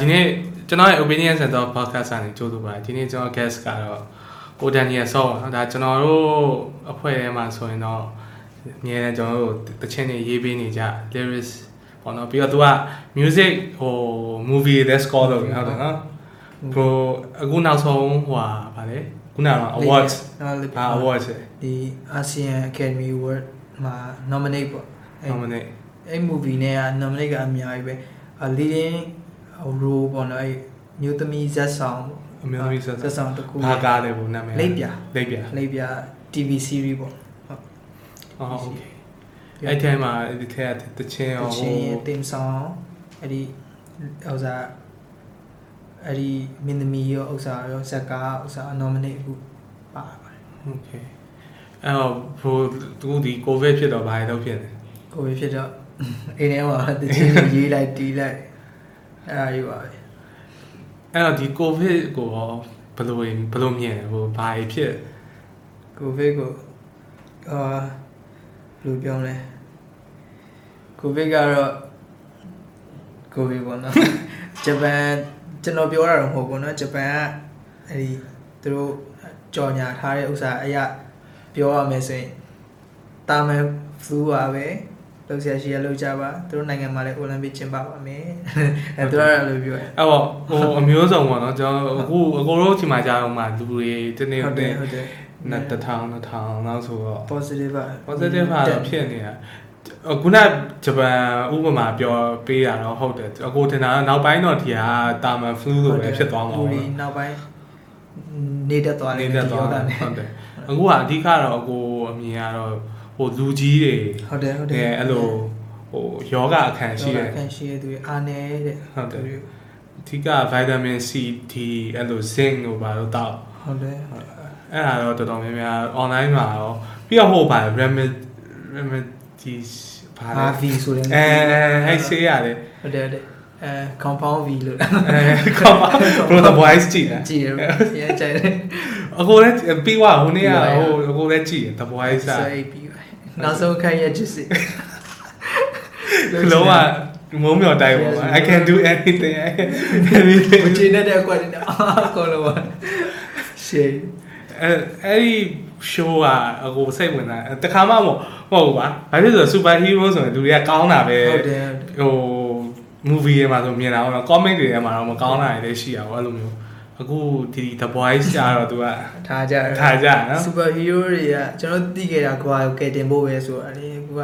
ဒီနေ့ကျွန်တော်ရဲ့ opinion center podcast ကနေကြိုးဆိုပါတယ်ဒီနေ့ကျွန်တော် guest ကတော့ကိုဒန်နီယယ်ဆော့ပါနော်ဒါကျွန်တော်တို့အဖွဲ့ထဲမှာဆိုရင်တော့အများနဲ့ကျွန်တော်တို့တချင်းတွေရေးပေးနေကြ lyrics ပေါ့နော်ပြီးတော့သူက music ဟို movie တဲ့ score လုပ်နေဟုတ်တယ်နော်ကိုအခုနောက်ဆုံးဟိုဟာဗာလေခုနက awards ဘာ awards ဒီ ASEAN Academy Award မှာ nominate ပေါ့ nominate အဲ့ movie နဲ့က nominate ကအများကြီးပဲ leading role ပေါ့နော်အဲ့မျိုးသမီးဇက်ဆောင် အမျိုးသမီးဇက် ဇက်ဆောင်တစ်ခု ဘာကားလဲဘုနာမည် လိပ်ပြ လိပ်ပြ လိပ်ပြ TV series ပေါ့ အော်โอเคအဲ့ထဲမှာဒီထဲကတချင်းရော တချင်းရဲ့တင်ဆောင်အဲ့ဒီဥစားအဲ့ဒီမင်းသမီးရောဥစားရောဇက်ကားဥစား nominate အခုပါပါတယ် โอเคအဲ့တော့ဘို့သူဒီကိုဗစ်ဖြစ်တော့ဘာလဲတော့ဖြစ်နေ ကိုယ်ဖြစ်တော့ အိမ်ထဲမှာတချင်းရေးလိုက်တီးလိုက်အဲ့ဒါကြီးပါပဲအဲ့တော့ဒီ covid ကိုရောဘယ်လိုဘယ်လိုမြင်လဲဟိုဘာဖြစ် covid ကိုအာဘယ်လိုပြောလဲ covid ကတော့ covid ပေါ့နော်ဂျပန်ကျွန်တော်ပြောတာတော့မဟုတ်ဘူးနော်ဂျပန်ကအဲ့ဒီသူတို့ကြော်ညာထားတဲ့ဥစ္စာအရာပြောရမယ်ဆိုရင်တာမန် flu ပါပဲ လောက်ဆရာရှိရလောက်ကြပါသူတို့နိုင်ငံမှာလည်းအိုလံပစ်ကျင်းပပါမယ်အဲသူတို့ကအဲ့လိုပြောတယ်အဲ့တော့ဟိုအမျိုးစုံပေါ့နော်ကျွန်တော်အခုအကိုတို့ချိန်မှာကြာတော့မှလူတွေတနေ့ဟုတ်တတယ်ည်းဟုတ်တယ်နှစ်တစ်ထောင်နှစ်ထောင်နောက်ဆိုတော့ positive ပါ positive ဟာတော့ဖြစ်နေတာအခုနဂျပန်ဥပမာပြောပေးတာတော့ဟုတ်တယ်အကိုထင်တာကနောက်ပိုင်းတော့ဒီဟာတာမန် flu လို့ပဲဖြစ်သွားမှာလူပေါ့တွေနောက်ပိုင်းနေတတ်သွားတယ်နေတတ်သွားဒီတာယောဂနဲ့ဟုတ်တယ်အခုကအဓိကတော့အကိုအမြင်ကတော့ ဟိုလူကြီးတွေဟုတ်တယ်ဟုတ်တအဲယ်အဲ့လိုဟိုယောဂအခန်းရှိတယ်ခံရှိရသူတွေအားနေတဲ့ဟုတ်တယ်အဓိက vitamin C D အဲ့လို zinc ကိုပါတော့တောက်ဟုတ်တယ်အဲ့ဒါတော့တော်တော်များများ online မှာရောပြီးတော့ဟိုပါ remedy remedy ဘာလဲ RV ဆိုတဲ့အဲအဲ့ဆေးရတယ်ဟုတ်တယ်ဟုတ်တယ်အဲ compound V လို့အဲကောပါ bro the voice ကြည့်တာကြည့်ရရကြိုက်တယ်အကိုလည်းပြီးွားဟိုနေ့ကဟိုအကိုလည်းကြည့် the voice อ่ะဆိုအိပ်ပြီးပဲ နောက်ဆုံးခိုင်းရချစ်စစ်လုံးဝမုံမြော်တိုင်းပါ I can do anything I can anything မချင်တဲ့အကွက်တွေအာကောလို့ပါရှေးအဲအဲ့ဒီ show ကအကိုစိတ်ဝင်တာတခါမှမဟုတ်မဟုတ်ဘူးပါဘာဖြစ်လို့ super hero ဆိုရင်လူတွေကကောင်းတာပဲဟုတ်တယ်ဟို movie တွေမှာဆိုမြင်တာပေါ့နော် comic တွေထဲမှာတော့မကောင်းတာတွေလည်းရှိတာပေါ့အဲ့လိုမျိုး အခုဒီ the boys ကျတော့သူကထားကြထားကြနော်စူပါဟီးရိုးတွေကကျွန်တော်သိခဲ့တာကွာကဲတင်ဖို့ပဲဆိုတာလေအခုက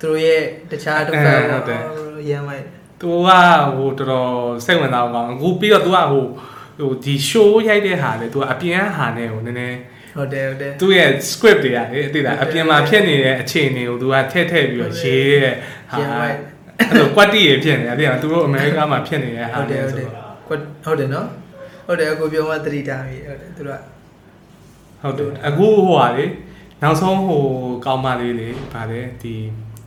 သူတို့ရဲ့တခြားတစ်ဖက်တော့ရမ်းလိုက်သူကဟိုတော်တော်စိတ်ဝင်စားအောင်ကောင်းအခုပြီးတော့သူကဟိုဟိုဒီ show ရိုက်တဲ့ဟာလေသူကအပြင်ဟာနဲ့ဟိုနည်းနည်းဟုတ်တယ်ဟုတ်တယ်သူ့ရဲ့ script တွေကလေအတိတာအပြင်မှာဖြစ်နေတဲ့အခြေအနေကိုသူကထည့်ထည့်ပြီးတော့ရေးတဲ့ဟာရမ်းလိုက်အဲ့လို quality ရဖြစ်နေတာတဲ့သူတို့အမေရိကမှာဖြစ်နေတဲ့ဟာဟုတ်တယ်လေဟုတ်ဆိုတယ်တော့ကွတ်ဟုတ်တယ်နော် ဟုတ်တယ်အခုပြောမှသတိထားပြီဟုတ်တယ်သူတို့က ဟုတ်တယ်အခုဟိုဟာလေနောက်ဆုံးဟိုကောင်းမလေးလေဗါလေဒီ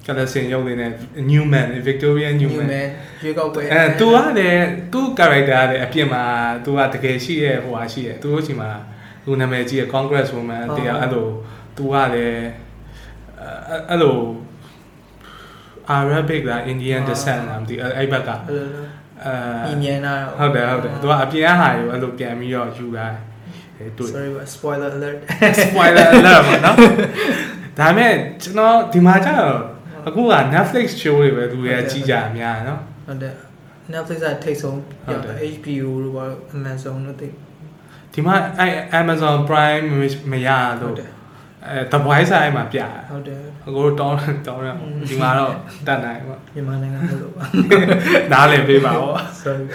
collection ရုပ်လေးနဲ့ Newman Victoria Newman ရွေးကောက်ပွဲ အဲ तू ကလည်းသူ့ character ကလည်းအပြင်မှာ तू ကတကယ်ရှိရဲ့ဟိုဟာရှိရဲ့သူတို့ချိန်မှာသူနာမည်ကြီးရဲ့ Congress woman တရားအဲ့လို तू ကလည်းအဲ့အဲ့လို Arabic လား Indian descent လားမသိအဲ့အဲ့ဘက်က အဲ့လို အဲညီမြန်းတာဟုတ်တယ်ဟုတ်တယ် तू ကအပြင်အဟာကိုအဲ့လိုပြန်ပြီးတော့ယူလာတယ်တွေ့ sorry spoiler alert spoiler alert ပါနော်ဒါပေမဲ့ကျွန်တော်ဒီမှာကျတော့အခုက Netflix show တွေပဲသူတွေကကြည့်ကြအများနော်ဟုတ်တယ် Netflix ကထိတ်ဆုံးဟုတ်ရောက်တယ်တာ HBO တို့ဘာ Amazon တို့သိဒီမှာအဲ Amazon Prime မရဟုလို့တ်တယ် အဲ The Voice အဲ့မှာပြတာဟုတ်တယ်အကိုတောင်းတောင်းရအောင်ဒီမှာတော့တတ်နိုင်ပါမြန်မာနိုင်ငံမလို့ပါနားလည်ပေးပါဦး sorry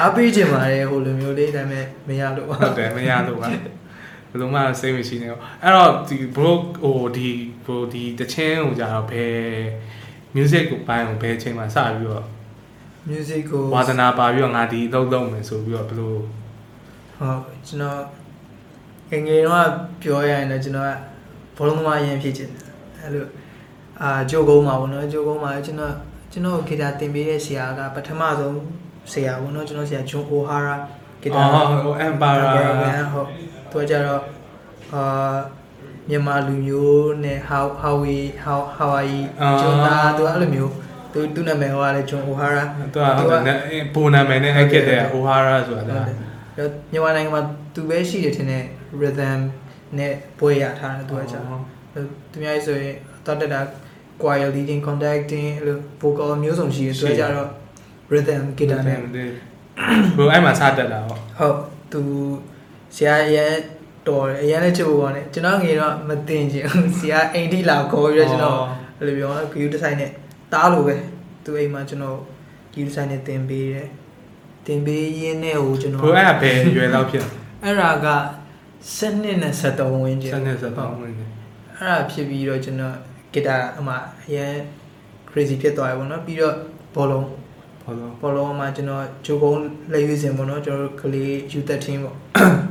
အားပေးချင်ပါတယ်ဟိုလိုမျိုးလေးဒါပေမဲ့မရလို့ပါဟုတ်တယ်မရလို့ပါဘယ်လိုမှစိတ်မရှိနေဘူးအဲ့တော့ဒီ bro ဟိုဒီ bro ဒီတချင်းဟိုကြတော့ဘယ် music ကိုပိုင်းကိုဘယ်အချိန်မှာစပြီးတော့ music ကိုဝါသနာပါပြီးတော့ငါဒီအလုပ်လုပ်မယ်ဆိုပြီးတော့ဘယ်လိုဟုတ်ကျွန်တော် ငယ်ငယ်တော့ပြောရရင်လည်းကျွန်တော်ကဘောလုံးသမားအရင်ဖြစ်ချင်တယ်အဲ့လိုအာဂျိုကုန်းမှာပေါ့နော်ဂျိုကုန်းမှာကျွန်တော်ကျွန်တော်ဂီတာသင်ပေးတဲ့ဆရာကပထမဆုံးဆရာပေါ့နော်ကျွန်တော်ဆရာဂျွန်အိုဟာရာဂီတာအော်ဟို Empire ဟုတ်သူကကြတော့အာမြန်မာလူမျိုးနဲ့ how how we how how are you အာကျွန်တော်သူကအဲ့လိုမျိုးသူသူနာမည်ဟိုကလည်းဂျွန်အိုဟာရာသူကဟုတ်တယ်ပုံနာမည်နဲ့အဲ့ကတဲ့ O'Hara ဆိုတာဟုတ်တယ်မြန်မာနိုင်ငံမှာသူပဲရှိတယ်ထင်တယ် rhythm နဲ့ပွဲရထားတယ်သူကကြာသူများဆိုရင်တော့တက်တာ choir leading conducting အဲ့လို vocal မျိုးစုံရှိတယ်သူကကြာတော့ rhythm guitar နဲ့ဘိုအဲ့မှာစတက်တာဟောဟုတ်သူဆရာရဲတော်တယ်အရင်လည်းချစ်ဖို့ကောင်းတယ်ကျွန်တော်ငယ်တော့မတင်ချင်ဘူးဆရာအိမ်ထိလာခေါ်ပြီးတော့ကျွန်တော်အဲ့လိုပြောဂယူဒီဇိုင်းနဲ့တားလို့ပဲသူအိမ်မှာကျွန်တော်ဂယူဒီဇိုင်းနဲ့တင်ပေးတယ်တင်ပေးရင်းနဲ့ဟိုကျွန်တော်ဘိုအဲ့ကဘယ်ရွယ်လောက်ဖြစ်အဲ့ဒါက 7နှစ်နဲ့73ဝန်းကျင်စနေစတော့ဝင်နေအဲ့ဒါဖြစ်ပြီးတော့ကျွန်တော်ဂီတာအမှအရင် crazy ဖြစ်သွားပြီပေါ့နော်ပြီးတော့ဘောလုံးဘောလုံးဘောလုံးမှာကျွန်တော်ဂျိုကုန်းလက်ရွေးစင်ပေါ့နော်ကျွန်တော်တို့ကလေး U13 ပေါ့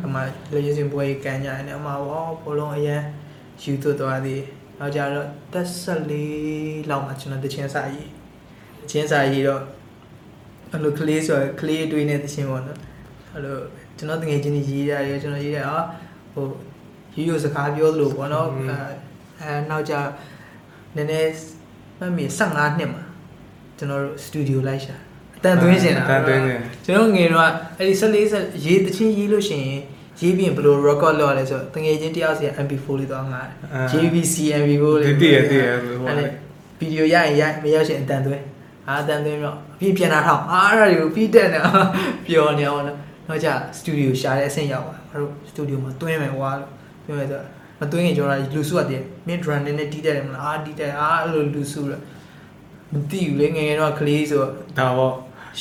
အမှလက်ရွေးစင်ပွဲကန်ကြတယ်အမှဝါဘောလုံးအရင်ယူသွတ်သွားသေးနောက်ကြတော့တက်14လောက်မှာကျွန်တော်တချင်းစာရေးတချင်းစာရေးတော့အဲ့လိုကလေးဆိုကလေးတွေးနေတချင်းပေါ့နော်အဲ့လို ကျွန်တော်တကယ်ချင်းကြီးရေးရတယ်ကျွန်တော်ရေးရအောင်ဟိုရိုးရိုးစကားပြောသလိုပေါ့နော်အဲအဲနောက်ကြနည်းနည်းမှတ်မိ15နှစ်မှာကျွန်တော်တို့စတူဒီယိုလိုက်ရှာအတန်သွင်းရှင်တာတန်သွင်းနေကျွန်တော်ငယ်တော့အဲ့ဒီ14ဆက်ရေးတချင်းရေးလို့ရှိရင်ရေးပြီးရင်ဘယ်လို record လုပ်ရလဲဆိုတော့တငယ်ချင်းတယောက်စီ MP4 လေးတော့ငါ JVC MP4 လေးတည်ရတည်ရဟိုအဲ့လေဗီဒီယိုရရင်ရမရရှင်အတန်သွင်းအာအတန်သွင်းတော့အပြည့်ပြန်လာထောက်အာအဲ့ဒါတွေကိုပြီးတက်နေပျော်နေအောင်လို့ တော့ကြစတူဒီယိုရှာတဲ့အဆင့်ရောက်ပါအဲ့တို့စတူဒီယိုမှာတွင်းမယ်ကွာလို့တွင်းမယ်ဆိုမတွင်းရင်ကျွန်တော်လူစုရတယ်မင်း drum နဲ့တီးတက်တယ်မလားအာတီးတက်အာအဲ့လိုလူစုတော့မသိဘူးလေငယ်ငယ်တော့ကလေးဆိုတော့ဒါပေါ့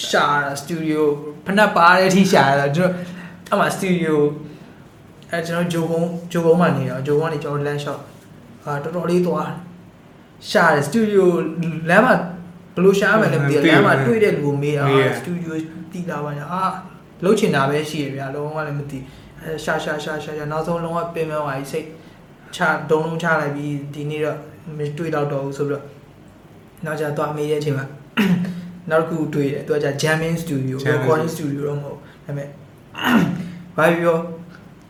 ရှာတာစတူဒီယိုဖနက်ပါတဲ့အထိရှာတာကျွန်တော်အမှစတူဒီယိုအဲကျွန်တော်ဂျိုကုန်းဂျိုကုန်းမှာနေတော့ဂျိုကုန်းကနေကျွန်တော်လမ်းလျှောက်အာတော်တော်လေးသွားရှာတယ်စတူဒီယိုလမ်းမှာဘယ်လိုရှာမှန်းလဲမသိဘူးလမ်းမှာတွေ့တဲ့လူကိုမေးတာစတူဒီယိုတီးလာပါညာအာ လှုပ်ချင်တာပဲရှိရဗျာလုံးဝလည်းမသိအဲရှာရှာရှာရှာရှာနောက်ဆုံးလုံးဝပင်မသွားပြီစိတ်ချဒုံလုံးချလိုက်ပြီးဒီနေ့တော့မတွေ့တော့တော့ဘူးဆိုပြီးတော့နောက်ကျတော့မေးတဲ့အချိန်မှာနောက်တစ်ခုတွေ့တယ်သူကကြာ jamming studio recording studio တော့မဟုတ်ဒါပေမဲ့ဘာပြော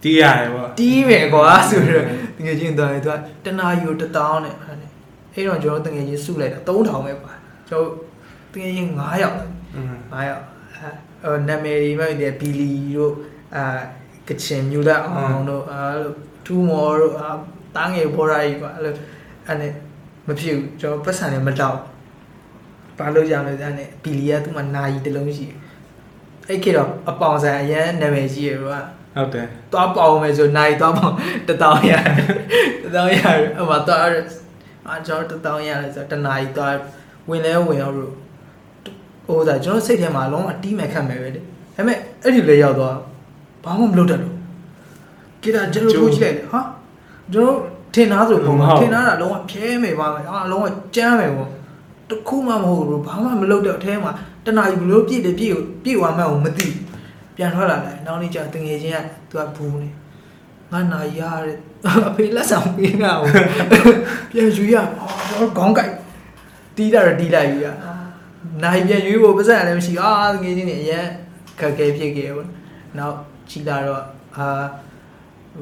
တီးရတယ်ပေါ့တီးမယ်ကွာဆိုတော့တကယ်ချင်းသွားတယ်သူကတနာယူတတောင်းနဲ့အဲ့ဒါနဲ့အဲ့တော့ကျွန်တော်တကယ်ချင်းစုလိုက်တာ3000ပဲပါကျွန်တော်တကယ်ချင်း9ယောက်อืม9ယောက်အဲ နာမည်တွေမှဒီဘီလီတို့အာကချင်မြူလက်အောင်တို့အဲလိုထူမော်တို့အာတားငယ်ဘော်ရာကြီးကွာအဲ့လိုအဲ့နဲ့မဖြစ်ဘူးကျွန်တော်ပတ်စံနဲ့မတောက်ဘာလို့ရမလဲအဲ့နဲ့ဘီလီကသူ့မှာနာယီတစ်လုံးရှိတယ်အဲ့ခေတ်တော့အပေါင်ဆိုင်အရန်နာမည်ကြီးရယ်ကွာဟုတ်တယ်သွားပေါအောင်မယ်ဆိုနိုင်သွားပေါအောင်တတောင်းရတယ်တတောင်းရတယ်အမသွားအာကျွန်တော်တတောင်းရတယ်ဆိုတော့တနာရီသွားဝင်လဲဝင်အောင်လို့ ဟိုဒါကျွန်တော်စိတ်ထဲမှာလုံးဝတီးမယ်ခတ်မယ်ပဲလေဒါပေမဲ့အဲ့ဒီလေရောက်သွားဘာမှမလုပ်တတ်လို့ကီတာကျွန်တော်ကိုကြည့်လိုက်ဟာကျွန်တော်ထင်သားဆိုပုံမှာထင်သားတာလုံးဝဖြဲမယ်ပါမယ်အာလုံးဝကြမ်းမယ်ပေါ့တခုမှမဟုတ်ဘူးဘာမှမလုပ်တော့အထဲမှာတနာရီဘလို့ပြည့်တယ်ပြည့်ပြည့်သွားမှန်းကိုမသိဘူးပြန်ထွက်လာတယ်နောက်နေ့ကျတငယ်ချင်းကသူကဘူးနေငါနာရတဲ့အဖေလက်ဆောင်ပေးတာကိုပြန်ယူရအော်ခေါင်းကိုက်တီးတာတော့တီးလိုက်ယူရ နိုင်ပြန်ယူဖို့ပါစက်လည်းမရှိအာတငယ်ချင်းတွေအရင်ခက်ခဲဖြစ်ခဲ့ပေါ့နောက်ချီလာတော့အာ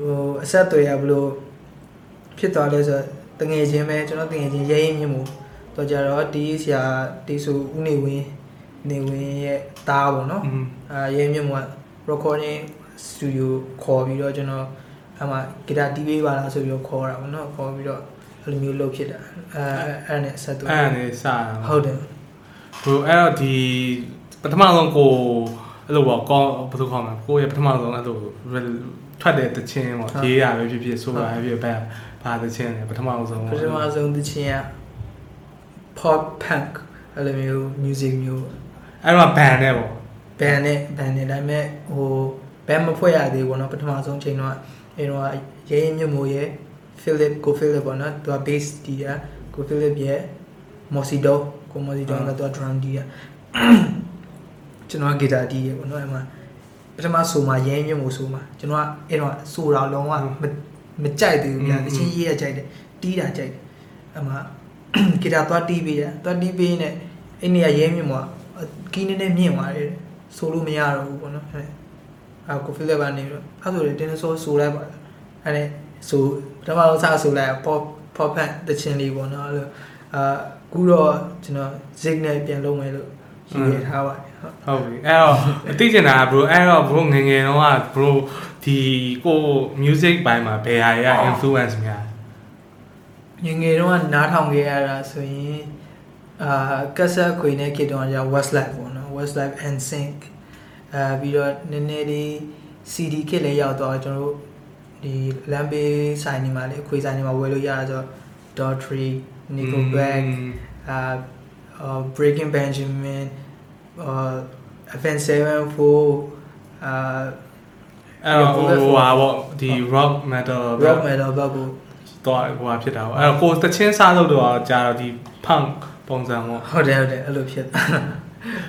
ဟိုအဆက်တွေရဘလို့ဖြစ်သွားလဲဆိုတငယ်ချင်းပဲကျွန်တော်တငယ်ချင်းရဲရင်မြင့်မှုတော့ကြတော့ဒီဆရာဒီဆိုဦးနေဝင်းနေဝင်းရဲ့တားပေါ့နော်อืมအာရဲမြင့်က recording studio ခေါ်ပြီးတော့ကျွန်တော်အမှဂီတာတီးပေးပါလားဆိုပြီးတော့ခေါ်တာပေါ့နော်ခေါ်ပြီးတော့အဲ့လိုမျိုးလုပ်ဖြစ်တာအဲအဲ့နဲ့ဆက်သွယ်အဲ့ဒါနေစတာဟုတ်တယ် ဟိုအဲ့တော့ဒီပထမဆုံးကိုအဲ့လိုပေါ့ကောဘယ်လိုခေါ်မလဲကိုရဲ့ပထမဆုံးအဲ့လိုထွက်တဲ့တခြင်းပေါ့ရေးရပဲဖြစ်ဖြစ်ဆိုပါပဲဖြစ်ပဲဘာတခြင်းလဲပထမဆုံးပထမဆုံးသချင်းက pop punk အဲ့လိုမျိုး music မျိုးအဲ့တော့ဘန်နဲ့ပေါ့ band နဲ့ band နဲ့ဒါပေမဲ့ဟို band မဖွဲ့ရသေးဘူးပေါ့နော်ပထမဆုံးချိန်တော့အဲ့တော့ရဲရင်မြင့်မို့ရဲ့ Philip ကို Philip ပေါ့နော်သူက bass တီးတာကို Philip ရဲ့ Mosido ကို Mosido ကသူက drum တီးတာကျွန်တော်က guitar တီးရပေါ့နော်အဲ့မှာပထမဆိုမှာရဲရင်မြင့်မို့ဆိုမှာကျွန်တော်ကအဲ့တော့ဆိုတာလုံးဝမမကြိုက်သေးဘူးဗျာတချင်းရေးရကြိုက်တယ်တီးတာကြိုက်တယ်အဲ့မှာ guitar သွားတီးပေးတာသွားတီးပေးနေအဲ့နေရာရဲမြင့်မို့ကီးနေနေမြင့်သွားတယ်ဆိုလို့မရတော့ဘူးပေါ့နော်အဲ့အာကိုဖိလက်ကနေပြီးတော့အဲ့ဆိုလေတင်းဆိုဆိုလိုက်ပါအဲ့ဒါဆိုပထမဆုံးစဆိုလိုက် pop pop ဖန်တချင်းလေးပေါ့နော်အဲ့လိုအာ အခုတော့ကျွန်တော် zig နဲ့ပြန်လုပ်မယ်လို့ရည်ရည်ထားပါတယ်ဟုတ်ဟုတ်ပြီအဲ့တော့အသိကျင်တာ bro အဲ့တော့ bro ငယ်ငယ်တော့က bro ဒီကို music ဘိုင်းမှာဘယ်ဟာရ influence များငယ်ငယ်တုန်းကနားထောင်ခဲ့ရတာဆိုရင်အာကက်ဆက်ခွေနဲ့ခေတ်တုန်းကကြာ Westlife ပေါ့နော် Westlife and Sync အာပြီးတော့နည်းနည်းလေး CD ခေတ်လည်းရောက်တော့ကျွန်တော်တို့ဒီ Lambe ဆိုင်နေမှာလေအခွေဆိုင်နေမှာဝယ်လို့ရတာဆိုတော့ Daughtry Nickelback အာ uh, Breaking Benjamin uh Avenged Sevenfold အာအဲ့တော့ဟိုဟာပေါ့ဒီ rock metal Rock Metal ဘက်ကိုတော့ဟိုဟာဖြစ်တာပေါ့အဲ့တော့ကိုတချင်းစားလို့တော့ကြာတော့ဒီ punk ပုံစံပေါ့ဟုတ်တယ်ဟုတ်တယ်အဲ့လိုဖြစ်တာ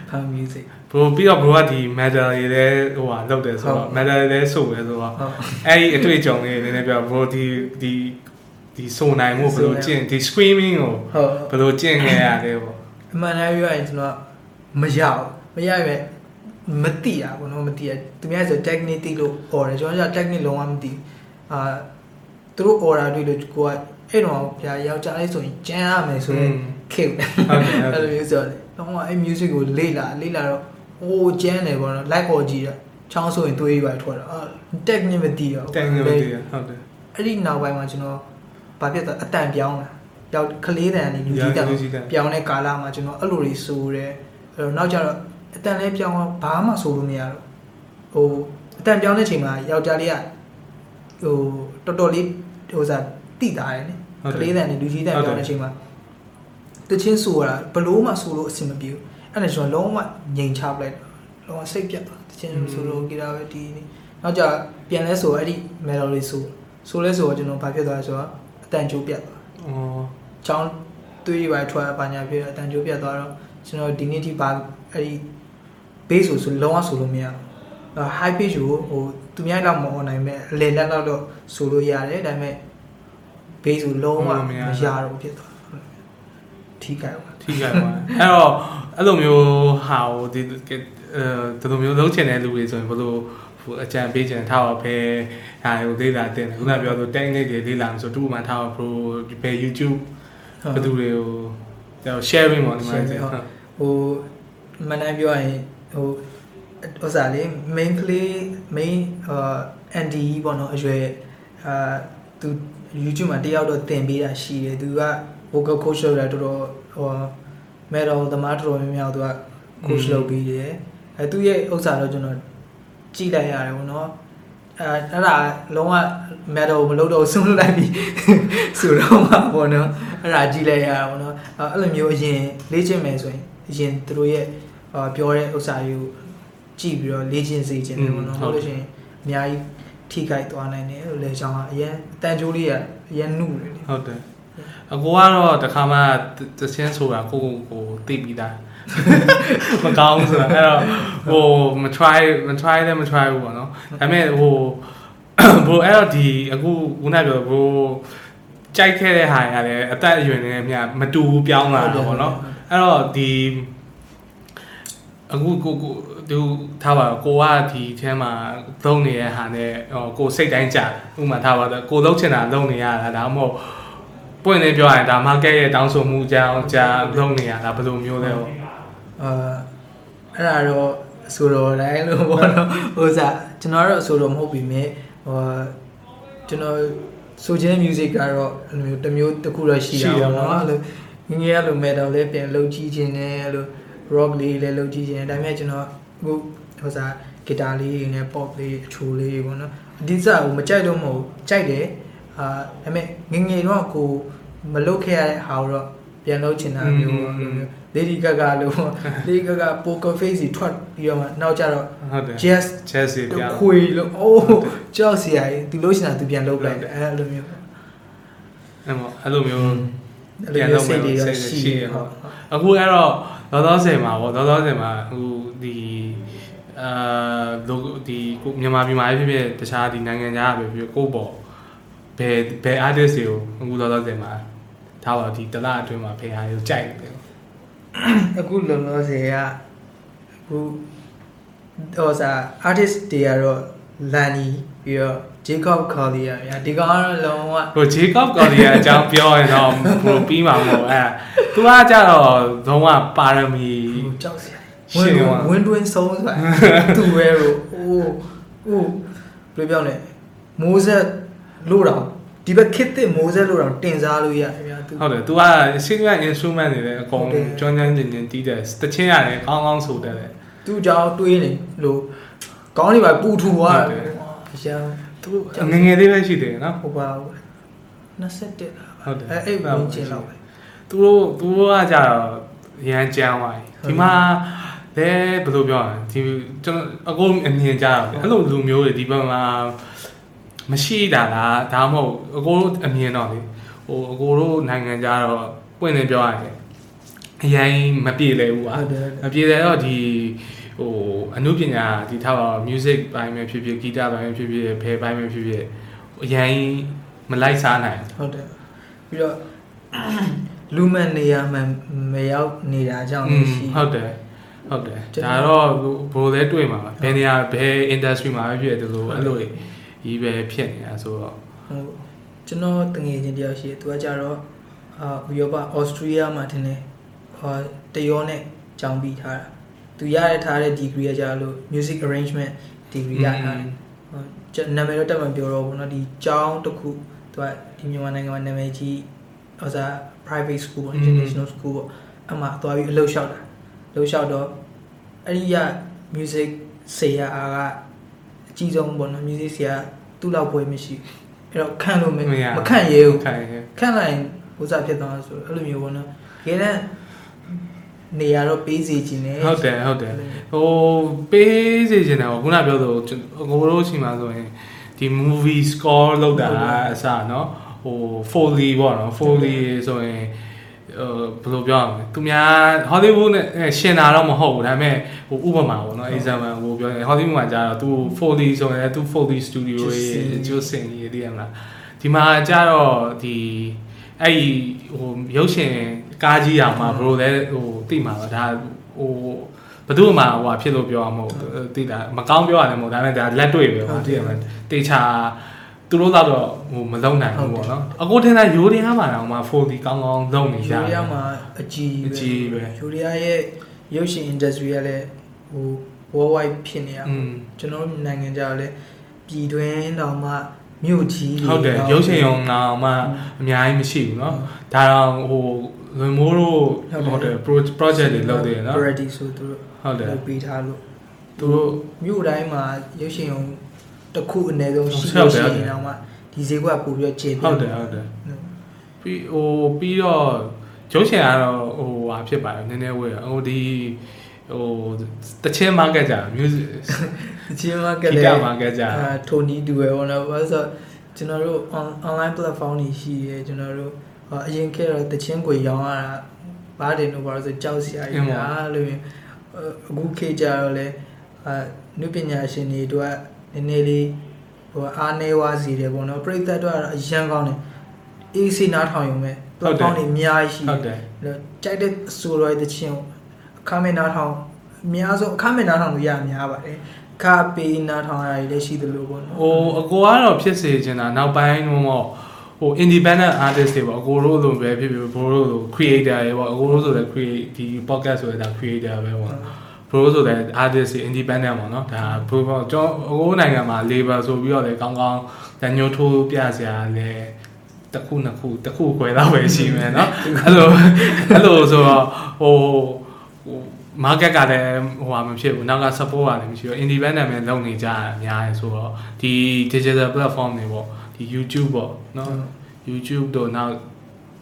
Punk music bro ပြီးတော့ bro ကဒီ metal တွေလည်းဟိုဟာလုပ်တယ်ဆိုဟုတော့တ် metal တွေလည်းဆိုပဲဆိုတော့ဟုတ်အဲ့ဒီအတွေ့အကြုံလေးနည်းနည်းပြော bro ဒီဒီ ဒီဆိုနိုင်မှုဘယ်လိုကျင့်ဒီ screaming ကိုဟုတ်ဘယ်လိုကျင့်ခဲ့ရလဲပေါ့အမှန်တမ်းပြောရရင်ကျွန်တော်မရဘူးမရပဲမသိတာဘောနော်မသိရသူများဆို technique သိလို့ order ကျွန်တော်က technique လုံးဝမသိအာသူတို့ order တွေ့လို့ကိုကအဲ့တော့ဗျာယောက်ျားလေးဆိုရင်ကျန်းရမယ်ဆိုရင်ခေတ်ဟုတ်တယ်ဟုတ်တယ်အဲ့လိုမျိုးဆိုတော့တော့အဲ့ music ကိုလေ့လာလေ့လာတော့အိုးကျန်းတယ်ဘောနော် like or ကြည့်တော့ချောင်းဆိုရင်သွေးပါထွက်တော့အာ technique မသိတော့တန်နေတယ်ဟုတ်တယ်အဲ့ဒီနောက်ပိုင်းမှာကျွန်တော် ဘာဖြစ်သွားအတန်ပြောင်းလာယောက်ကလေးတန်နေလူကြီးတန်လူကြီးတန်ပြောင်းတဲ့ကာလမှာကျွန်တော်အဲ့လိုတွေဆိုတယ်အဲ့တော့နောက်ကျတော့အတန်လေးပြောင်းတော့ဘာမှဆိုလို့မရတော့ဟိုအတန်ပြောင်းတဲ့ချိန်မှာယောက်ျားလေးကဟိုတော်တော်လေးဟိုစားတိတာတယ်နိဟုတ်ကတယ်လေးတန်နေလူကြီးတန်ဟုတ်တယ်ပြောင်းတဲ့ချိန်မှာတချင်းဆိုရတာဘလို့မှဆိုလို့အဆင်မပြေဘူးအဲ့ဒါကျွန်တော်လုံးဝငြိမ်ချပလိုက်တော့လုံးဝစိတ်ပြတ်သွားတချင်းဆိုလို့ကြည်တာပဲဒီနေ့နောက်ကျပြန်လဲဆိုအဲ့ဒီ melody ဆိုဆိုလဲဆိုတော့ကျွန်တော်ဘာဖြစ်သွားလဲဆိုတော့ အတန်ကြိုးပြတ်သွားအော်ချောင်းသွေးပါထွက်ပါညာဖြစ်အတန်ကြိုးပြတ်သွားတော့ကျွန်တော်ဒီနေ့ထိပါအဲ့ဒီ base ဆိုဆိုလုံးဝဆိုလို့မရဘူးအဲ high pitch ကိုဟိုသူများတော့မအောင်နိုင်မဲ့အလေလက်တော့တော့ဆိုလို့ရတယ်ဒါပေမဲ့ base ကိုလုံးဝမရတော့ဖြစ်သွားတယ်ထိကြပါထိခိုက်သွားတယ်အဲ့တော့အဲ့လိုမျိုးဟာဟိုဒီအဲဒီလိုမျိုးလုံးချင်တဲ့လူတွေဆိုရင်ဘယ်လို ဟိုအကြံပေးချင်ထားပါဖဲဟာဟိုဒေတာတင်တယ်ခုနပြောဆို technique တွေလေးလာဆိုတူမှထားပါ pro ဘယ် YouTube ဘယ်သူတွေကိုကျွန်တော် sharing ပေါ့ဒီမှာ Sharing ဟုတ်ဟိုမန်တိုင်းပြောရရင်ဟိုဥစားလေ main play main အာ ND ပေါ့နော်အရွယ်အာသူ YouTube မှာတယောက်တော့တင်ပေးတာရှိတယ်သူက vocal coach လုပ်တာတော်တော်ဟို metal သမားတော်တော်များများသူက coach လုပ်ပေးတယ်အဲသူရဲ့ဥစ္စာတော့ကျွန်တော် ကြည့်လိုက်ရတယ်ပေါ့နော်အဲအဲ့ဒါလုံးဝ metal မလုပ်တော့ဆုံးလိုက်ပြီဆိုတော့မှာပေါ့နော်အဲ့ဒါကြည့်လိုက်ရတာပေါ့နော်အဲ့လိုမျိုးအရင်လေ့ကျင့်မယ်ဆိုရင်အရင်သူတို့ရဲ့အာပြောတဲ့ဥစ္စာတွေကိုကြည့်ပြီးတော့လေ့ကျင့်စေခြင်းတယ်ပေါ့နော်ဟုတ်လို့ရှိရင်အများကြီးထိခိုက်သွားနိုင်တယ်လို့လေချောင်းကအရင်အတန်ကြိုးလေးကအရင်နှုတ်တယ်လေဟုတ်တယ်အကိုကတော့တခါမှတချင်းဆိုတာကိုကိုကိုသိပြီးသား မကောင်းဆိုတာအဲ့တော့ဟိုမ try မ try လည်းမ try ဘူးပေါ့နော်ဒါပေမဲ့ဟိုဘို့အဲ့တော့ဒီအခုခုနပြောဘို့ကြိုက်ခဲ့တဲ့ဟာရတယ်အသက်အရွယ်နဲ့မြမတူဘူးပြောင်းလာတာပေါ့နော်အဲ့တော့ဒီအခုကိုကိုသူထားပါတော့ကိုကဒီအဲမှာသုံးနေတဲ့ဟာနဲ့ဟိုကိုစိတ်တိုင်းကြတယ်ဥပမာထားပါတော့ကိုလုံးချင်တာလုံးနေရတာဒါမှမဟုတ်ပွင့်နေပြောရရင်ဒါ market ရဲ့တောင်းဆိုမှုကြောင့်ကြာလုံးနေရတာဘယ်လိုမျိုးလဲပေါ့ အာအဲ့ဒါတော့အဆိုတော်တိုင်းလို့ပေါ့နော်ဟိုစားကျွန်တော်တော့အဆိုတော်မဟုတ်ပြီမဲ့ဟိုကျွန်တော်ဆိုခြင်း music ကတော့အဲ့လိုမျိုးတစ်မျိုးတစ်ခုတော့ရှိတာပေါ့နော်အဲ့လိုငငယ်ရလို့ metal လေးပြန်လှုပ်ကြည့်ခြင်းနဲ့အဲ့လို rock လေးလည်းလှုပ်ကြည့်ခြင်းဒါပေမဲ့ကျွန်တော်အခုဟိုစားဂီတာလေးနဲ့ pop လေးအချိုလေးပေါ့နော်အဒီစားကိုမကြိုက်လို့မဟုတ်ကြိုက်တယ်အာဒါပေမဲ့ငငယ်တော့ကိုမလုပ်ခဲ့ရတဲ့ဟာကိုတော့ပြန်လုပ်ချင်တာမျိုးပေါ့အဲ့လိုမျိုး Lady Gaga လို့ Lady Gaga poker face ကြီးထွက်ပြီးတော့မှနောက်ကျတော့ဟုတ်တယ် jazz Chelsea ပြောင်းခွေလို့အိုးကြောက်စရာကြီးသူလို့ရှိတာသူပြန်လုပ်လိုက်တယ်အဲ့လိုမျိုးအဲ့မို့အဲ့လိုမျိုးအဲ့လိုမျိုးစိတ်တွေတော့ရှိတယ်ဟုတ်အခုအဲ့တော့လောလောဆယ်မှာပေါ့လောလောဆယ်မှာဟိုဒီအာလိုဒီကိုမြန်မာပြည်မှာဖြစ်ဖြစ်တခြားဒီနိုင်ငံခြားပဲဖြစ်ဖြစ်ကိုယ့်ပေါ့ဘယ်ဘယ် artist တွေကိုအခုလောလောဆယ်မှာထားပါဒီတစ်လအတွင်းမှာဖေဟာကိုကြိုက်တယ် အခုလုံလောဆယ်ကအခုဟိုစား artist တွေကတော့လန်နီပြီးတော့ Jacob Collier ဗျာဒီကောင်ကတော့လုံးဝဟို Jacob Collier အကြောင်းပြောရင်တော့ဘယ်လိုပြီးမှာမဟုတ်အဲသူကကြတော့လုံးဝပါရမီကြောက်စရာရှင်းသွားဝင်းတွင်းဆုံးဆိုတာသူ့ပဲလို့အိုးဟိုဘယ်လိုပြောလဲမိုးဆက်လို့တော့ ဒီဘက်ခစ်တဲ့မိုးဆက်လို့တော့တင်စားလို့ရတယ်ဗျာသူဟုတ်တယ် तू က singer instrument တွေလည်းအကုန်ဟုတ်တယ်ကျွမ်းကျွမ်းကျင်ကျင်တီးတယ်တချင်းရတယ်ကောင်းကောင်းဆိုတယ်လေသူ့ကြောင့်တွေးနေလို့ကောင်းနေပါပူထူသွားဟုတ်တယ်တယ်အရှာသူငယ်ငယ်လေးပဲရှိတယ်နော်ဟိုပါဘူး21လားဟုတ်တယ်အဲအဲ့ဝင်ချင်းလောက်ပဲသူတို့သူတို့ကကြတော့ရမ်းကြမ်းသွားပြီဟုတ်တယ်ဒီမှာလဲဘယ်လိုပြောရလဲဒီကျွန်တော်အကုန်အမြင်ကြတော့အဲ့လိုလူမျိုးတွေဒီဘက်မှာ မရှိတာလားဒါမှမဟုတ်အကိုတို့အမြင်တော့လေဟိုအကိုတို့နိုင်ငံကြတော့ပွင့်နေပြောရတယ်အရင်မပြေလဲဘူးကွာဟုတ်တယ်မပြေလဲတော့ဒီဟိုအနုပညာဒီထားပါ music ဘိုင်းပဲဖြစ်ဖြစ်ဂီတဘိုင်းပဲဖြစ်ဖြစ်ဖယ်ဘိုင်းပဲဖြစ်ဖြစ်အရင်မလိုက်စားနိုင်ဘူးဟုတ်တယ်ပြီးတော့လူမန်နေရာမှမရောက်နေတာကြောင့်อืလည်းมရှိဟုတ်တယ်ဟုတ်တယ်ကျွန်ဒါတော်တော့ဘိုးလဲတွေ့မှာပါဘယ်နေရာဘယ် industry မှာပဲဖြစ်တယ်လို့အဲ့လို ကြီးပဲဖြစ်နေတာဆိုတော့ ဟိုကျွန်တော်တငယ်ချင်းတယောက်ရှိတယ်သူကကြတော့အာဥရောပဩစတြီးယားမှာထင်တယ်ဟောတရောနဲ့ကျောင်းပြီးထားတာသူရရထားတဲ့ degree ကကြလို့ music arrangement degree ရထားတယ်ဟိုကျွန်နာမည်တော့တက်မှပြောတော့ဘူးเนาะဒီကျောင်းတစ်ခုသူကဒီမြန်မာနိုင်ငံမှာနာမည်ကြီးဟောစား private school ပေါ့ international school ပေါ့အမှသွားပြီးအလုပ်လျှောက်တာအလုပ်လျှောက်တော့အဲ့ဒီရ music ဆရာကအကြီး ဆုံးပေါ့နော် music ဆရာသူ့လောက်ပွဲမရှိဘူးအဲ့တော့ခန့်လို့မ မရ မခန့်ရဲဘူး ခိုင်ရဲ့ ခန့်လိုက်ရင်ဥစားဖြစ်သွားတာဆိုတော့အဲ့လိုမျိုးပေါ့နော်ခေတန်းနေရာတော့ပေးစီခြင်းနဲ့ ဟုတ်တယ်ဟုတ်တယ်ဟိုပေးစီချင်တယ်ပေါ့ခုနပြောသလိုကျွန်အကိုတို့ချိန်မှာဆိုရင်ဒီ movie score လောက်တာအစเนาะဟို Foley ပေါ့နော် Foley ဆိုရင် ဟိုဘယ်လိုပြောရမလဲသူများ Hollywood နဲ့ရှင်တာတော့မဟုတ်ဘူးဒါပေမဲ့ဟိုဥပမာပေါ့နော် example ဟိုပြောရင် Hollywood မှာကြာတော့သူ Foley ဆိုရင်သူ Foley studio ရဲ့ကျိုးစင်ကြီးတည်ရမလားဒီမှာကြာတော့ဒီအဲ့ဒီဟိုရုပ်ရှင်ကားကြီးအောင်မှာဘယ်လိုလဲဟိုသိမှာပါဒါဟိုဘယ်သူမှဟိုဖြစ်လို့ပြောရမဟုတ်သိတာမကောင်းပြောရတယ်မဟုတ်ဒါပေမဲ့ဒါလက်တွေ့ပဲပေါ့သိရမလားတေချာ သူတို့တော့ဟိုမလုံနိုင်ဘူးပေါ့နော်အကိုထင်တာယိုဒီယားမှာတော့မှ 4D ကောင်းကောင်းလုံနေကြ ယူ တယ် ရီးယားမှာအကြီး အကြီးပဲ ယူရီးယားရဲ့ရုပ်ရှင် industry ကလည်းဟို worldwide ဖြစ်နေရ อืม ကျွန်တော်တို့နိုင်ငံကြတော့လည်းပြည်တွင်းတောင်မှမြို့ကြီးတွေ ဟုတ်တယ် တော့ ရုပ်ရှင်ရုံတော့မှအများကြီးမရှိဘူးเนาะဒါတော့ဟိုလွန်မိုးတို့ဟုတ်တယ် pro- project တွေလုပ်တယ်เนาะ priority ဆိုသူတို့ ဟုတ်တယ် လုပ်ပေးထားလို့ သူတို့ မြို့တိုင်းမှာရုပ်ရှင်ရုံ တစ်ခုအနည်းဆုံးရှိဟုတ်လို့တယ်ရှိဟုတ်တယ်ရင်တော့မှဒီဈေးကွက်ပို့ပြီးတော့ကျေပြဟုတ်တယ်ဟုတ်တယ်ပြီးဟိုပြီးတော့ရုပ်ရှင်ကတော့ဟိုဟာဖြစ်ပါတယ်နည်းနည်းဝေးဟိုဒီဟိုတချင်း market ကြာ music ဒီချင်းမှာကဂီလည်းတ market ကြာအာထိုနီတူပဲပေါ့နော်ဘာလို့လဲဆိုတော့ကျွန်တော်တို့ on- online platform တွေရှိရဲကျွန်တော်တို့ဟောအရင်ခေတ်တော့တချင်းကိုရောင်းရတာဘာတင်လို့ဘာလို့ဆိုကြောက်စရာအင်းကြီးပါလားလို့ရင်အခုခေတ်ကြတော့လေအာနုပညာရှင်တွေတို့က နည်းနည်းလေးဟိုအားနေဝါစီတယ်ပေါ့နော်ပြိတ္တတို့ကတော့အရန်ကောင်းတယ်အေးစီနားထောင်ရုံပဲဟုတ်တယ် platform တွေအများကြီးရှိဟုတ်တယ်တယ်ကြိုက်တဲ့ဆိုရိုက်တချင်းကိုအခမဲ့နားထောင်အများဆုံးအခမဲ့နားထောင်လို့ရများပါတယ်ခါပေးနားထောင်ရည်လည်းရှိသလိုပေါ့နော်ဟိုအကိုကတော့ဖြစ်စေချင်တာနောက်ပိုင်းတော့ဟို independent artist တွေပေါ့အကိုတို့လိုပဲဖြစ်ဖြစ်ဘိုးတို့လို creator တွေပေါ့အကိုတို့ဆိုလည်း create ဒီ podcast ဆိုလည်းဒါ creator ပဲပေါ့ ဘိုးဆိုလည်း artist တွေ independent ပေါ့နော်ဒါဘိုးပေါ့ကျွန်တော်အကိုနိုင်ငံမှာ labor ဆိုပြီးတော့လည်းကောင်းကောင်းတညိုထိုးပြစရာလည်းတစ်ခုနှစ်ခုတစ်ခုခွဲတော့ပဲရှိမယ်เนาะအဲ့လိုအဲ့လိုဆိုတော့ဟိုဟို market ကလည်းဟိုဟာမဖြစ်ဘူးနောက်က support ကလည်းမရှိဘူး independent ပဲလုပ်နေကြတာအများကြီးဆိုတော့ဒီ digital platform တွေပေါ့ဒီ YouTube ပေါ့เนาะ YouTube တို့နောက်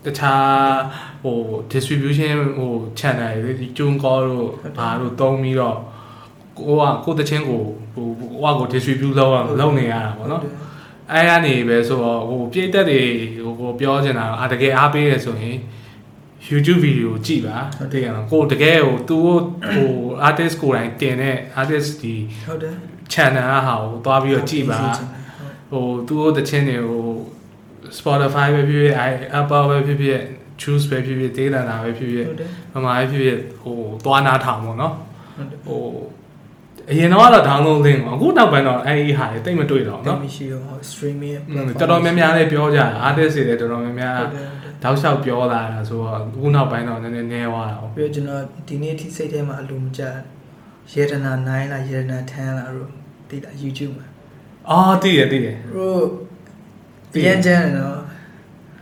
တခြားဟို distribution ဟို channel တွေဒီ Tune Call တို့ဘာတို့တုံးပြီးတော့ကိုကကိုတချင်းကိုဟိုဟိုကို distribute လုပ်အောင်လုပ်နေရတာပေါ့နော်အဲကနေပဲဆိုတော့ဟိုပြည့်တက်တွေဟိုကိုပြောချင်တာအာတကယ်အားပေးရဆိုရင် YouTube video ကြည့်ပါတကယ်တော့ကိုတကယ်ဟိုသူဟို artist ကိုယ်တိုင်တင်တဲ့ artist ဒီဟုတ်တယ် channel ကဟာကိုသွားပြီးတော့ကြည့်ပါဟိုသူတို့တချင်းတွေဟို Spotify ပဲဖြစ်ဖြစ် Apple ပဲဖြစ်ဖြစ် Choose ပဲဖြစ်ဖြစ် Data ပဲဖြစ်ဖြစ်ဟုတ်တယ်မမပဲဖြစ်ဖြစ်ဟိုသွားနာထောင်ပေါ့နော်ဟုတ်တယ်ဟိုအရင်တော့ကတော့ download link ပေါ့အခုနောက်ပိုင်းတော့အဲ့ဒီဟာတွေတိတ်မတွေ့တော့နော်နော်မရှိတော့ဟို streaming อืมတော်တော်များများလည်းပြောကြတယ် artist တွေလည်းတော်တော်များများဟုတ်တယ်ဟုတ်တယ်တောက်လျှောက်ပြောလာတာဆိုတော့အခုနောက်ပိုင်းတော့နည်းနည်းနည်းသွားတာပေါ့ပြီးတော့ကျွန်တော်ဒီနေ့ထိစိတ်ထဲမှာအလိုမကျရေတနာ9လားရေတနာ10လားလို့သိတာ YouTube မှာအော်တည်ရတ ည်ရတို့ပြန်ချမ်းတယ်နော်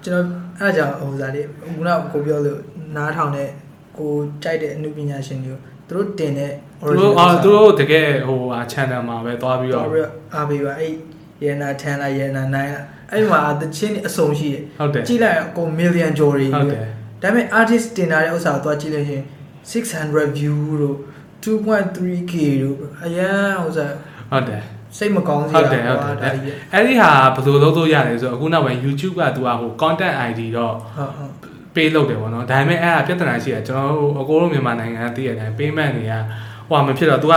ကျွန်တော်အဲ့ဒါကြောင့်ဟိုစားလေးခုနကကိုပြောလို့နားထောင်တဲ့ကိုကြိုက်တဲ့အမှုပညာရှင်တွေကိုသူတို့တင်တဲ့သူတို့အော်သူတို့တကယ်ဟိုဟာ channel မှာပဲသွားပြီးတော့တော့ပြီးတော့အားပေးပါအဲ့ရေနာ10လားရေနာ9လားအဲ့မှာတချင်းအစုံရှိတယ်ဟုတ်တယ်ကြည့်လိုက်ရင်အကုန် million ကျော်တွေဟုတ်တယ်ဒါပေမဲ့ artist တင်လာတဲ့ဥစ္စာကိုသွားကြည့်လိုက်ရင်600 view တို့ 2.3k တို့အရန်ဥစ္စာဟုတ်တယ် စိတ်မကောင်းစဟုတ်ရာတယ်ဟုတ်ကွာတယ်ဒါကြီးအဲ့ဒီဟာဘယ်လိုလုပ်လို့ရလဲဆိုတော့အခုနောက်ပိုင်း YouTube ကသူကဟို content ID တော့ဟုတ်ဟုတ်ပေးလုပ်တယ်ပေါ့နော်ဒါပေမဲ့အဲ့ဒါပြဿနာရှိတာကျွန်တော်တို့အကိုတို့မြန်မာနိုင်ငံကသိရတဲ့အတိုင်း payment တွေကဟိုဟာမဖြစ်တော့ तू က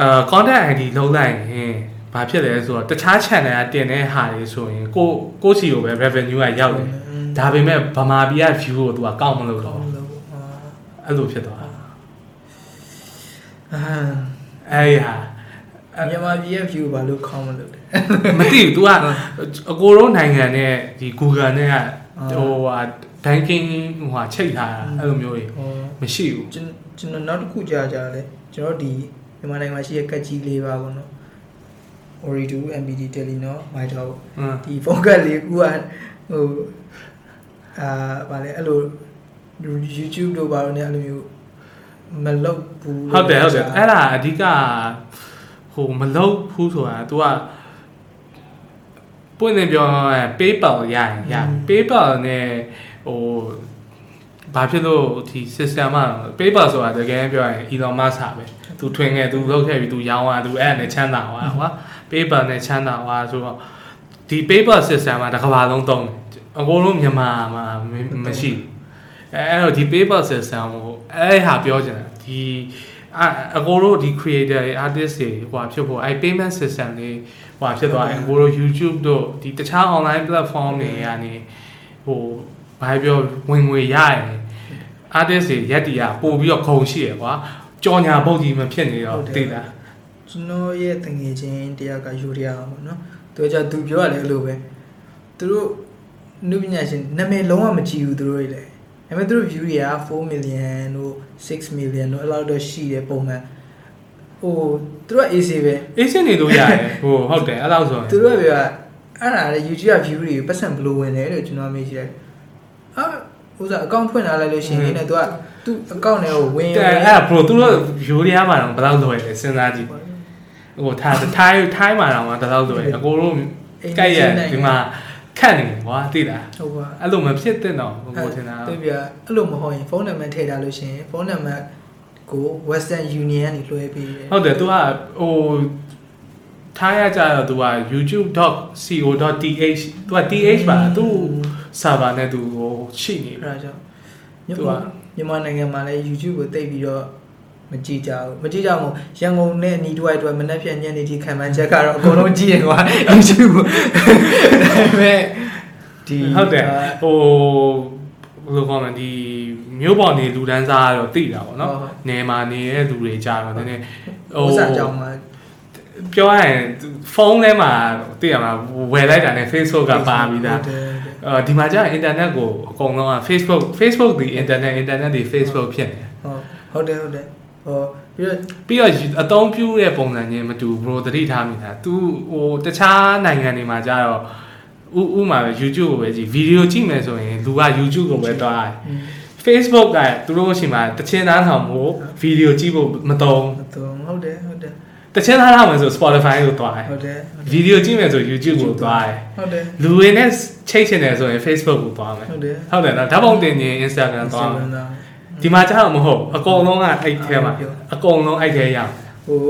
အာ content ID လုံးလိုက်ရင်ဘာဖြစ်လဲဆိုတော့တခြား channel ကတင်တဲ့ဟာတွေဆိုရင်ကိုကိုစီကိုပဲ revenue ကရောက်တယ်ဒါပေမဲ့ဗမာပြည်က view ကို तू ကကောက်မလို့တော့ဘူးအဲ့လိုဖြစ်သွားတာအာအဲ့ဒီဟာအဲ့ မြန်မာပြည်ရဲ့ view ဘာလို့ခေါင်းမလို့လဲမသိဘူး तू ကအကိုတို့နိုင်ငံနဲ့ဒီ Google နဲ့ကဟိုဟာ banking ဟိုဟာချိတ်ထားတာအဲ့လိုမျိုးတွေဟောမရှိဘူးကျွန်ကျွန်တော်နောက်တစ်ခုကြားကြလဲကျွန်တော်ဒီမြန်မာနိုင်ငံမှာရှိတဲ့ကတ်ကြီးလေးပါပေါ့နော် Ori2 MBD Telenor Mitel ပေါ့အင်းဒီ focus လေးကူကဟိုအာဗာလဲအဲ့လို YouTube တို့ဘာလို့ ਨੇ အဲ့လိုမျိုးမလုပ်ဘူးလို့ဟုတ်တယ်ဟုတ်တယ်ကြားအဲ့ဒါအဓိက ဟိုမလုပ်ဘူးဆိုတာ तू ကပွင့်နေပြောရင် PayPal ရရင်ရ PayPal နဲ့ဟိုဘာဖြစ်လို့ဒီ system မှာ PayPal ဆိုတာတကယ်ပြောရင် Elon Musk ဟာပဲ तू ထွင်ခဲ့ तू လုပ်ခဲ့ပြီး तू ရောင်းသွား तू အဲ့ဒါနဲ့ချမ်းသာသွားကွာ PayPal နဲ့ချမ်းသာသွားဆိုတော့ဒီ PayPal system မှာတစ်ကမ္ဘာလုံးသုံးတယ်အကုန်လုံးမြန်မာမှာမမရှိဘူးအဲအဲ့တော့ဒီ PayPal system ကိုအဲ့ဟာပြောချင်တာဒီ အအကိုတို့ဒီ creator တွေ artist တွေဟိုဟာဖြစ်ဖို့အဲ payment system တွေဟိုဟာဖြစ်သွားရင်အကိုတို့ YouTube တို့ဒီတခြား online platform တွေကနေဟိုဘာပြောဝင်ငွေရရင် artist တွေရက်တီကပို့ပြီးတော့ခုံရှိရကွာကြော်ညာပုတ်ကြီးမဖြစ်နေတော့သိတာကျွန်တော်ရဲ့တငယ်ချင်းတယောက်ကယူရအောင်ပေါ့နော်သူကကြသူပြောရတယ်အဲ့လိုပဲသူတို့နုပညာရှင်နာမည်လုံးဝမကြည့်ဘူးသူတို့တွေလည်း ဒါပေမဲ့သူတို့ view တွေက4 million တို့6 million တို့အဲ့လောက်တော့ရှိတယ်ပုံမှန်ဟိုသူတို့က AC ပဲအေးစင်းနေလို့ရတယ်ဟိုဟုတ်တယ်အဲ့လောက်ဆိုရင်သူတို့ကပြောအဲ့ဒါလေ YouTube က view တွေပတ်စံဘယ်လိုဝင်လဲလို့ကျွန်တော်မေးကြည့်တယ်အာဥစား account ဖွင့်လာလိုက်လို့ရှိရင်လည်းသူကသူ့ account ထဲကိုဝင်တဲ့အဲ့ဒါ bro သူတို့ view တွေအားမှာတော့ဘယ်လောက်လွယ်လဲစဉ်းစားကြည့်ဟိုထားထိုင်းထိုင်းမှာတော့ဘယ်လောက်လွယ်အကိုတို့ကြိုက်ရဒီမှာ ခန့်နေကွာသိလားဟုတ်ပါအဲ့လိုမဖြစ်တဲ့တော့ဟိုထင်တာသိပြအဲ့လိုမဟုတ်ရင်ဖုန်းနံပါတ်ထည့်ထားလို့ရှင်ဖုန်းနံပါတ်ကို Western Union ကနေလွှဲပေးတယ်ဟုတ်တယ်သူကဟိုထားရကြတော့သူက youtube.co.th သူက th ပါသူ server နဲ့သူဟိုချိနေပြီအဲ့ဒါကြောင့်မြန်မာနိုင်ငံမှာလည်း YouTube ကိုတိတ်ပြီးတော့ မကြည့်ကြဘူးမကြည့်ကြဘူးရန်ကုန်နဲ့ညီတွိုက်တွိုက်မနေ့ဖြန်ညနေထိခံမှန်းချက်ကတော့အကုန်လုံးကြည့်ရင်ကွာ YouTube ကိုဒါပေမဲ့ဒီဟုတ်တယ်ဟိုဘယ်လိုခေါ်မလဲဒီမြို့ပေါ်နေလူတန်းစားကတော့သိတာပေါ့နော်နေမှာနေတဲ့လူတွေကြတော့နည်းနည်းဟိုစာကြောင်းမှာပြောရရင်ဖုန်းထဲမှာသိရမှာဝယ်လိုက်တာနဲ့ Facebook ကပါပြီးသားဟုတ်တယ်အဲဒီမှာကျအင်တာနက်ကိုအကုန်လုံးက Facebook Facebook ဒီ internet internet ဒီ Facebook ဖြစ်နေတယ်ဟုတ်တယ်ဟုတ်တယ် ဟောပြီးတော့ပြီးတော့အသုံးပြုတဲ့ပုံစံချင်းမတူဘူး bro သတိထားမိတာ तू ဟိုတခြားနိုင်ငံတွေမှာကျတော့ဥဥမှာပဲ YouTube ကိုပဲကြည့်ဗီဒီယိုကြည့်မယ်ဆိုရင်လူက YouTube ကိုပဲတွားတယ် Facebook ကသူတို့ရှိမှတချင်းသားဆောင်ဖို့ဗီဒီယိုကြည့်ဖို့မတုံးတော့ဟုတ်တယ်ဟုတ်တယ်တချင်းသားထားမယ်ဆို Spotify ကိုတွားတယ်ဟုတ်တယ်ဗီဒီယိုကြည့်မယ်ဆို YouTube ကိုတွားတယ်ဟုတ်တယ်လူတွေနဲ့ချိတ်ချင်တယ်ဆိုရင် Facebook ကိုတွားမယ်ဟုတ်တယ်ဟုတ်တယ်နော်ဓာတ်ပုံတင်ရင် Instagram တွားမယ် ဒီမှာကျတော့မဟုတ်အကုန်လုံးကအဲ့ထဲမှာအကုန်လုံးအဲ့ထဲရအောင်ဟို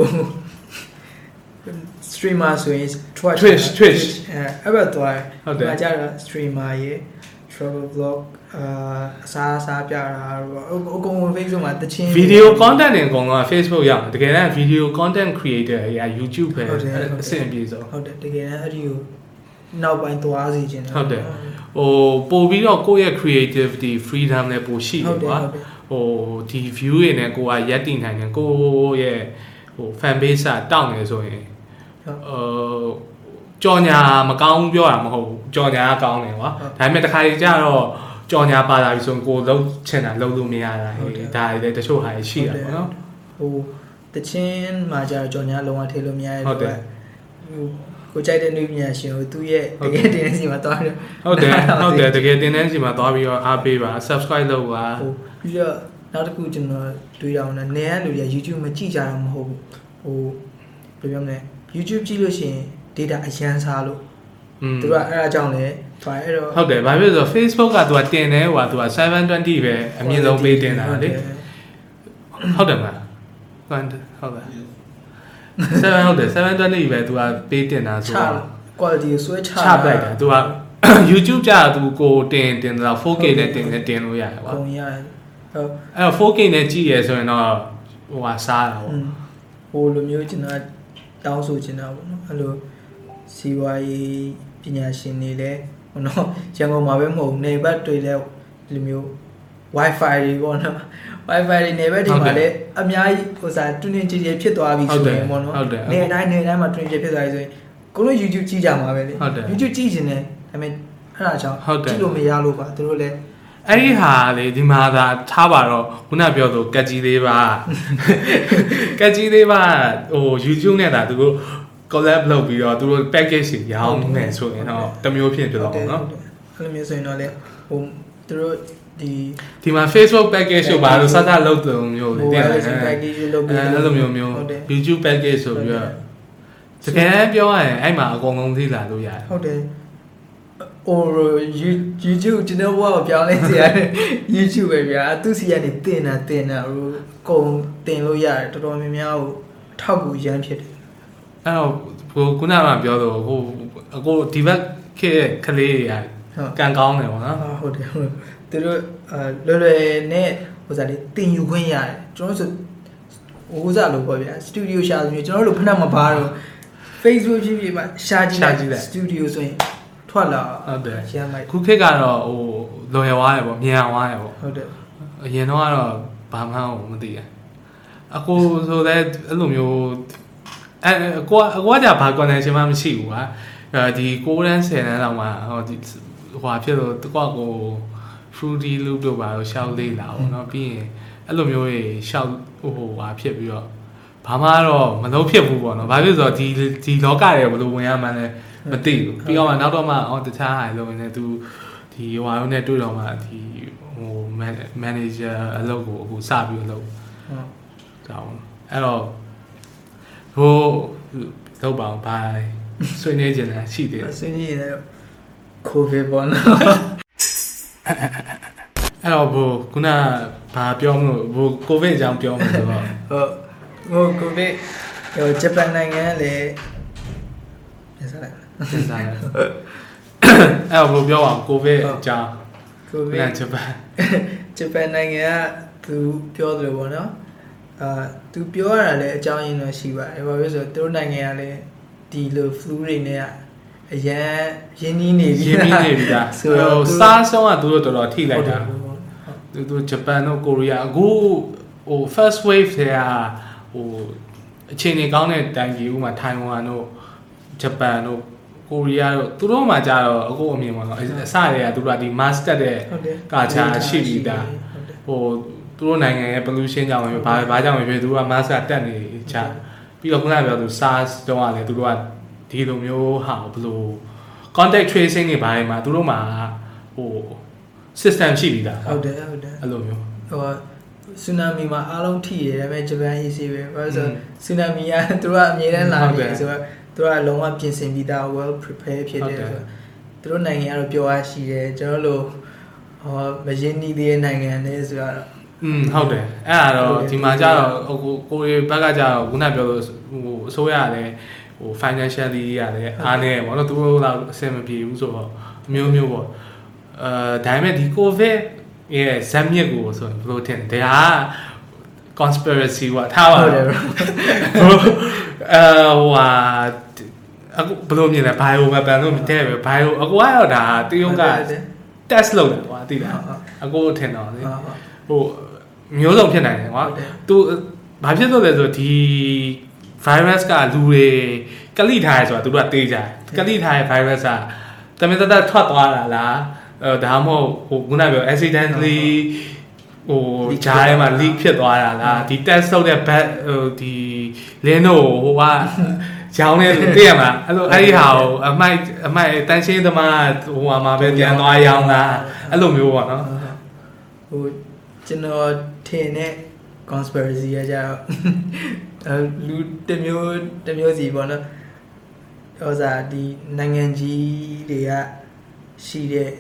streamer ဆိုရင် Twitch Twitch Twitch အဲအဲ့ဘက်သွားဟုတ်တယ်ဒီမှာကျတော့ streamer ရေ travel vlog အာအစားအစားပြတာတော့အကုန်ဝင် Facebook မှာတချင်းဗီဒီယို content တွေအကုန်လုံးက Facebook ရအောင်တကယ်တမ်းဗီဒီယို content creator တွေက YouTube ပဲဟုတ်တယ်ဟုတ်တယ်အဆင်ပြေဆုံးဟုတ်တယ်တကယ်တမ်းအဲ့ဒီကိုနောက်ပိုင်းသွားစီခြင်းဟုတ်တယ်ဟိုပို့ပြီးတော့ကိုယ့်ရဲ့ creativity freedom လည်းပိုရှိတဟုတ်ယ်တယ်ကွာဟုတ်တယ် ဟိုဒီ view တွေနဲ့ကိုကရက်တည်နိုင်တယ်ကိုယ့်ရဲ့ဟဟို fan base ကတောင့်နေဆိုရင်ဟုတ်ဟိုကြော်ညာမကောင်းပြောတာမဟုတ်ဘူးကြော်ညာကကောင်းတယ်ကွာဟုတ်ဒါပေမဲ့တစ်ခါကြီးကျတော့ကြော်ညာပါလာပြီဆိုရင်ကိုယ်လုံးချင်တာလုံးလို့မရတာဟုတ်ဟေးတယ်ဒါလည်းတချို့ဟာရှိတာပေါ့နော်ဟိုတချင်းမှာကြာတော့ကြော်ညာလုံးဝထေလို့မရတဲ့ဟုတ်တယ်ဟို ကိုကြိုက်တဲ့လူပညာရှင်ကိုသူ့ရဲ့ဟုတ်တတယ်ကယ်တင်စီမှာတွားတယ်ဟုတ်တယ်ဟုတ်တယ်တကယ်တင်တန်းစီမှာသွားပြီးတော့အားပေးပါ subscribe လုပ်ပါဟိုပြီးတော့နောက်တစ်ခုကျွန်တော်တွေးရအောင်နဲ့နေရလူတွေက YouTube မကြည့်ကြတာမဟုတ်ဘူးဟိုဘယ်လိုပြောမလဲ YouTube ကြည့်လို့ရှိရင် data အရန်စားလို့อืมသူကအဲ့ဒါကြောင့်လေတွားအဲ့တော့ဟုတ်တယ်ဘာဖြစ်လို့လဲဆိုတော့ Facebook ကသူကတင်တယ်ဟိုကသူက720ပဲအမြင့်ဆုံးပေးတင်တာလေဟုတ်တယ်မလားဟုတ်တယ်ဟုတ်လား 7ဟုတ်တယ်720ပဲသူကပေးတင်တာဆိုချတော့ quality ကိုဆွဲချချပလိုက်တာသူက YouTube ကြာသူကိုတင်တင်တော့ 4K နဲ့တင်နဲ့တင်လို့ရတယ်ကွာပုံရတယ်ဟုတ်အဲ့တော့ 4K နဲ့ကြည့်ရဆိုရင်တော့ဟိုဟာစားတာပေါ့อืมဟိုလိုမျိုးကျွန်တော်တောင်းဆိုချင်တာပေါ့နော်အဲ့လိုစီဝါရေးပညာရှင်တွေလည်းဟိုနော်ရန်ကုန်မှာပဲမဟုတ်ဘူးနေဘက်တွေလည်းဒီလိုမျိုး wifi တွေပေါ့နော် wifi တွေနေဘက်ဒီမှာလည်းအများကြီးဟိုစားတွင်းတွင်းကြည်ကြည်ဖြစ်သွားပြီဆိုရင်ပေါ့နော်ဟုတ်တယ်နေတိုင်းနေတိုင်းမှာတွင်းကြည်ဖြစ်သွားပြီဆိုရင်ကိုလို YouTube ကြည့်ကြမှာပဲလေဟုတ်တယ် YouTube ကြည့်ချင်တယ်ဒါပေမဲ့အဲ့ဒါကြောင့်ဟုတ်တယ်ကြည့်လို့မရလို့ပါသူတို့လည်းအဲ့ဒီဟာလေဒီမှာသာထားပါတော့ခုနပြောသူကက်ကြီးလေးပါကက်ကြီးလေးပါဟို YouTube နဲ့ဒါသူတို့ collab လုပ်ပြီးတော့သူတို့ package တွေရောင်းနေဆိုရင်တော့တစ်မျိုးဖြစ်တယ်တော့နော်အဲ့လိုမျိုးဆိုရင်တော့လေဟိုသူတို့ ဒီဒီမှာ Facebook package ကိုပါလို့စသလုပ်တယ်မျိုးလေဟိုတင်ဝါတယ်ရရှင် package လုပ်ပြီးအဲ့လိုမျိုးမျိုးဟုတ်တယ် YouTube package ဆိုပြီးတော့တကယ်ပြောရရင်အဲ့မှာအကုန်လုံးသိလာလို့ရတယ်ဟုတ်တယ်ဟို YouTube ကျွန်တော်ဘောပြောင်းလဲစီရတယ် YouTube ပဲဗျာသူစီကနေတင်တာတင်တာဟိုကုံတင်လို့ရတယ်တော်တော်များများဟိုအထောက်ကူရမ်းဖြစ်တယ်အဲ့တော့ဟိုခုနကပြောတော့ဟိုအကိုဒီဘက်ခေတ်ကလေးတွေကဟုတ်ကံကောင်းတယ်ပေါ့နော်အာဟုတ်တယ်ဟုတ်တယ် သူတို့အာလွယ်လွယ်နဲ့ဟိုစားလေးတင်ယူခွင့်ရတယ်ကျွန်တော်ဆိုဟိုစားလို့ပေါ့ဗျာစတူဒီယိုရှာဆိုရင်ကျွန်တော်တို့ဖက်နှက်မပါတော့ Facebook ဖြစ်ဖြစ်မှာရှာကြည့်ရှာလိုက်ကြည့်လိုက်စတူဒီယိုဆိုရင်ထွက်လာဟုတ်တယ်ရမ်းလိုက်ခုခေတ်ကတော့ဟိုလွယ်သွားတယ်ပေါ့မြန်သွားတယ်ပေါ့ဟုတ်တယ်အရင်တော့ကတော့ဘာမှမသိရအကိုဆိုတဲ့အဲ့လိုမျိုးအဲအကိုကအကိုကじゃဘာ connection မှမရှိဘူးကွာအဲဒီ6တန်း10တန်းလောက်မှဟိုဒီဟိုဟာဖြစ်လို့တကွာကို fruity loop တို့ပါတော့ရှောက်လေးလာပေါ့နော်ပြီးရင်အဲ့လိုမျိုးကြီးရှောက်ဟိုဟိုဟာဖြစ်ပြီးတော့ဘာမှတော့မလုံးဖြစ်ဘူးပေါ့နော်ဘာဖြစ်လို့ဆိုတော့ဒီဒီလောကတွေဘယ်လိုဝင်ရမှန်းလဲမသိဘူးပြီးတော့မှနောက်တော့မှအော်တခြားဟာလုံးနေသူဒီဟိုဟာနဲ့တွေ့တော့မှဒီဟို manager အလုပ်ကိုအခုစပြီးအလုပ်ဟုတ်ကြောင်းအဲ့တော့ဟိုလောက်ပါအောင်ဘိုင်ဆွေးနွေးကြတယ်ရှိသေးတယ်ဆွေးနွေးရတဲ့ကိုဗစ်ပေါ့နော် အဲ့တော့ဘိုခုနဘာပြောမလို့ဘိုကိုဗစ်အကြောင်းပြောမှာဆိုတော့ဟုတ်ဟိုကိုဗစ်ဟိုဂျပန်နိုင်ငံကလည်းပြန်စားလိုက်စဉ်းစားရအဲ့တော့ဘိုပြောအောင်ကိုဗစ်အကြောင်းကိုဗခုစ်နဂျပန်ဂျပန်နိုင်ငံကသူပြောသလိုပေါ့နော်အာသူပြောရတာလည်းအကြောင်းရင်းတော့ရှိပါတယ်ဘာဖြစ်လို့လဲဆိုတော့သူတို့နိုင်ငံကလည်းဒီလို flu တွေနဲ့က အရန်ရင်းနှီးနေပြီရင်းနှီးနေပြီလားဆိုဟိုတော့သူစားဆုံးကသူတို့တော်တော်ထိလိုက်တာဟုတ်တယ်ဟုတ်သူတို့ဂျပန်တို့ကိုရီးယားအခုဟို first wave တွေကဟိုအခြေအနေကောင်းတဲ့တိုင်ကြီးဥမာထိုင်ဝမ်တို့ဂျပန်တို့ကိုရီးယားတို့သူတို့မှကြတော့အခုအမြင်ပါတော့အစတွေကသူတို့ကဒီ master တဲ့ဟုတ်တယ်ကာချာရှိပြီးသားဟုတ်တယ်ဟိုသူတို့နိုင်ငံရဲ့ pollution ကြောင့်ပဲဘာဘာကြောင့်ပဲဖြစ်သူတို့က master တက်နေချပြီးတော့ခုနကပြောသူ SARS တော့ကလည်းသူတို့က ဒီလိုမျိုးဟာဘယ်လို contact tracing တွေဘာတွေမှာသူတို့မှာဟို system ရှိပြီးသားဟုတ်တယ်ဟုတ်တယ်အဲ့လိုမျိုးဟိုဆူနာမီမှာအားလုံးထိရတယ်ဒါပေမဲ့ဂျပန် AC ပဲဘာလို့ဆိုဆူနာမီကသူတို့ကအမြဲတမ်းလာနေတယ်ဆိုတော့သူတို့ကလုံးဝပြင်ဆင်ပြီးသား well prepare ဖြစ်တယ်ဆိုတော့သူတို့နိုင်ငံကတော့ပြောအားရှိတယ်ကျွန်တော်တို့ဟောမရင်းနှီးသေးတဲ့နိုင်ငံတွေဆိုတော့อืมဟုတ်တယ်အဲ့ဒါတော့ဒီမှာကြတော့ဟိုကိုရီဘက်ကကြတော့ခုနပြောလို့ဟိုအစိုးရလည်း ဟို financially ရတယ်အားနေပေါ့နော်သူတို့တော့အဆင်မပြေဘူးဆိုတော့အမျိုးမျိုးပေါ့အဲဒါပေမဲ့ဒီ covid ရဲ့ဇက်မြစ်ကိုဆိုရင်ဘယ်လိုထင်လဲဒါက conspiracy ကထားပါဟုတ်တတော့ယ်အဲဟိုဟာအခုဘယ်လိုမြင်လဲ bio weapon လို့မတည့်ပဲ bio အကူကတော့ဒါတရုတ်က test လုပ်တယ်ကွာသိလားဟုတ်အကူထင်တော့လေဟုတ်ဟုတ်ဟိုမျိုးစုံဖြစ်နိုင်တယ်ကွာဟုတ်တယ်သူဘာဖြစ်လို့လဲဆိုတော့ဒီ virus ကလူတွေကလိထားရဲဆိုတာသူတို့ကတေးကြတယ်ကလိထားရဲ virus ကတမင်တတထွက်သွားတာလားအဲဒါမှမဟုတ်ဟိုခုနကပြော accidentally ဟိုဂျားထဲမှာ leak ဖြစ်သွားတာလားဒီ test လုပ်တဲ့ back ဟိုဒီ link တို့ဟိုကရောင်းနေလို့သိရမှာအဲ့လိုအဲ့ဒီဟာကိုအမိုက်အမိုက်တန်ရှင်းသမားဟိုဟာမှာပဲပြန်သွားရောင်းတာအဲ့လိုမျိုးပေါ့နော်ဟိုကျွန်တော်ထင်တဲ့ conspiracy ကကြတော့ အဲလူတစ်မျိုးတစ်မျိုးစီပေါ့နော်ဟိုစားဒီနိုင်ငံကြီးတွေကရှိတဲ့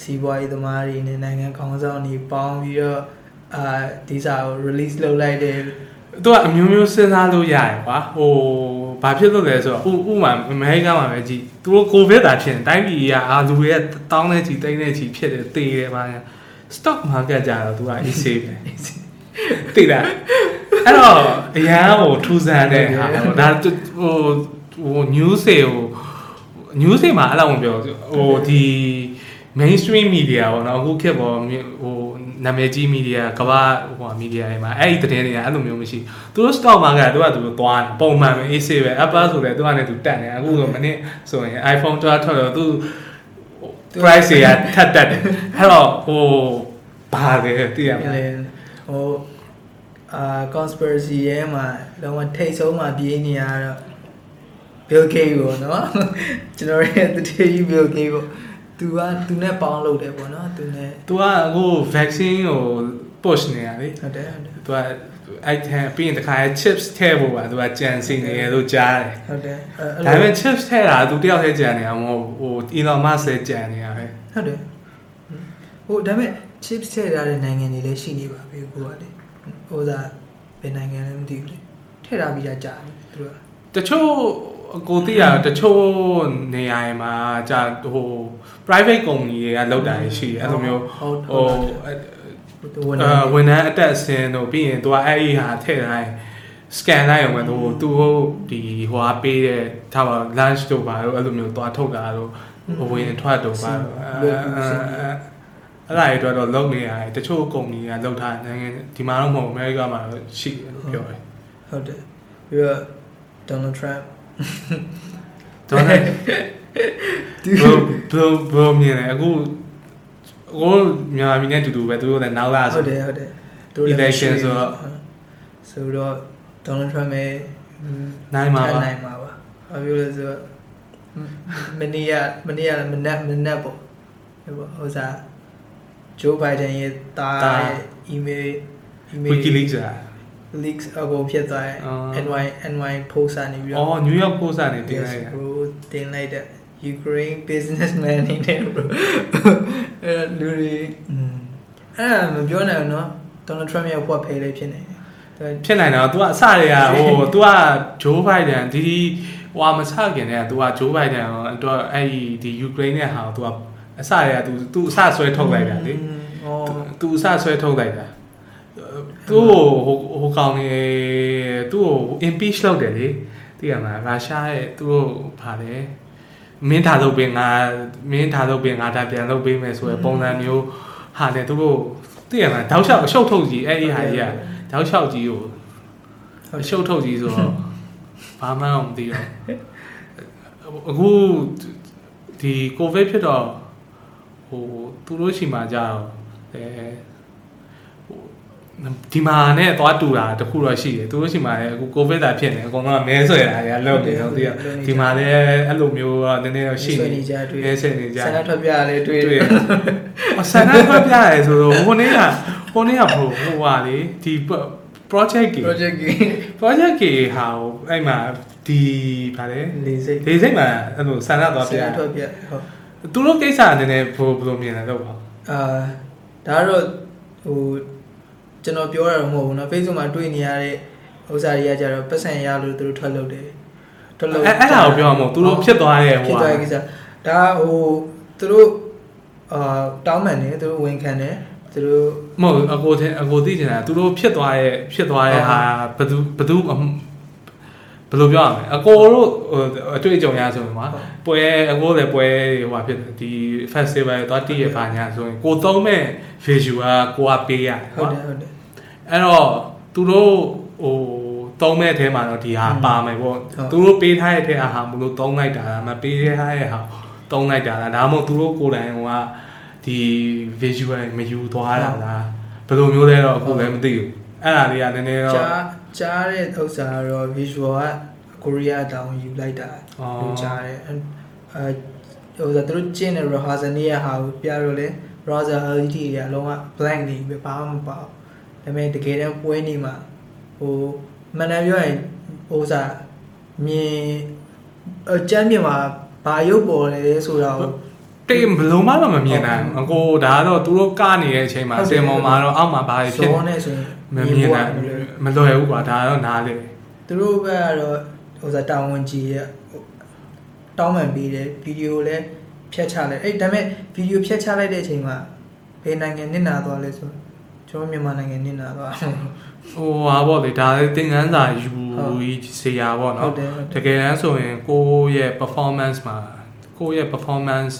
စီးပွားရေးသမားတွေနဲ့နိုင်ငံခေါင်းဆောင်တွေပေါင်းပြီးတော့အာဒီစာကို release လုပ်လိုက်တယ်သူကအမျိုးမျိုးစဉ်းစားလို့ရတယ်ကွာဟိုဘာဖြစ်လို့လဲဆိုတော့ဥဥမာအမေရိကန်မှာပဲကြည့်သူတို့ကိုဗစ်တာဖြစ်နေတိုင်းပြည်ကအာလူတွေကတောင်းနေချီတိတ်နေချီဖြစ်တယ်တေးတယ်ပါညာ stock market ကြတော့သူက easy ပဲတိတ်တာ အဲ့တော့အရန်ဟိုထူဆန်းတဲ့ဟာပေါ့ဒါဟိုဟို news တွေကို news တွေမှာအဲ့လိုမပြောဘူးဟိုဒီ mainstream media ပေါ့နော်အခုခေတ်ပေါ်ဟိုနာမည်ကြီး media ကမ္ဘာဟို media တွေမှာအဲ့ဒီသတင်းတွေကအဲ့လိုမျိုးမရှိသူတို့ stock market ကသူကသူတို့သွားတယ်ပုံမှန်ပဲ AC ပဲ Apple ဆိုလည်းသူကလည်းသူတက်နေအခုဆိုမနေ့ဆိုရင် iPhone 12ထွက်တော့သူ price တွေကထပ်တက်တယ်အဲ့တော့ဟိုဘာလဲသိရမလားဟို အာ conspiracy ရဲမှာလုံးဝထိတ်ဆုံးမှာပြေးနေရတော့ Bill Gates ပေါ့နော်ကျွန်တော်ရဲ့တတိယ Bill Gates ပေါ့သူကသူနဲ့ပေါင်းလုပ်တယ်ပေါ့နော်သူနဲ့သူကအခု vaccine ကို push နေရလေဟုတ်တယ်ဟုတ်တယ်သူကအဲ့ထက်ပြီးရင်တခါ chips ထည့်ဖို့ပါသူကကြံစီနေတယ်လို့ကြားတယ်ဟုတ်တယ်အဲ့ဒါပေမဲ့ chips ထည့်တာသူတယောက်တည်းကြံနေတာမဟုတ်ဟို Elon Musk လည်းကြံနေတာပဲဟုတ်တယ်ဟိုဒါပေမဲ့ chips ထည့်ထားတဲ့နိုင်ငံတွေလည်းရှိနေပါပြီကိုကလေ ဟိုသာဘယ်နိုင်ငံလဲမသိဘူးလေထည့်ထားပြီးသားကြာပြီသူကတချို့ကိုသိရတချို့နေရာတွေမှာကြာဟို private company တွေကလောက်တာရှိတယ်အဲ့လိုမျိုးဟုတ်ဟိုသူဝန်အာဝန်ထမ်းအတက်အဆင်းတို့ပြီးရင်သူကအဲ့ဒီဟာထည့်ထားရင် scan လိုက်အောင်ပဲသူသူဒီဟိုဟာပေးတဲ့ထားပါ lunch တို့ပါတို့အဲ့လိုမျိုးသွားထုတ်တာတို့ဟိုဝင်ထွက်တို့ပါတို့ အဲ့အဲ့ဒါတွေတော့လုံနေရတယ်တချို့ကုမ္ပဏီကလောက်ထားနိုင်ငံဒီမှာတော့မဟုတ်အမေရိကမှာတော့ရှိတယ်လို့ပြောတယ်ဟုတ်တယ်ပြီးတော့ Donald Trump ဒေါ်နယ်ဘယ်ဘယ်ဘယ်မြင်လဲအခုကိုမြန်မာပြည်နဲ့အတူတူပဲသူတို့လည်းနောက်လာဟုဆိုတ်တယ်ဟုတ်တယ် Election ဆိုတော့ဆိုတော့ Donald Trump ရဲ့နိုင်မှာပါနိုင်မှာပါဘာပြောလဲဆိုတော့မနေ့ကမနေ့ကမနက်မနက်ပေါ့ဟို ပေါ့ဟိုစား Joe Biden ရဲ့တာ တာ ရဲ့ email email WikiLeaks อ่ะ leaks အကုန်ဖြစ်သွားတယ် အော် NY NY post ကနေပြီး อ๋อ တော့ New York Post ကနေတင် Yes လိုက်တာ bro တင်လိုက်တဲ့ Ukraine businessman အနေနဲ့ bro အဲ့ဒါလူတွေอืมအဲ့ဒါမပြောနိုင်ဘူးเนาะ Donald Trump ရဲ့ what pay လေးဖြစ်နေတယ် ဖြစ်နိုင်တော့ तू အစတွေကဟို तू က Joe Biden ဒီဒီဟိုမစခင်တည်းက तू က Joe Biden တော့အဲ့ဒီဒီ Ukraine နဲ့ဟာ तू က အစတွေက तू तू အစဆွဲထုတ်လိုက်တာလေဩ तू အစဆွဲထုတ်လိုက်တာသူ့ဟိုဟိုကောင်နေသူ့ကို impeach လုပ်တယ်လေသိရမလားရုရှားရဲ့သူ့ကိုဗာလဲမင်းထားလုပ်ပေးငါမင်းထားလုပ်ပေးငါဒါပြန်လုပ်ပေးမယ်ဆိုရယ်ပုံစံမျိုးဟာလေသူ့ကိုသိရမလားတောက်လျှောက်အရှုပ်ထုတ်ကြီးအဲ့ဒီဟာကြီးကတောက်လျှောက်ကြီးကိုအရှုပ်ထုတ်ကြီးဆိုတော့ဘာမှမသိတော့အခုဒီကိုဗစ်ဖြစ်တော့ ဟိုသူတို့ရှိမှကြာတော့အဲဟိုဒီမှာနဲ့သွားတူတာတခုတော့ရှိတယ်သူတို့ရှိမှလည်းအခုကိုဗစ်တာဖြစ်နေအကုန်လုံးကမဲဆွဲတာတွေကလောက်နေတော့ဒီကဒီမှာလည်းအဲ့လိုမျိုးတော့နည်းနည်းတော့ရှိဆွေးနေနေကြတွေ့မဲဆွဲနေကြဆန္ဒထွက်ပြလေတွေ့တွေ့အဆန္ဒထွက်ပြရဲဆိုတော့ဟိုနေ့ကဟိုနေ့ကဟိုဟိုဟာလေဒီ project ကြီး project game project ကြီးဟာဟိုအဲ့မှာဒီဗာလဲလေးစိတ်ဒီစိတ်မှာအဲ့လိုဆန္ဒသွားပြဆန္ဒထွက်ပြဟုတ် သူတို့ကိစ္စနည်းနည်းဘယ်ဘယ်လိုမြင်လဲတော့ပါ အာဒါကတော့ဟိုကျွန်တော်ပြောရတော့မဟုတ်ဘူးเนาะ Facebook မှာတွေ့နေရတဲ့ဥစ္စာတွေကကြတော့ပတ်စံရလို့သူတို့ထွက်လုပ်တယ်ထွက်လုပ် အဲ့အဲ့ဒါကိုပြောမှာမဟုတ်သူတို့ဖြစ်သွားတဲ့ဟို ဖြစ် ဟာ သွားတဲ့ကိစ္စဒါဟိုသူတို့အာတောင်းမှန်တယ်သူတို့ဝန်ခံတယ်သူတို့ မဟုတ်အကိုတဲ့အကိုသိချင်တာသူတို့ဖြစ်သွားရဲ့ဖြစ်သွားရဲ့ဟာဘယ်သူဘယ်သူအမ ဘယ်လိုပြောရမလဲအကိုတို့ဟိုအတွေ့အကြုံရဆိုရင်ကွာပွဲအကိုလည်းပွဲဟိုဟာဖြစ်တယ်ဒီ festival သွားတည့်ရပါညာဆိုရင်ကိုသုံးမဲ့ visual ကကိုကပေးရတယ်ဟုတ်ကွာတယ်ဟုတ်တယ်အဲ့တော့သူတို့ဟိုသုံးမဲ့အထဲမှာတော့ဒီဟာပါမယ်ပေါ့သူတို့ပေးထားတဲ့အထဲဟာမလို့သုံးလိုက်တာလားမပေးထားတဲ့ဟာသုံးလိုက်တာလားဒါမှမဟုတ်သူတို့ကိုယ်တိုင်ကဒီ visual မယူသွားတာလားဘယ်လိုမျိုးလဲတော့အခုလည်းမသိဘူးအဲ့ဒါလေးကနည်းနည်းတော့ ကြားကြားတဲ့ဥစ္စာကတော့ visual ကကိုရီးယားတောင်ယူလိုက်တာအော်လို့ကြားတယ်အဲဟိုဆိုသူတို့ကျင်းတဲ့ rehearsal နေ့ရဟာကိုပြတော့လေ browser LED တွေကအလုံးဝ blank နေပြီဘာမှမပါဘူးဒါပေမဲ့တကယ်တမ်းပွဲနေမှာဟိုမှန်တယ်ပြောရင်ဟိုစားမြင်အကျမ်းမြင်မှာဘာရုပ်ပေါ်လဲဆိုတာကိုတိတ်ဘယ်လုံးမတော့မမြင်နိုင်ဘူးအကိုဒါကတော့သူတို့ကနေတဲ့အချိန်မှာဟုတ်စတယ်င်ပေါ်မှာတော့အောက်မှာဘာတွေဖြစ်ဇောနဲ့ဆိုရင်မမြင်နိုင်ဖို့က မလွယ်ဘူးကွာဒါတော့နားလေသူတို့ဘက်ကတော့ဟိုစားတာဝန်ကြီးရတောင်းပန်ပေးတယ်ဗီဒီယိုလည်းဖြတ်ချလိုက်အဲ့ဒါပေမဲ့ဗီဒီယိုဖြတ်ချလိုက်တဲ့အချိန်မှာဘယ်နိုင်ငံနစ်နာသွားလဲဆိုကျွန်တော်မြန်မာနိုင်ငံနစ်နာသွားဟိုဟာပေါ့လေဒါလည်းသင်ခန်းစာယူဟုတ်ကြီးစေရပေါ့ဟုနော်တ်တယ်ဟုတ်တတယ်ကယ်တမ်းဆိုရင်ကိုယ့်ရဲ့ performance မှာကိုယ့်ရဲ့ performance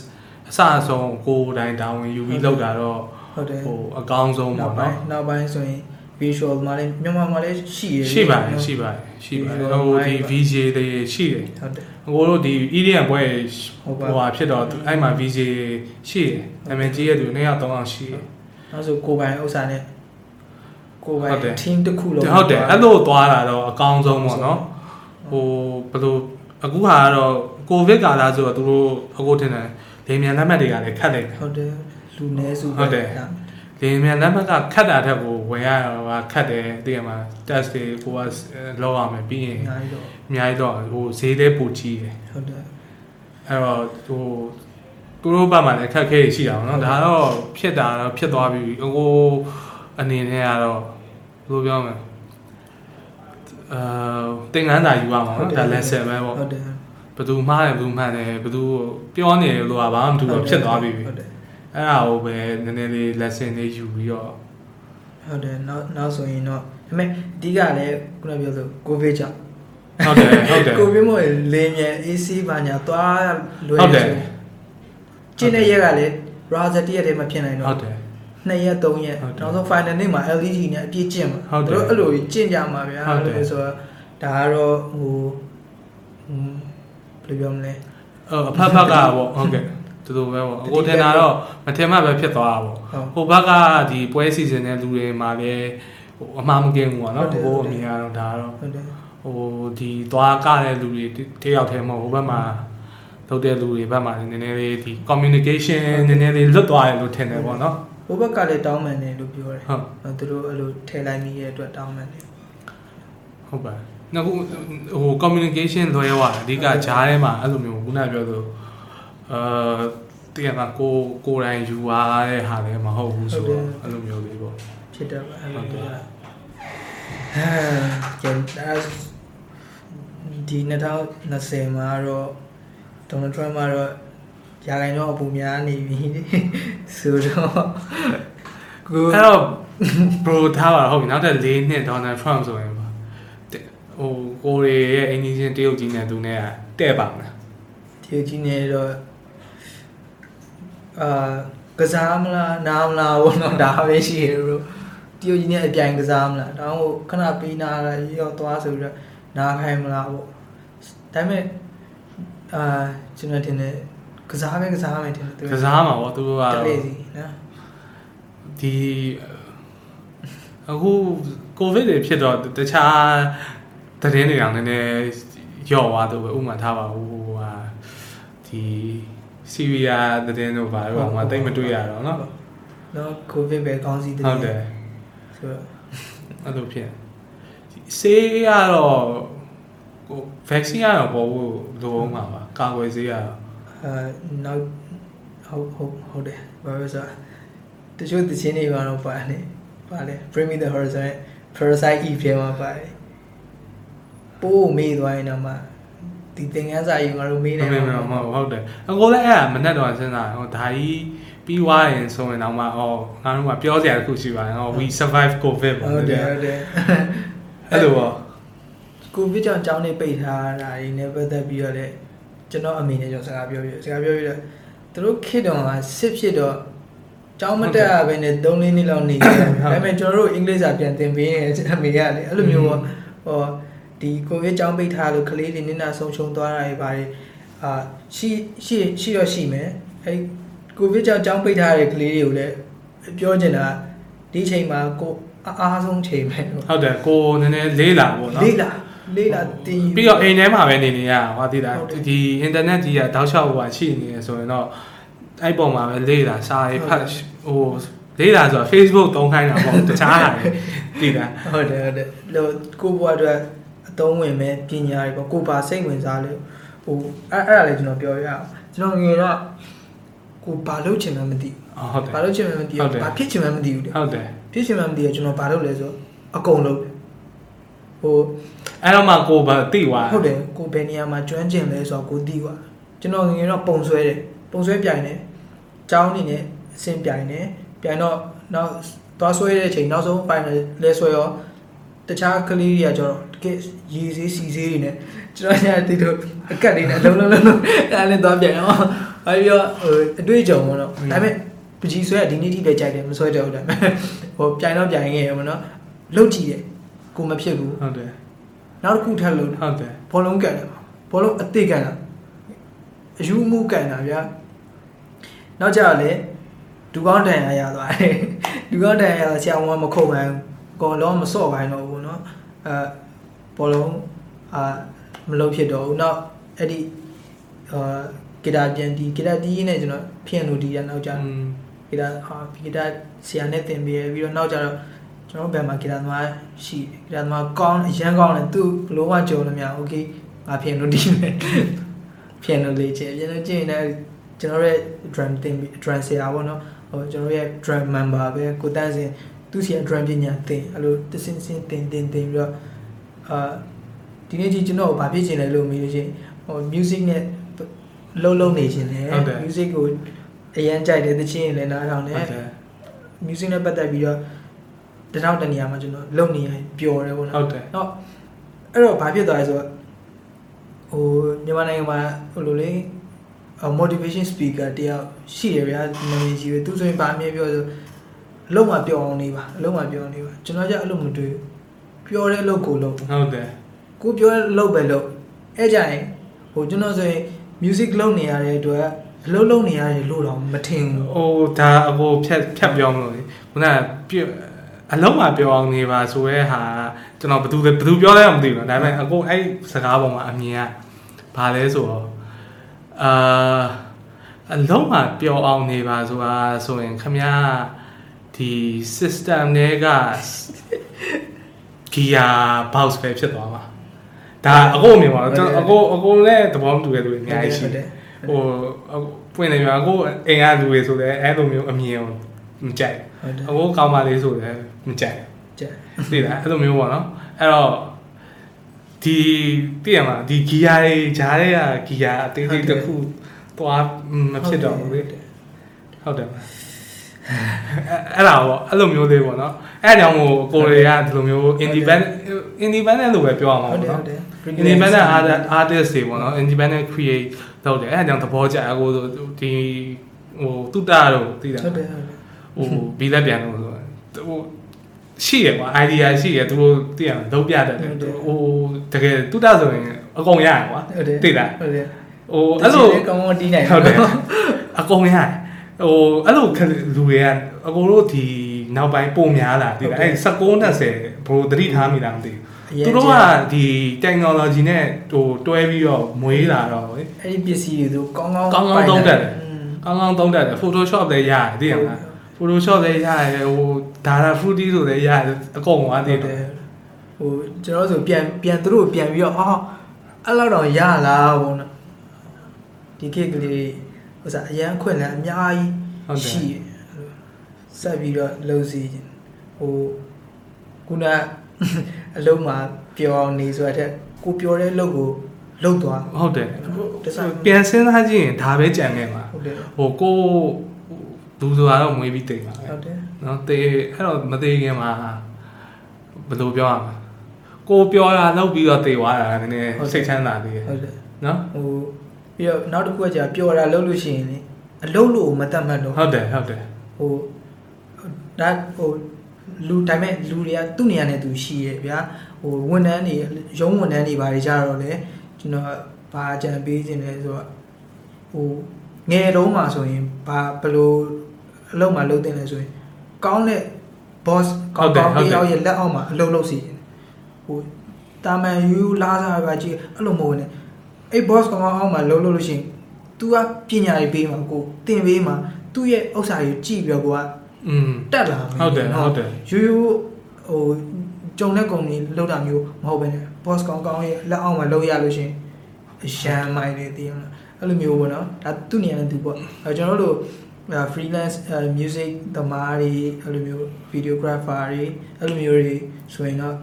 အစအဆုံးကိုယ်တိုင်တာဝန်ယူပြီးလုပ်တာတော့ဟုတ်တယ်ဟိုအကောင်းဆုံးနောက်ပေါ့ပိုင်းနော်နောက်ပိုင်းဆိုရင် visual မှာလည်းမြန်မာမှာလည်းရှိရရှိပါတယ်ရှိပါတယ်ရှိပါတယ် Visual ဟိုဒီပိုင်းပါ VJ တွေရှိတယ်ဟုတ်တယ်အကိုတို့ဒီ EDM ပွဲဟုတ်ပါဟိုဟာဖြစ်တော့သူအဲ့မှာ VJ ရှိတယ်နာမည်ကြီးရဲ့သူနှစ်ယောက်သုံးယောက်ရှိတယ်နောက်ဆိုကိုယ်ပိုင်ဥစ္စာနဲ့ကိုယ်ပိုင်ဟုတ်တယ် team တစ်ခုလုံးဟုတ်တယ်အဲ့လိုသွားတာတော့အကောင်းဆုံးပေါ့နော်ဟိုဘယ်လိုအခုဟာကတော့ကိုဗစ်ကာလဆိုတော့သူတို့အခုထင်တယ်လေမြန်လက်မှတ်တွေကလည်းခတ်လိုက်တယ်ဟုတ်တယ်လူနည်းစုပဲဟုတ်တယ်ဒါ လေမြန်လက်မှတ်ကခတ်တာထက်ကိုဝင်ရတာခတ်တယ်တကယ်မှာ test တွေကိုကလောက်ရမယ်ပြီးရင်အများကြီးတော့အများကြီးတော့ဟိုဈေးလေးပိုကြီးတယ်ဟုတ်တယ်အဲ့တော့ဟိုသူတို့ဘက်မှာလည်းအခက်အခဲတွေရှိတာပေါ့နော်ဒါတော့ဖြစ်တာတော့ဖြစ်သွားပြီဟိုအနေနဲ့ကတော့ဘယ်လိုပြောမလဲအာတင်ငန်းသာယူရမှာနော်ဒါ lesson ပဲပေါ့ဟုတ်တယ်ဘယ်သူမှားတယ်ဘယ်သူမှန်တယ်ဘယ်သူပြောနေတယ်လို့ကဘာမှမထူတော့ဖြစ်သွားပြီဟုတ်တယ် အဲ့ဒါကိုပဲနည်းနည်းလေး lesson လေးယူပြီးတော့ဟုတ်တယ်နောက်နောက်ဆိုရင်တော့ဒါပေမဲ့အဓိကလည်းခုနပြောဆိုကိုဗစ်ကြောင့်ဟုတ်တယ်ဟုတ်တယ်ကိုဗစ်မို့လေမြန် AC ဘာညာသွားလွယ်ဟုတ်တယ်ကျင်းတဲ့ရက်ကလည်း browser တရက်တည်းမဖြစ်နိုင်ဟုတော့တ်တယ်နှစ်ရက်သုံးရက်ဟုတ်တယ်နောက်ဆုံး final နေ့မှာ LED နဲ့အပြည့်ကျင့်မှာဟုတ်တယ်တို့အဲ့လိုကျင့်ကြမှာဗျာဟုတ်တယ်အဲ့လိုဆိုတော့ဒါကတော့ဟိုဟွန်းဘယ်လိုပြောမလဲအဲ့အဖက်ဖက်ကပေါ့ဟုတ်ကဲ့ တူတူပဲပေါ့အကိုထင်တာတော့မထင်မှပဲဖြစ်သွားတာပေါ့ဟုတ်ဟိုဘက်ကဒီပွဲစီစဉ်တဲ့လူတွေမှာလည်းဟိုအမှားမကင်းဘူးပေါ့နော်ဟုတ်တယ်ဟိုဟုတ်အတယ်မြင်ကတော့ဒါကတော့ဟုတ်တယ်ဟိုဒီသွားကတဲ့လူတွေတယောက်တည်းမဟုတ်ဟိုဘက်မှာလုပ်တဲ့လူတွေဘက်မှာလည်းနည်းနည်းလေးဒီ communication နည်းနည်းလေးလွတ်သွားတယ်လို့ထင်တယ်ပေါ့နော်ဟိုဘက်ကလည်းတောင်းပန်တယ်လို့ပြောတယ်ဟုတ်အဲ့သူတို့အဲ့လိုထည့်လိုက်မိရဲ့အတွက်တောင်းပန်တယ်ဟုတ်ပါနောက်ဟို communication လွဲသွားတယ်အဓိကဂျားထဲမှာအဲ့လိုမျိုးခုနပြောလို့ အာတကယ်မှာကိုကိုယ်တိုင်ယူရတဲ့ဟာလည်းမဟုတ်ဘူးဆိုတော့အဲ့လိုမျိုးလေးပေါ့ဖြစ်တယ်ပါအဲ့လိုဟုတ်တယ်ပြောတာအဲကျန်ဒါဒီ2020မှာတော့ဒေါ်နယ်ထရမ့်ကတော့ရာခိုင်တော့အပူများနေပြီဆိုတော့ကိုအဲ့တော့ bro ထားပါဟုတ်ပြီနောက်ထပ်၄နှစ် Donald Trump ဆိုရင်ပါတဲ့ဟိုကိုရီရဲ့အင်ဂျင်ရှင်တရုတ်ကြီးနဲ့သူနဲ့ကတဲ့ပါမလားဒီကြီးနေတော့ အာကစားမလားနားမလားဘောတော့ဒါပဲရှိရလို့တရုတ်ကြီးနဲ့အပြိုင်ကစားမလားတောင်းဟိုခဏပေးနာရောသွားဆိုပြီးတော့နားခိုင်းမလားပေါ့ဒါပေမဲ့အာကျွန်တော်ထင်တယ်ကစားပဲကစားမယ်ထင်တယ်သူကစားမှာပေါ့သူတို့ကတော့တလေးစီနော်ဒီအခုကိုဗစ်တွေဖြစ်တော့တခြားသတင်းတွေအောင်နည်းနည်းယော့သွားတော့ပဲဥပမာထားပါဘူးဟိုဟာဒီ ဆီးရီးယားသတင်းတို့ဘာလို့မှတိတ်မတွေ့ရတော့เนาะ နော်ကိုဗစ်ပဲကောင်းစီတ ဟုတ်တယ် ဆိုတော့ အဲ့လိုဖြစ်ဆေးကတော့ကို vaccine ကတော့ပေါ်ဖို့လိုအောင်ပါပါကာကွယ်ဆေးကတော့ အာနောက်ဟုတ်ဟုတ်ဟုတ်တယ်ဘာလို့လဲဆိုတော့တချို့တချင်းတွေကတော့ပါတယ်ပါလေ Bring Me the Horizon နဲ့ Parasite Eve ထဲမှာပါတယ်ပိုးမေးသွားရင်တော့မှ ဒီသင်ခန်းစာယူငါတို့မေးမတယ်မေမမဟုတ်တယ်အကိုလည်းအဲ့ဒါမနဲ့တော့စဉ်းစားဟိုဒါကြီးပြီးွားရင်ဆိုရင်တော့မှဩငါတို့ကပြောစရာတစ်ခုရှိပါတယ်ဟော we survive covid ပေါ့ဟုတ်တယ်ဟုတ်တယ်အဲ့လိုပေါ့ကိုဗစ်ကြောင့်ကျောင်းနေပိတ်ထားတာတွေနဲ့ပတ်သက်ပြီးတော့လေကျွန်တော်အမေနဲ့ကျွန်တော်စကားပြောပြစကားပြောပြတော့သူတို့ခေတ်တုန်းကစစ်ဖြစ်တော့ကျောင်းမတက်ရဘဲနဲ့3လေးနှစ်လောက်နေခဲ့တယ်ဒါပေမဲ့ကျွန်တော်တို့အင်္ဂလိပ်စာပြန်သင်ပေးနေအမေကလေအဲ့လိုမျိုးပေါ့ဟော ဒီကိုဗစ်ကျောင်းပိတ်ထားလို့ကလေးတွေနင်းနာဆုံးရှုံးသွားတာတွေပါတယ်အာရှိရှိရှိတော့ရှိမယ်အဲ့ကိုဗစ်ကြောင့်ကျောင်းပိတ်ထားတဲ့ကလေးတွေကိုလည်းပြောချင်တာဒီချိန်မှာကိုအားအားဆုံးချိန်ပဲဟုတ်တယ်ကိုနည်းနည်းလေးလာပေါ့နော်လေးလာလေးလာတင်ပြီးတော့အိမ်ထဲမှာပဲနေနေရတာဟောသိလားဟုတ်တယ်ဒီ internet ကြီးကတောက်လျှောက်ဟိုရှိနေတယ်ဆိုရင်တော့အဲ့ပုံမှာပဲလေးလာစာရေးဖတ်ဟိုလေးလာဆိုတော့ Facebook သုံးခိုင်းတာပေါ့တခြားဟာတွေသိလားဟုတ်တယ်ဟုတ်တယ်လို့ကိုဘွားအတွက်အ သုံးဝင်မဲ့ပညာတွေပေါ့ကိုပါစိတ်ဝင်စားလို့ဟိုအဲ့အဲ့ဒါလည်းကျွန်တော်ပြောရအောင်ကျွန်တော်ငယ်တော့ကိုဘာလုပ်ချင်မှမသိအော်ဟုတ်တယ်ဘာလုပ်ချင်မှမသိဟုတ်တယ်ဘာဖြစ်ချင်မှမသိဘူးလေဟုတ်တယ်ဖြစ်ချင်မှမသိရကျွန်တော်ဘာလုပ်လဲဆိုအကုန်လုပ်တယ်ဟိုအဲ့တော့မှကိုဗတိသွားဟုတ်တယ်ကိုဘယ်နေရာမှာကျွမ်းကျင်လဲဆိုတော့ကိုသိသွားကျွန်တော်ငယ်တော့ပုံဆွဲတယ်ပုံဆွဲပြိုင်တယ်ကျောင်းနေနဲ့အဆင်ပြိုင်တယ်ပြိုင်တော့နောက်သွားဆွဲတဲ့အချိန်နောက်ဆုံး final လဲဆွဲရော တခြားကလေးတွေကကျတော့တကယ်ရေစေးစီစေးတွေနဲ့ကျွန်တော်ညာတိတို့အကတ်တွေနဲ့အလုံးလုံးလုံးအဲ့လည်းသွားပြန်အောင်ဘာပြောအတွေ့အကြုံပေါ့နော်ဒါပေမဲ့ပကြီးဆွဲကဒီနေ့ထိပဲကြိုက်တယ်မဆွဲကြဘူးဒါပေမဲ့ဟိုပြိုင်တော့ပြိုင်ခဲ့ရပေါ့နော်လှုပ်ကြည့်တယ်ကိုမဖြစ်ဘူးဟုတ်တယ်နောက်တစ်ခုထပ်လှုပ်ဟုတ်တယ်ဘောလုံးကန်တယ်ဘောလုံးအသေးကန်တာအယူမှုကန်တာဗျာနောက်ကြလည်းဒူကောင်းတန်ရရသွားတယ်ဒူကောင်းတန်ရရဆရာဝန်မခုတ်ပါဘူးကော်လုံးမစော့ပါဘူး အဲဘောလုံးအာမလုပ်ဖြစ်တော့ဘူးနောက်အဲ့ဒီအာဂီတာပြန်တီးဂီတာတီးနဲ့ကျွန်တော်ဖြစ်လို့ဒီရနောက်ကြ อืม ဂီတာဟာဂီတာဆရာနဲ့သင်ပေးရပြီးတော့နောက်ကြတော့ကျွန်တော်ဘယ်မှာဂီတာသမားရှိတယ်ဂီတာသမားကောင်းအရန်ကောင်းတယ်သူဘလို့မှကြော်လို့မရโอเคငါဖြစ်လို့ဒီမယ်ဖြစ်လို့လေ့ကျင့်ပြန်လို့ကျင့်နေကျွန်တော်ရဲ့ drum သင် drum ဆရာပေါ့နော်ဟိုကျွန်တော်ရဲ့ drum member ပဲကိုတန်းစင် သူစီရဲ့ drum ပညာသင်အဲ့လိုတစ်စင်းစင်းသင်သင်သင်ပြီးတော့အာဒီနေ့ကြီးကျွန်တော်ဗာဖြစ်ချင်တယ်လို့မေးလို့ရှိရင်ဟို music နဲ့လုံးလုံးနေခြင်းတယ်ဟုတ်တယ် music ကိုအရန်ကြိုက်တယ်သချင်းလည်းနားထောင်တယ်ဟုတ်တယ် music နဲ့ပတ်သက်ပြီးတော့တထောင်တနေရာမှာကျွန်တော်လုံနေရင်ပျော်တယ်ပေါ့ဟုနော်တ်တယ်တော့အဲ့တော့ဘာဖြစ်သွားလဲဆိုတော့ဟိုမြန်မာနိုင်ငံမှာဟိုလိုလေ motivation speaker တယောက်ရှိရဗျာနာမည်ကြီးပဲသူဆိုရင်ဗာအမြဲပြောဆို အလုံးမပျော်အောင်နေပါအလုံးမပျော်အောင်နေပါကျွန်တော်ကြအဲ့လိုမတွေ့ဘူးပျော်တဲ့အလုပ်ကိုလုပ်ဟုတ်တယ်ကိုပြောတဲ့အလုပ်ပဲလုပ်အဲ့ကြရင်ဟိုကျွန်တော်ဆိုရင် music လုပ်နေရတဲ့အတွက်အလုပ်လုပ်နေရတယ်လို့တော့မထင်ဘူးဟိုဒါအကိုဖြတ်ဖြတ်ပြောင်းလို့လေခုနကပြအလုံးမပြောအောင်နေပါဆိုရဲဟာကျွန်တော်ဘယ်သူလဲဘယ်သူပြောလဲမသိဘူးနော်ဒါပေမဲ့အကိုအဲ့စကားပေါ်မှာအမြင်ကဘာလဲဆိုတော့အာအလုံးမပြောအောင်နေပါဆိုတာဆိုရင်ခမရ ဒီ system တွေက gear box ပဲဖြစ်သွားမှာဒါအကိုအမြင်ပါတော့ကျွန်တော်အကိုအကိုနဲ့သဘောမတူတဲ့လူတွေအများကြီးရှိတယ်ဟိုပွင့်နေမှာကိုအိမ်ကလူတွေဆိုလည်းအဲ့လိုမျိုးအမြင်ကိုမကြိုက်ဟုတ်တယ်အကိုကောင်းပါလေဆိုလည်းမကြိုက်ကြက်သိလားအဲ့လိုမျိုးပေါ့နော်အဲ့တော့ဒီသိရမှာဒီဂီယာတွေဂျားတွေကဂီယာအသေးသေးတစ်ခုသွားမဖြစ်တော့ဘူးလေဟုတ်တယ် အဲ့အဲ့ဒါပေါ့အဲ့လိုမျိုးလေးပေါ့နော်အဲ့ဒါကြောင့်မို့ကိုရီးယားဒီလိုမျိုး independent independent လို့ပဲပြောရမှာဟုတ်ပေါ့တယ်နော်ဟုတ်တယ် independent artist artist တွေပေါ့နော် independent create လုပ်တယ်အဲ့ဒါကြောင့်သဘောကျအကိုဒီဟိုတုတ္တတော့သိတာဟုတ်တယ်ဟုတ်တယ်ဟိုဘီလက်ပြန်လို့ဆိုဟိုရှိရကွာ idea ရှိရသူတို့သိရမှာလုံးပြတတ်တယ်ဟိုတကယ်တုတ္တဆိုရင်အကုန်ရရကွာဟုတ်တယ်သိလားဟုတ်တယ်ဟိုအဲ့လိုကောင်းကောင်းတီးနိုင်ဟုတ်တယ်အကုန်ရ ဟိုအဲ့လိုလူတွေကအကိုတို့ဒီနောက်ပိုင်းပုံများလာသိလားအဲ့16 20ဘယ်လိုသတိထားမိလားမသိဘူးသူတို့ကဒီ technology နဲ့ဟိုတွဲပြီးတော့မွေးလာတော့လေအဲ့ဒီပစ္စည်းတွေသူကောင်းကောင်းကောင်းကောင်းသုံးတတ်တယ်อืมကောင်းကောင်းသုံးတတ်တယ် Photoshop လည်းရတယ်သိရမလား Photoshop လည်းရတယ်ဟို Data Fruity ဆိုလည်းရတယ်အကုန်သွားဟုသေးတ်တတယ်ယ်ဟိုကျွန်တော်ဆိုပြန်ပြန်သူတို့ပြန်ပြီးတော့အော်အဲ့လောက်တော့ရလားဘုံနော်ဒီခေတ်ကလေး ဟိုစားအရန်ခွင့်လည်းအများကြီးဟုတ်တယ်ရှိတယ်ဆက်ပြီးတော့လှုပ်စီခြင်းဟိုခုနအလုံးမှာပြောအောင်နေဆိုတဲ့ကိုပြောတဲ့လုပ်ကိုလုပ်သွားဟုတ်တယ်တစားပြန်စဉ်းစားကြည့်ရင်ဒါပဲကြံခဲ့မှာဟုတ်တယ်ဟိုကိုလူဆိုတာတော့မွေးပြီးတိတ်ပါပဲဟုတ်တယ်နော်တေးအဲ့တော့မသေးခင်မှာဘယ်လိုပြောရမလဲကိုပြောတာလောက်ပြီးတော့တေသွားတာနည်းနည်းစိတ်ချမ်းသာသေးတယ်ဟုတ်တယ်နော်ဟို ပြီးတော့နောက်တစ်ခုကကြာပျော်တာလုပ်လို့ရှိရင်လေအလုပ်လို့မတတ်မှတ်တော့ဟုတ်တယ်ဟုတ်တယ်ဟဟိုဒါဟိုလူတိုင်းမဲ့လူတွေကသူ့နေရာနဲ့သူရှိရဲ့ဗျာဟိုဝန်ထမ်းတွေရုံးဝန်ထမ်းတွေဘာတွေကြတော့လေကျွန်တော်ဘာအကြံပေးခြင်းလဲဆိုတော့ဟိုငယ်တုန်းမှာဆိုရင်ဘာဘယ်လိုအလုပ်မှာလုပ်တင်လဲဆိုရင်ကောင်းတဲ့ boss ကောင်းကောင်းတယောက်ရဲ့လက်အောက်မှာအလုပ်လုပ်စီတယ်ဟိုတာမန်ယူလာစားပါကြည့်အဲ့လိုမဟုတ်နဲ့ အဲ့ boss ကောင်းကောင်းအောက်မှာလုပ်လို့လို့ရှိရင် तू ကပညာရေးပေးမှာကိုတင်ပေးမှာသူ့ရဲ့ဥစ္စာကိုကြည့်ပြီးတော့ကိုက อืม တက်လာမယ် ဟုတ်တယ်ဟုတ်တယ် ရိုးရိုးဟိုကြုံတဲ့ကုမ္ပဏီလောက်တာမျိုးမဟုတ်ဘဲနဲ့ boss ကောင်းကောင်းရဲ့လက်အောက်မှာလုပ်ရလို့ရှရင်အရှမ်းမိုက်တယ်တည်ရမလားအဲ့လိုမျိုးပေါ့နော်ဒါသူ့နေရာနဲ့သူပေါ့အဲကျွန်တော်တို့ freelance music သမားတွေအဲ့လိုမျိုး videographer တွေအဲ့လိုမျိုးတွေဆိုရင်တော့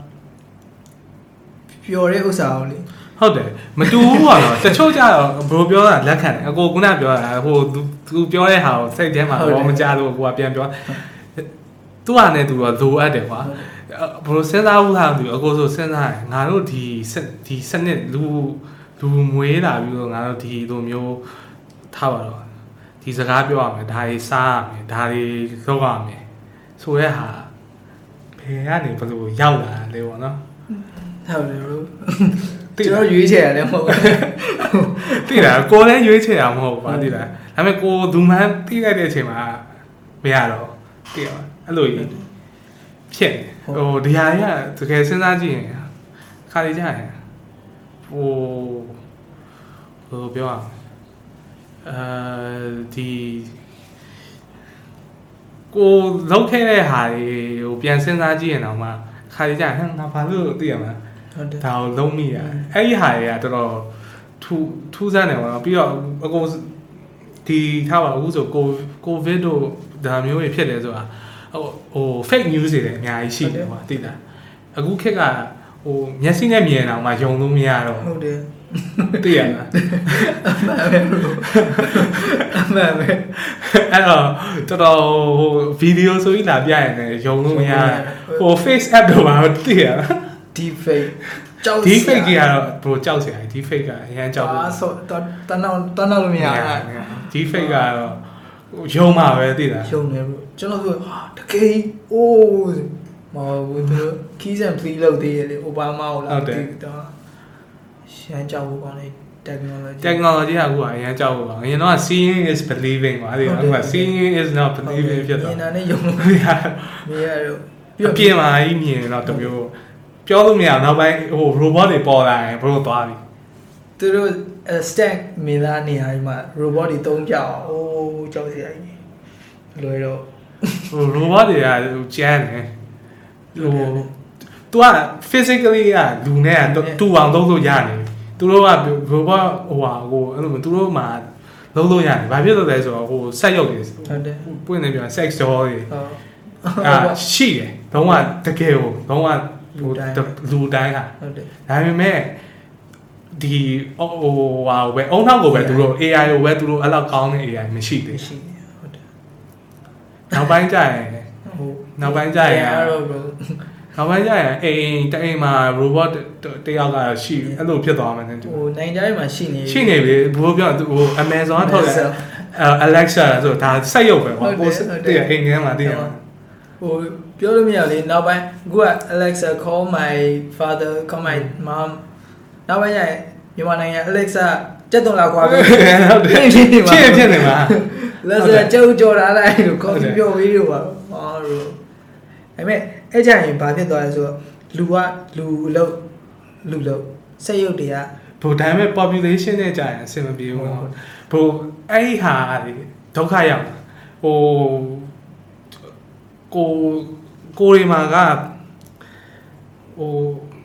ပျော်တဲ့ဥစ္စာကိုလေ ဟုတ်တယ်မတူဘူးပါတော့တချို့ကြတော့ဘိုးပြောတာလက်ခံတယ်အကိုခုနပြောတာဟိုသူသူပြောတဲ့ဟာကိုစိတ်ထဲမှာတော့မကြလို့ကိုကပြန်ပြောသူ့ဟာနဲ့သူတော့လိုအပ်တယ်ကွာဘိုးစဉ်းစားဘူးလားသူအကိုဆိုစဉ်းစားတယ်ငါတို့ဒီဒီစနစ်လူလူမွေးလာပြီးတော့ငါတို့ဒီလိုမျိုးထားပါတော့ဒီစကားပြောရမယ်ဒါတွေစားရမယ်ဒါတွေလုပ်ရမယ်ဆိုရဲဟာဘယ်ကနေဘယ်လိုရောက်လာလဲပေါ့နော်ဟုတ်တယ်ဘရို ကျွန်တော်ရွေးချယ်ရတယ်မဟုတ်ဘူးတိလားကိုလည်းရွေးချယ်တာမဟုတ်ပါတိလားဒါပေမဲ့ကိုဒူမန်းတိလိုက်တဲ့အချိန်မှာမရတော့တိရပါအဲ့လိုကြီးဖြစ်နေဟိုဒီဟာကြီးကတကယ်စဉ်းစားကြည့်ရင်ခါလေးကြရင်ဟိုဟိုပြောအောင်အဲဒီကိုလောက်ခဲ့တဲ့ဟာတွေဟိုပြန်စဉ်းစားကြည့်ရင်တော့မှခါလေးကြရင်ဟမ်ငါဘာလို့သိရမလားဟုတ်တယ် ဒါကိုလုံးမိရအဲ့ဒီဟာတွေကတော်တော်ထူထူးဆန်းတယ်ပေါ့နော်ပြီးတော့အကုန်ဒီထားပါအခုဆိုကိုကိုဗစ်တို့ဒါမျိုးတွေဖြစ်တယ်ဆိုတာဟိုဟို fake news တွေလည်းအများကြီးရှိတယ်ပေါ့သိလားအခုခေတ်ကဟိုမျက်စိနဲ့မြင်အောင်မှယုံလို့မရတော့ဟုတ်တယ်သိရလားအမှန်ပဲဘရိုအမှန်ပဲအဲ့တော့တော်တော်ဟိုဗီဒီယိုဆိုပြီးလာပြရင်လည်းယုံလို့မရဟို face app တော့ဘာလို့သိရလား deep fake ကြောက်ဒီ fake ကြီးကတော့ဘယ်ကြောက်စရာဒီ fake ကအရန်ကြောက်လို့အာဆိုတန်းတော့တန်းတော့လို့မရဘူးဒီ fake ကတော့ယုံမှာပဲသိလားရှုံနေဘရိုကျွန်တော်ဆိုဟာတကယ်အိုးမဟုတ်ဘူးသူ keys and plea လောက်သေးတယ်လေအိုဘားမားကိုလာတော့ရှမ်းကြောက်ဖို့ကောင်းလေ technology technology ကအခုကအရင်ကြောက်လို့ပါအရင်တော့ seeing is believing ပါအဲ့ဒါအခုက seeing is not believing ဖြစ်တော့မြင်တာနဲ့ယုံလို့မရမရတော့အပြင်မှာကြီးမြင်တော့တမျိုး ပြောလို့မရနောက်ပိုင်းဟို robot တွေပေါ်လာရင်ဘယ်လိုသွားပြီသူတို့ stack မင်းသားနေရာကြီးမှာ robot တွေတုံးကြအောင်အိုးကြောက်စရာကြီးလွယ်တော့ဟို robot တွေကဟိုကျန်းတယ်ဟို तू က physically ကလူနဲ့ကတူအောင်လုပ်လို့ရတယ်သူတို့က robot ဟိုဟာကိုအဲ့လိုသူတို့မှာလုပ်လို့ရတယ်ဘာဖြစ်လို့လဲဆိုတော့ဟိုဆက်ရုပ်တွေဟုတ်တယ်ပွင့်နေပြန် sex doll တွေဟုတ်အာရှိတယ်တော့ကတကယ်ကိုတော့က လူတိုင်းလူတိုင်းဟာဟုတ်တယ်ဒါပေမဲ့ဒီဟိုဟာပဲအုံနောက်ကိုပဲသူတို့ AI ကိုပဲသူတို့အဲ့လောက်ကောင်းတဲ့ AI မရှိသေးဘူးရှိတယ်ဟုတ်တယ်နောက်ပိုင်းကျရင်ဟိုနောက်ပိုင်းကျရင်အဲ့တော့ bro နောက်ပိုင်းကျရင်အိမ်တအိမ်မှာ robot တယောက်ကရှိအဲ့လိုဖြစ်သွားမှန်းတူဟိုနိုင်ကြရေးမှာရှိနေရှိနေပြီဘိုးပြောသူဟို Amazon ထုတ်တယ် Alexa ဆိုဒါစက်ရုပ်ပဲပေါ့ပို့တည်းအိမ်ထဲမှာတည်းရဟို ပြောလို့မရလေနောက်ပိုင်းအခုက Alexa call my father call my mom နောက်ပိုင်းကျရင်မြန်မာနိုင်ငံ Alexa ကြက်တုံလာခွာပြီးဟုတ်တယ်ဖြစ်နေမှာဖြစ်ဖြစ်နေမှာလက်စကျုပ်ကြော်လာလိုက်လို့ကော်ဖီပြောပြီးတော့ပါဟာရောဒါပေမဲ့အဲ့ကြရင်ဘာဖြစ်သွားလဲဆိုတော့လူကလူအလုပ်လူလုပ်စက်ရုပ်တွေကဘို့ဒါပေမဲ့ population နဲ့ကြာရင်အဆင်မပြေဘူးနော်ဘို့အဲ့ဒီဟာတွေဒုက္ခရောက်တာဟိုကို ကိုရီမာကဟို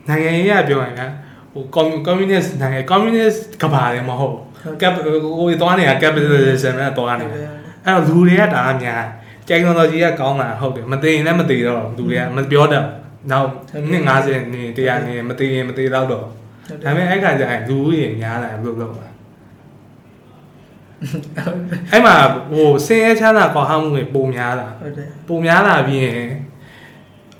နိုင်ငံရေးရပြောရင်ကဟို communist နိုင်ငံ communist ကဘာလည်းမဟုတ် cap ဟိုသွားနေတာ capitalism နဲ့သွားနေတာအဲ့တော့လူတွေကဒါအများ technology ကကောင်းတာဟုတ်တယ်မသိရင်လည်းမသိတော့လူတွေကမပြောတတ်နောက်နှစ်90နေ100နေမသိရင်မသိတော့တော့ဒါပေမဲ့အဲ့ခါကျရင်လူဦးရေများလာဘယ်လိုလုပ်မှာအဲ့မှာဟိုစင်ရဲချမ်းသာကွာဟမှုတွေပုံများလာဟုတ်တယ်ပုံများလာပြီးရင်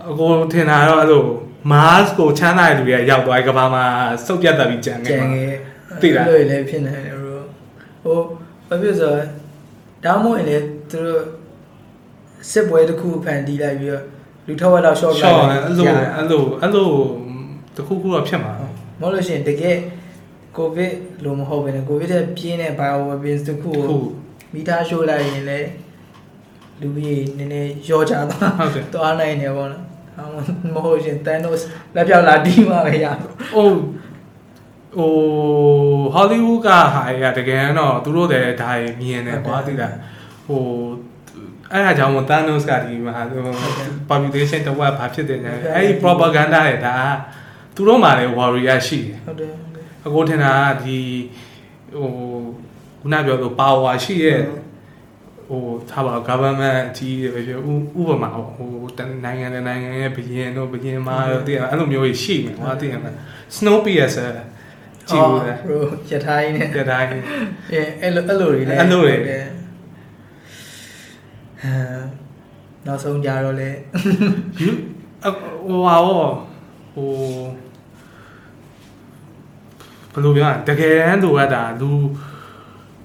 အကိုထင်တာတော့အဲ့လို Mars ကိုချမ်းသာတဲ့လူတွေကရောက်သွားပြီကဘာမှာစုပ်ပြတ်တက်ပြီးကြံနေကြံမှာငယ်သိလားလို့လည်းဖြစ်နေတယ်ဘရိုဟိုဘာဖြစ်ဆိုတော့ဒါမှမဟုတ်ရင်လေသူတို့ဟစစ်ပွဲတစ်ခုဖန်တီးလိုက်ပြီးတော့လူထောက်ဝက်တော့ short ရှော့လိုက်အဲ့လိုအဲ့လိုအဲ့လိုတခုခုတော့ဖြစ်မှာမဟုတ်လို့ရှိရင်တကယ်ကိုဗစ်လို့မဟုတ်ဘဲနဲ့ကိုဗစ်တဲ့ပြင်းတဲ့ bio weapons တစ်ခုခုကိုမီတာရှိုးလိုက်ရင်လည်းလူကြီးနည်းနည်းရောကြသွားဟုတ်တယ်သွားနိုင်တယ်ပေါ့နော်အ မမဟုတ်ရှင်တန်တို့လက်ပြောက်လာတီးမှပဲရဟိုဟိုဟောလိဝုဒ်ကဟာရတကယ်တော့သူတို့တဲ့ဒါရမြင်တယ်ကွာသိလားဟိုအဲ့ဒါကြောင့်မတန်နိုစ်ကဒီမှာ population တော့ဘာဖြစ်တယ်လဲအဲ့ဒီ propaganda တွေဒါသူတို့မှလည်း warrior ရှိတယ်ဟုတ်တယ်ဟုတ်တယ်အကိုထင်တာကဒီဟိုခုနပြောလို့ power ရှိရဲ့ ဟိုထားပါ government အကြီးတွေပဲပြောဥဥပမာပေါ့ဟိုနိုင်ငံနဲ့နိုင်ငံရဲ့ဘရင်တို့ဘရင်မာတို့တည်အဲ့လိုမျိုးကြီးရှိမယ်ဟောတည်ရမယ် snow pierce ကြည့်ဦးလေဘရိုရထားရင်းနဲ့တတိုင်းအဲအဲ့လိုအဲ့လိုတွေလည်းအဲ့လိုတွေဟုတ်တယ်ဟမ်နောက်ဆုံးကြတော့လေယူဟိုဟာဟိုဟိုဘယ်လိုပြောရလဲတကယ်တမ်းလိုအပ်တာလူ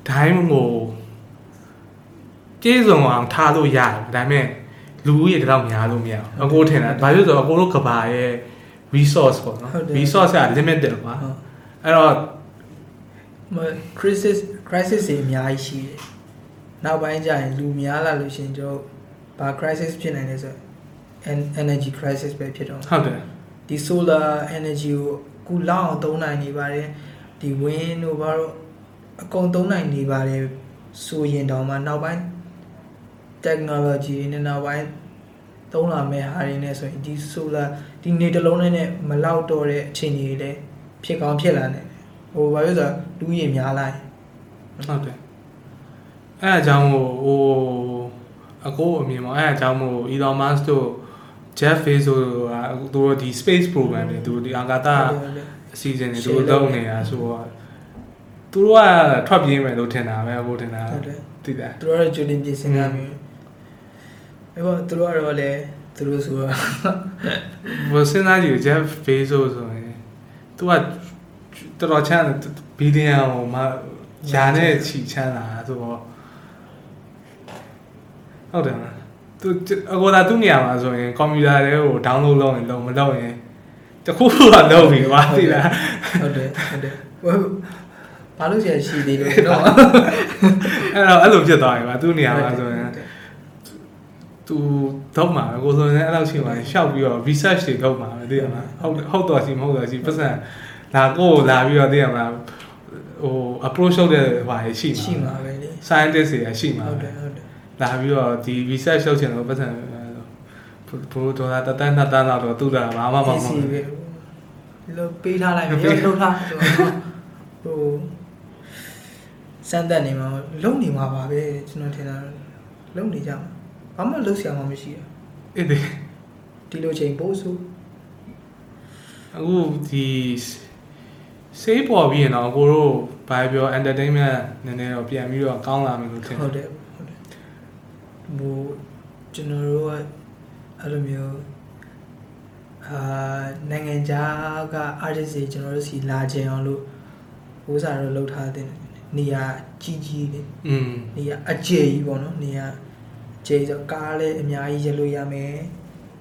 တိုင်းကို ကျေးဇူးအောင်ထားလို့ရတယ်ဒါပေမဲ့လူဦးရေတောင်များလို့မရဘူးအကိုထင်တာဘာလို့လဲဆိုတော့အကိုတို့ကဘာရဲ့ resource ပေါ့နော် resource က limited ကွာဟုတ်အဲ့တော့မ crisis crisis တွေအများကြီးရှိတယ်နောက်ပိုင်းကျရင်လူများလာလို့ရှရင်ကျွန်တော်ဘာ crisis ဖြစ်နိုင်လဲဆိုတော့ en- energy crisis ပဲဖြစ်တော့မှာဟုတ်တယ်ဒီ solar energy ကိုအခုလောက်အောင်သုံးနိုင်နေပါတယ်ဒီ wind တို့ဘာလို့အကုန်သုံးနိုင်နေပါတယ်ဆိုရင်တောင်မှနောက်ပိုင်း technology တွေနဲ့နောက်ပိုင်းသုံးလာမယ့်ဟာတွေနဲ့ဆိုရင်ဒီ solar ဒီနေတစ်လုံးနဲ့မလောက်တော့တဲ့အခြေအနေတွေလည်းဖြစ်ကောင်းဖြစ်လာနေတယ်ဟိုဘာလို့လဲဆိုတော့လူကြီးများလာရင်ဟုတ်တယ်အဲ့အကြောင်းကိုဟိုအကိုအမြင်ပေါ့အဲ့အကြောင်းမို့ Elon Musk တို့ Jeff Bezos တို့ကသူတို့ဒီ space program တွေသူဒီအာကာသအစီအစဉ်တွေသူတို့လုပ်နေတာဆိုတော့သူတို့ကထွက်ပြေးမယ်လို့ထင်တာပဲအကိုထင်တာဟုတ်တယ်သိတယ်သူတို့ကတော့ကြိုတင်ပြင်ဆင်ရမယ် အဲ့တော့သူတို့ကတော့လည်းသူတို့ဆိုတော့ဘယ်စဉ်းစားကြည့် Jeff Bezos ဆိုရင်သူကတော်တော်ချမ်းဘီလီယံဟိုမှာယာနဲ့ချီချမ်းလာဆိုတော့ဟုတ်တယ်မလားသူအကောသာသူ့နေရာမှာဆိုရင်ကွန်ပျူတာတွေကို download လုပ်ရင်လုံးမလုပ်ရင်တခုခုတော့လုပ်ပြီကွာသိလားဟုတ်တယ်ဟုတ်တယ်ဟိုဘာလို့ဆရာရှိသေးလို့တော့အဲ့တော့အဲ့လိုဖြစ်သွားပြီကွာသူ့နေရာမှာဆိုရင် သူတော့မှာပဲကိုဆိုရင်အဲ့လောက်ရှိမှရှောက်ပြီးတော့ research တွေလုပ်မှာပဲသိရမလားဟုတ်ဟုတ်တော့ရှိမဟုတ်တော့ရှိပတ်စံလာကိုကိုလာပြီးတော့သိရမလားဟို approach လုပ်တဲ့ဟာရှိမှာရှိမှာပဲလေ scientist တွေကရှိမှာဟုတ်ပဲတယ်ဟုတ်တယ်လာပြီးတော့ဒီ research လုပ်ချင်တော့ပတ်စံဘိုးဒေါ်လာတတန်းနှစ်တန်းတော့သူ့တာဘာမှမမဟုတ်စီဘူးပဲလို့ပေးထားလိုက်ပြီလှုပ်ထားဆိုတော့ဟိုစမ်းတက်နေမှာလုံနေမှာပါပဲကျွန်တော်ထင်တာလုံနေကြမှာ ဘာမှလှုပ်ရှားမှမရှိဘူးအဲ့ဒီဒီလိုချိန်ပို့ဆိုအခုဒီစေးပေါ်ပြီးရင်တော့ကိုတို့ဘာပြော entertainment နည်းနည်းတော့ပြန်ပြီးတော့ကောင်းလာမယ်လို့ထင်ဟုတ်တယ်ဟုတ်တယ်ဟိုကျွန်တော်တို့ကအဲ့လိုမျိုးအာနိုင်ငံခြားက artist တွေကျွန်တော်တို့စီလာခြင်းအောင်လို့ဟိုးစားတော့လှုပ်ထားတဲ့နေရာကြီးကြီးလေးอืมနေရာအကျယ်ကြီးပေါ့နော်နေရာ ကျယ်ဆိုကားလည်းအများကြီးရလို့ရမယ်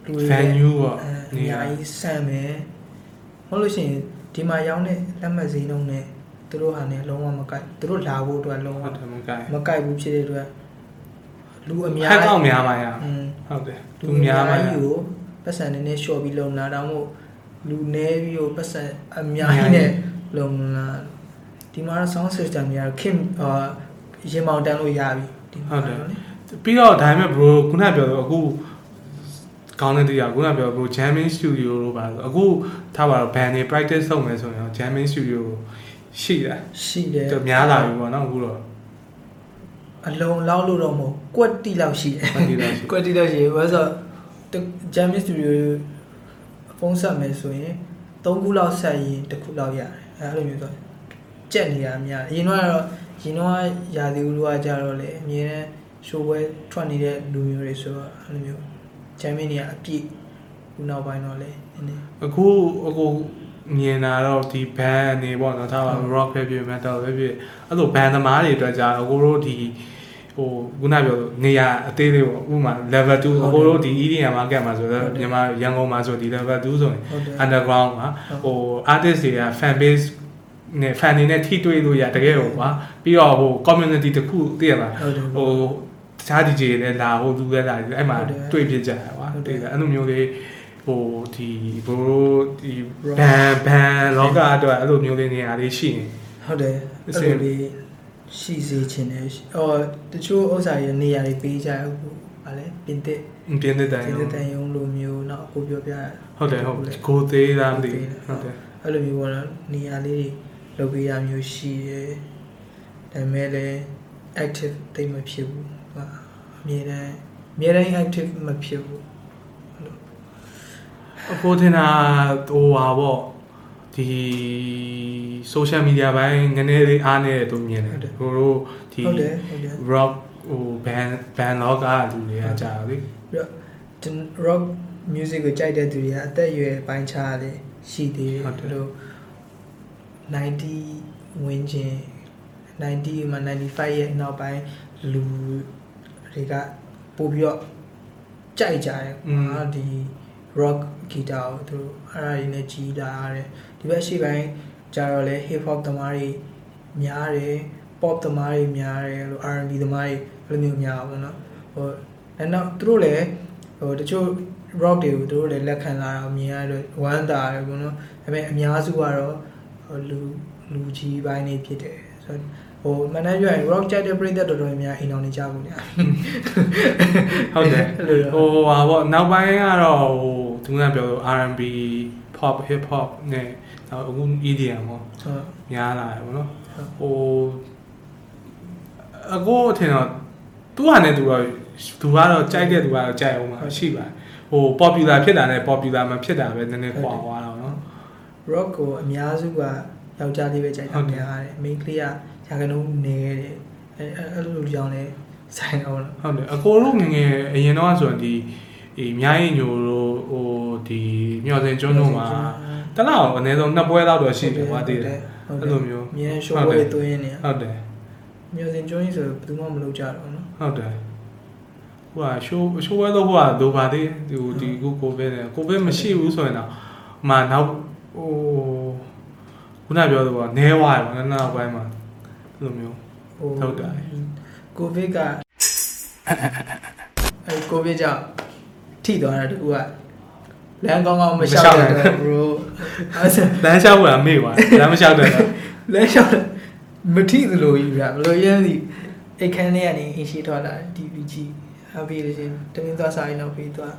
လူတွေလည်း venue ပေါ့အဲအနေရာများကြီးဆန့်မယ်ဟုတ်လို့ရှိရင်ဒီမှာရောင်းတဲ့လက်မှတ်ဈေးနှုန်းနဲ့သူတို့ဟာနဲ့လုံးဝမကိုက်သူတို့လာဖို့အတွက်လုံးဝဟုတ်တယ်မကိုင်မကိုက်ဘူးဖြစ်တဲ့အတွက်လူအဟများက်ကောက်များပါရอืมဟုတ်တယ်လူသူအများများပါရကြီးကိုပတ်စံနည်းနည်းလျှော့ပြီးလုံလာတော့မို့လူနည်းပြီးကိုပတ်စံအများကြီးနဲ့လုံလာဒီမှာတော့ sound system များခင်အာရင်မောင်တန်းလို့ရပြီဒီမှာတော့လေ ပြီးတော့ဒါပေမဲ့ bro ခုနပြောတော့အခုကောင်းတဲ့တရားခုနပြော bro jamming studio လို့ပါဆိုအခုထားပါတော့ band တွေ practice လုပ်မယ်ဆိုရင်တော့ jamming studio ရှိတယ်ရှိတယ်သူများလာပြီပေါ့နော်အခုတော့အလုံးလောက်လို့တော့မဟုတ်ကွက်တီလောက်ရှိတယ်မှတ်ပြီးတော့ရှိကွက်တီလောက်ရှိတယ်ဘာလို့ဆိုတော့ဂျမ်မီစတူဒီယိုဖုန်းဆက်မယ်ဆိုရင်၃ခုလောက်ဆက်ရင်တစ်ခုလောက်ရတယ်အဲလိုမျိုးဆိုကြက်နေရများအရင်တော့ကတော့ရင်တော့ရာသီဥတုကကြတော့လေအမြဲတမ်း ရှိုးပွဲထွက်နေတဲ့လူမျိုးတွေဆိုတော့အဲလိုမျိုးဂျမ်မီနေကအပြည့်ခုနောက်ပိုင်းတော့လေနည်းနည်းအခုအခုမြင်တာတော့ဒီ band နေပေါ့နော်ထားပါ rock ပဲဖြစ် metal ပဲဖြစ်အဲ့လို band သမားတွေအတွက်ကြာအခုတို့ဒီဟိုခုနပြောလို့နေရာအသေးလေးပေါ့ဥပမာ level 2အကိုတို့ဒီ EDM market မှာဆိုတော့မြန်မာရန်ကုန်မှာဆိုဒီ level 2ဆိုရင်ဟုတ်တယ် underground မှာဟို artist တွေက fan base နဲ့ fan တွေနဲ့ထိတွေ့လို့ရတကယ်ဟိုကွာပြီးတော့ဟို community တစ်ခုသိရလားဟုတ်တယ်ဟိုတ ခြား DJ တွေလည်းလာဟိုလူလည်းလာအဲ့မှာဟုတ်တယ်တွေ့ဖြစ်ကြတာကွာဟုတ်တယ်တွေ့တယ်အဲ့လိုမျိုးလေးဟိုဒီဘိုးဒီ Rock ဘန်ဘန်လောကအတွက်အဲ့လိုမျိုးလေးနေရာလေးရှိနေဟုတ်တယ်အအဲ့စင်လိုလေးရှိစေချင်တယ်အော်တချို့ဥစ္စာတွေနေရာတွေပေးကြအခုဗာလဲပြင်သစ်ပြင်းတဲ့တိုင်ပြင်သစ်တန်ယုံလိုမျိုးနောက်အခုပြောပြရဟုတ်တယ်ဟုတ်တယ်ကိုသေးတာမသိကိုသေးဘူးတာဟုတ်တယ်အဲ့လိုမျိုးပေါ့နော်နေရာလေးတွေလုပ်ပေးရမျိုးရှိတယ်ဒါပေမဲ့လည်း active တိတ်မဖြစ်ဘူးဟာအ မြဲတမ်းအမြဲတမ်း active မဖြစ်ဘူးအကိုထင်တာဟိုဟာပေါ့ဒီ social media ဘိုင်းနည်းနည်းလေးအားနေတယ်သူမြင်တယ်ကိုတို့ဒီဟုတ်တယ်ဟုတ်တယ် rock ဟို band band လောကလူတွေကကြာလေပြီးတော့ gen- rock music ကိုကြိုက်တဲ့သူတွေကအသက်အရွယ်ပိုင်းခြားတယ်ရှိသေးတယ်ဟုတ်တယ်တို့90ဝန်းကျင်90မှာ95ရဲ့နောက်ပိုင်းလူ တွေကပို့ပြီးတော့ကြိုက်ကြတယ်อืมဟာဒီ rock guitar ကိုသူတို့အဲ့ဒါတွေနဲ့ကြီးလာရတယ်ဒီဘက်ရှိပိုင်းကျတော့လေ hip hop သမားတွေများတယ် pop သမားတွေများတယ်လို့ R&B သမားတွေအဲ့လိုမျိုးများပါဘောနော်ဟိုအဲ့တော့သူတို့လည်းဟိုတချို့ rock တွေကိုသူတို့လည်းလက်ခံလာတာမြင်ရတော့ဝမ်းသာတယ်ဘောနော်ဒါပေမဲ့အများစုကတော့ဟိုလူလူကြီးပိုင်းနေဖြစ်တယ်ဆိုတော့ ဟိုမန်နေပြောရင် rock ကြိုက်တဲ့ပရိသတ်တော်တော်များများအိမ်အောင်နေကြဘူးညာဟုတ်တယ်အဲ့လိုတော့ဟိုဟာပေါ့နောက်ပိုင်းကတော့ဟိုသူကပြောလို့ R&B pop hip hop နဲ့နောက်အခု EDM ပေါ့ဟုတ်များလာတယ်ပေါ့နော်ဟုတ်ဟိုအကိုအထင်တော့သူကလည်းသူတော့သူကတော့ကြိုက်တဲ့သူကတော့ကြိုက်အောင်မှာရှိပါတယ်ဟို popular ဖြစ်တာနဲ့ popular မဖြစ်တာပဲနည်းနည်းကွာသွားတော့နော် rock ကိုအများစုကယောက်ျားလေးပဲကြိုက်ဟုတာတ်တယ်များတယ်မိန်းကလေးက ရာခိုင်နှုန်းနည်းတယ်အဲအဲအဲ့လိုကြောင့်လဲဆိုင်တော့လားဟုတ်တယ်အကိုတို့ငယ်ငယ်အရင်တော့ဆိုရင်ဒီဒီမြိုင်းညိုတို့ဟိုဒီမြော်စင်ကျွန်းတို့မှာတလောက်အနည်းဆုံးနှစ်ပွဲလောက်တော့ရှိတယ်ကွာတည်တယ်ဟုတ်အဲ့လိုမျိုးမြင်းရှိုးဝဲသွင်းနေဟုတ်တယ်မျိုးစင်ကျွန်းကြီးဆိုဘယ်သူမှမလုပ်ကြတော့နော်ဟုတ်တယ်ဟိုကရှိုးရှိုးဝဲတော့ဟိုကဒိုပါသေးဒီဒီကိုကိုဗစ်နဲ့ကိုဗစ်မရှိဘူးဆိုရင်တော့မနောက်ဟိုခုနပြောသလိုနဲဝါရပေါ့နောက်ပိုင်းမှာအဲ့ လိုမျိုးဟိုဟုတ်တယ်ကိုဗစ်ကအဲကိုဗစ်ကြောင့်ထိသွားတာတကူကလမ်းကောင်းကောင်းမရှောက်တယ် bro အဲ့ဒါလမ်းလျှောက်တာမေ့သွားလမ်းမလျှောက်တယ်တော့လဲလျှောက်တယ်မထိသလိုကြီးဗျာဘလို့ရဲဒီအိတ်ခမ်းထဲကနေအင်းရှိထွက်လာတယ် TVG အပြီးလို့ရှရင်တမင်းသွားစားရင်တော့ပြီးသွား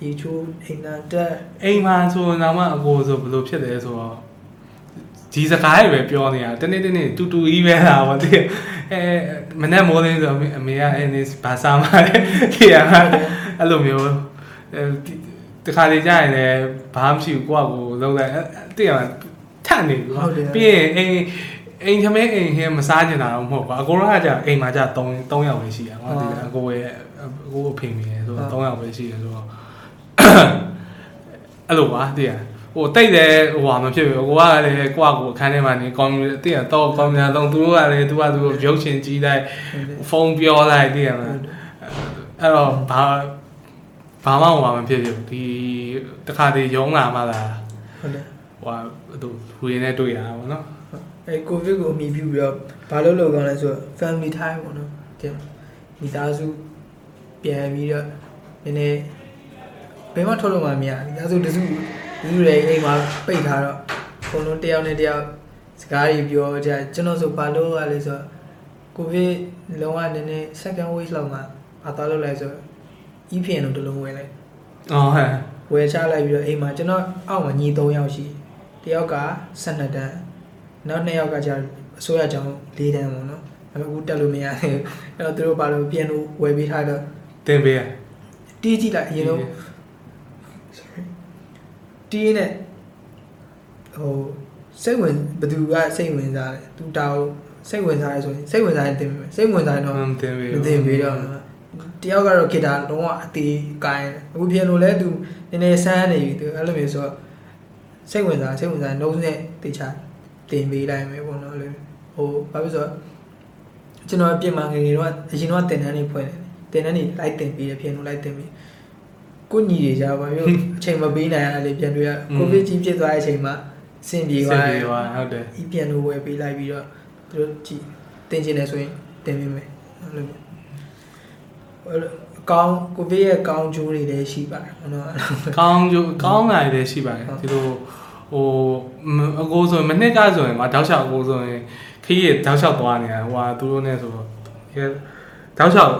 ရေချိုးအိမ်နာတက်အိမ်မှာဆိုတော့မှအကိုဆိုဘယ်လိုဖြစ်တယ်ဆိုတော့ ဒီစကားတွေပဲပြောနေတာတနေ့တနေ့တူတူကြီးပဲလားဗောတိအဲမနေ့မိုးလင်းဆိုတော့အမေကအဲနေဘာစားမှလဲခေရအဲ့လိုမျိုးအဲဒီတခါလေကြာရင်လည်းဘာမှမရှိဘူးကိုယ့်အကိုလုံးလိုက်တည့်ရမှာထတ်နေပြီပြီးရင်အိမ်အိမ်သမီးအိမ်ဟင်းမစားကျင်တာတော့မဟုတ်ပါအကိုကကြာအိမ်မှာကြာ3 3ယောက်ပဲရှိတာကွာဒီအကိုရဲ့အကိုအဖေမိရယ်ဆိုတော့3ယောက်ပဲရှိတယ်ဆိုတော့အဲ့လိုပါတည်ရ ဟိုတိတ်တယ်ဟိုဟာမဖြစ်ဘူးကိုကလည်းကိုကကိုအခန်းထဲမှာနေကောင်းတည်ရတော့ကောင်းများတော့သူတို့ကလည်းသူကသူရုပ်ရှင်ကြည့်လိုက်ဖုန်းပြောလိုက်တည်ရမလားအဲ့တော့ဘာဘာမှဟိုဟာမဖြစ်ဘူးဒီတခါတည်းရုံးလာမှလာဟုတ်တယ်ဟိုဟာသူလူရင်းနဲ့တွေ့ရတာပေါ့နော်အဲကိုဗစ်ကိုအမိပြုပြီးတော့ဘာလို့လုပ်ကောင်းလဲဆိုတော့ family time ပေါ့နော်တဲ့မိသားစုပြန်ပြီးတော့နည်းနည်းဘယ်မှထုတ်လို့မှမရမိသားစုတစု လူတွေအိမ်မှာပိတ်ထားတော့ဘုံလုံးတယောက်နဲ့တယောက်စကားတွေပြောကြကျွန်တော်ဆိုဘာလို့ရလဲဆိုတော့ကိုဗစ်လုံးဝနည်းနည်း second wave လောက်မှာဘာသွားလို့လဲဆိုတော့ EPN တို့တလုံးဝင်လိုက်အော်ဟဲ့ဝယ်ချလိုက်ပြီးတော့အိမ်မှာကျွန်တော်အောက်မှာညီ3ယောက်ရှိတယောက်က12တန်းနောက်2ယောက်ကကြာအစိုးရကြောင်4တန်းပေါ့နော်အဲ့တော့အခုတက်လို့မရသေးဘူးအဲ့တော့သူတို့ဘာလို့ပြန်လို့ဝယ်ပေးထားတော့တင်ပေးရတီးကြည့်လိုက်အရင်ဆုံး sorry တီးနဲ့ဟိုစိတ်ဝင်ဘသူကစိတ်ဝင်စားတယ်သူတောက်စိတ်ဝင်စားရဆိုရင်စိတ်ဝင်စားရင်တင်ပေးမယ်စိတ်ဝင်စားရင်တော့တင်ပေးမသိပေးတော့တယောက်ကတော့ဂီတာလုံးဝအသေးကိုင်းတယ်အခုပြန်လို့လဲသူနည်းနည်းဆန်းနေပြီသူအဲ့လိုမျိုးဆိုတော့စိတ်ဝင်စားစိတ်ဝင်စားနှုတ်နဲ့တေချာတင်ပေးလိုက်မယ်ပေါ့နော်လေဟိုဘာဖြစ်ဆိုတော့ကျွန်တော်အပြင်မှာငယ်ငယ်တော့အရင်တော့တင်တန်းနေဖွဲ့တယ်တင်တန်းနေလိုက်တင်ပြီးတယ်ပြင်လို့လိုက်တင်ပြီး ကိုညီတွေကြပါမျိုးအချိန်မပေးနိုင်ရလေပြန်တွေ့ရကိုဗစ်ကြီးဖြစ်သွားတဲ့အချိန်မှာစင်ပြေစသွားင်တယ်ပြေသွားဟုတ်တယ်ဤပြန်လို့ဝယ်ပေးလိုက်ပြီးတော့သူတို့ကြည့်တင်ချင်တယ်ဆိုရင်တင်ပေးမယ်အဲ့လိုမျိုးအဲ့လိုအကောင်းကိုဗစ်ရဲ့ကောင်းကျိုးတွေလည်းရှိပါတယ်ဟုတ်တော့ကောင်းကျိုးကောင်းနိုင်တယ်ရှိပါတယ်ဟုတ်ဒီလိုဟိုမအကိုဆိုရင်မနှစ်ကဆိုရင်ကွာတောက်လျှောက်အကိုဆိုရင်ခီးရတောက်လျှောက်သွားနေတာဟိုဟာသူတို့နဲ့ဆိုတော့ဒီ တောက်လျှောက်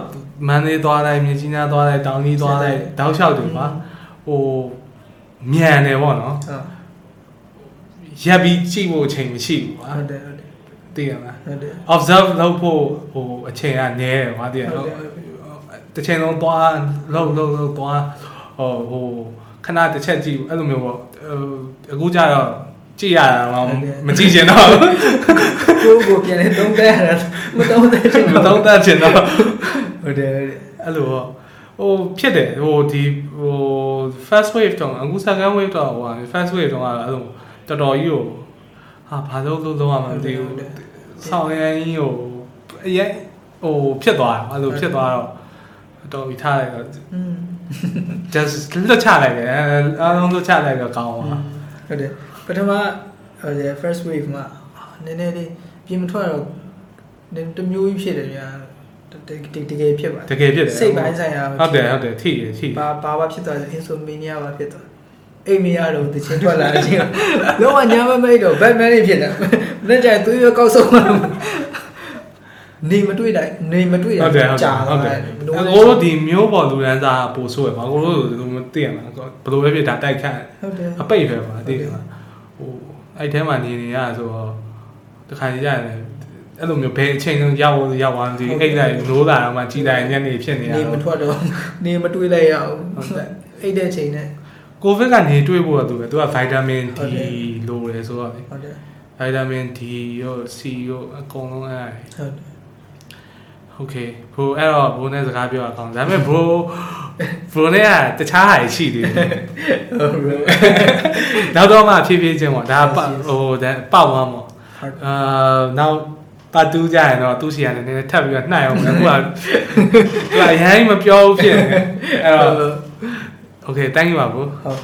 မန်းလေးသွားလိုက်မြင်းကြီးနားသွားလိုက်တောင်ကြီးသွားလိုက်တောက်လျှောက်တွေပါဟိုမြန်တယ်ပေါ့နော်ဟုတ်ရက်ပြီးကြည့်ဖို့အချိန်မရှိဘူးကွာဟုတ်တယ်ဟုတ်တယ်သိရမလားဟုတ်တယ် observe လုပ်ဖို့ဟိုအချိန်ကနည်းတယ်ကွာသိရဟုတ်နော်တယ်တစ်ချိန်လုံးသွားလောက်လောက်လောက်သွားဟိုဟိုခဏတစ်ချက်ကြည့်အဲ့လိုမျိုးပေါ့ဟိုအခုကျတော့ ကြည့်ရတာမှမကြည့်ချင်တော့ကိုကိုပြန်လဲသုံးတဲ့ရတာမသုံးတဲ့ချိန်မတော့တတ်ချင်တော့ဟုတ်တယ်ဟုတ်တယ်အဲ့လိုပေါ့ဟိုဖြစ်တယ်ဟိုဒီဟို first wave တော့အခု second wave တော့ဟို first wave တော့အဲ့လိုတော်တော်ကြီးကိုဟာဘာလို့လို့လုံးဝမသိဘူးဆောင်းရင်းကြီးကိုအရင်ဟိုဖြစ်သွားတယ်အဲ့လိုဖြစ်သွားတော့တော်ပြီးထားလိုက်တော့อืม just လွတ်ချလိုက်တယ်အားလုံးလွတ်ချလိုက်တော့ကောင်းပါဟုတ်တယ် ပထမဟို first wave မှာနည်းနည်းလေးပြင်မထွက်တော့တမျိုးကြီးဖြစ်တယ်ဗျာတကယ်တကယ်ဖြစ်ပါတကယ်ဖြစ်တယ်စိတ်ပိုင်းဆိုင်ရာဟုတ်တယ်ဟုတ်တယ်ထိရထိဘာဘာဘာဖြစ်သွားလဲ insomnia ဘာဖြစ်သွားအိမ်မရတော့တချင်းထွက်လာတဲ့အချိန်လုံးဝညမမိတ်တော့ Batman နေဖြစ်တာမနေ့ကျရင်သွေးရကောက်ဆုံးမှာနေမတွေ့လိုက်နေမတွေ့ဟုတ်တယ်ဟုတ်တယ်ကြာဟုတ်တယ်သွားအကိုတို့ဒီမျိုးပေါ်လူရန်စားပို့ဆိုးရပါအကိုတို့ဒီမသိရမှာဘယ်လိုပဲဖြစ်တာတိုက်ခတ်ဟုတ်တယ်အပိတ်ပဲပါသိတယ်ဟို အဲ့ထဲမှာနေနေရဆိုတော့တခါကြရတယ်အဲ့လိုမျိုးဘယ်အချိန်လုံးရောက်ရောက်သွားဒီအိတ်လိုက်လို့လာတော့မှကြည်လိုက်ညနေဖြစ်နေရနေတော့မထွက်တော့နေမတွေ့လိုက်ရအောင်ဟုတ်တယ်အိတ်တဲ့ချိန်နဲ့ကိုဗစ်ကနေတွေးဖို့ကသူပဲသူကဗိုက်တာမင်ဟုတ် D တယ်လိုတယ်ဆိုတော့လေဟုတ်တယ်ဗိုက်တာမင် D ရော C ရောအကုန်လုံးအဲ့ဟုတ်တယ် โอเคဘရိုအဲ့တော့ဘရိုနဲ့စကားပြောရအောင်ဒါပေမဲ့ဘရိုဘရိုနဲ့ကတခြားဟာရှိသေးတယ် ဟုတ်တယ် နောက်တော့မှဖြည်းဖြည်းချင်းပေါ့ဒါပတ်ဟိုဒါပတ်ဝမ်းပေါ့ ဟုတ် အာနောက်ပတ်တူးကြရင်တော့သူ့စီကနေနည်းနည်းထပ်ပြီးတော့နှိုက်အောင်မယ်အခုကသူကအရင်မပြောဘူးဖြစ်နေတယ်အဲ့တော့ โอเค thank you ပါဘရို ဟုတ်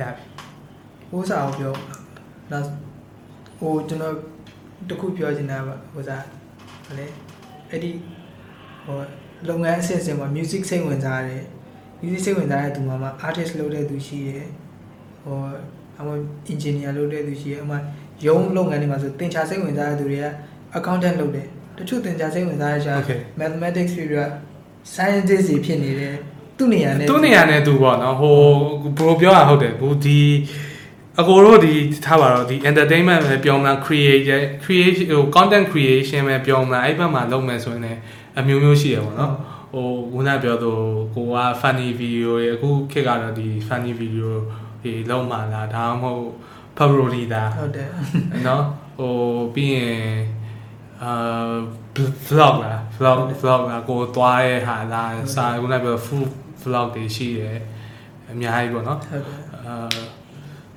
ရပြီ ဟိုးစားအောင်ပြောနောက်ဟိုကျွန်တော်တခုပြောချင်တာပါဟိုစားဟို လေအဲ့ဒီဟိုလုပ်ငန်းအဆင့်အဆင့်မှာ music စိတ်ဝင်စားတယ် music စိတ်ဝင်စားတဲ့သူမှမှ artist လုပ်တဲ့သူရှိတယ်ဟိုအမ engineer လုပ်တဲ့သူရှိတယ်အမရုံးလုပ်ငန်းတွေမှာဆိုသင်္ချာစိတ်ဝင်စားတဲ့သူတွေက accountant လုပ်တယ်တချို့သင်္ချာစိတ်ဝင်စားတဲ့ရှာ Okay mathematics တွေက scientist တွေဖြစ်နေတယ်သူ့နေရာနဲ့သူ့နေရာနဲ့သူပေါ့နော်ဟိုဘရိုပြောတာဟုတ်တယ်ဘူးဒီ အကိုတို့ဒီထားပါတော့ဒီ entertainment ပဲပြောမလား create create ဟို content creation ပဲပြောမလားအဲ့ဘက်မှာလုပ်မယ်ဆိုရင်လည်းအမျိုးမျိုးရှိရပါတော့ဟိုခုနပြောသူကိုက funny video တွေအခုခေတ်ကတော့ဒီ funny video တွေလုံးမှလားဒါမှမဟုတ် parody တာဟုတ်တယ်နော်ဟိုပြီးရင်အာ vlog လား vlog vlog လားကိုသွားရဲ့ဟာလားစာခုနကပြော food vlog တွေရှိတယ်အများကြီးပေါ့နော်ဟုတ်တယ်အာ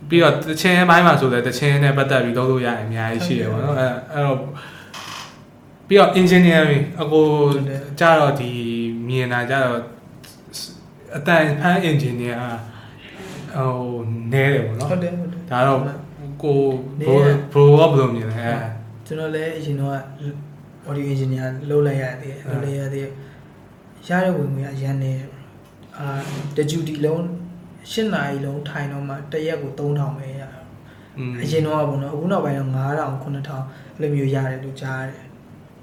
ပြီးတော့တချင်းဘိုင်းမှာဆိုလည်းတချင်းနဲ့ပတ်သက်ပြီးလုပ်လို့ရတယ်အများကြီးရှိတယ်ပေါ့နော်အဲအဲ့တော့ပြီးတော့ engineering အကိုကြတော့ဒီမြင်တာကြတော့အတန်ဖန် engineer ဟိုနဲတယ်ပေါ့နော်ဟုတ်တယ်ဟုတ်တယ်ဒါတော့ကိုနေဘရိုရဘရိုကဘယ်လိုမြင်လဲအဲကျွန်တော်လည်းအရင်တော့ audio engineer လုပ်လိုက်ရသေးတယ်ဟုတ်လုပ်လိုက်ရသေးတယ်ရတဲ့ဝင်ငွေအရန်နေအာတဂျူတီလုံး 8နာရီလုံးထိုင်တော့မှတရက်ကို3000ပဲရတာအရင်တော့ပေါ့နော်အခုနောက်ပိုင်းတော့9000 9000အဲ့လိုမျိုးရတယ်လို့ကြားရတယ်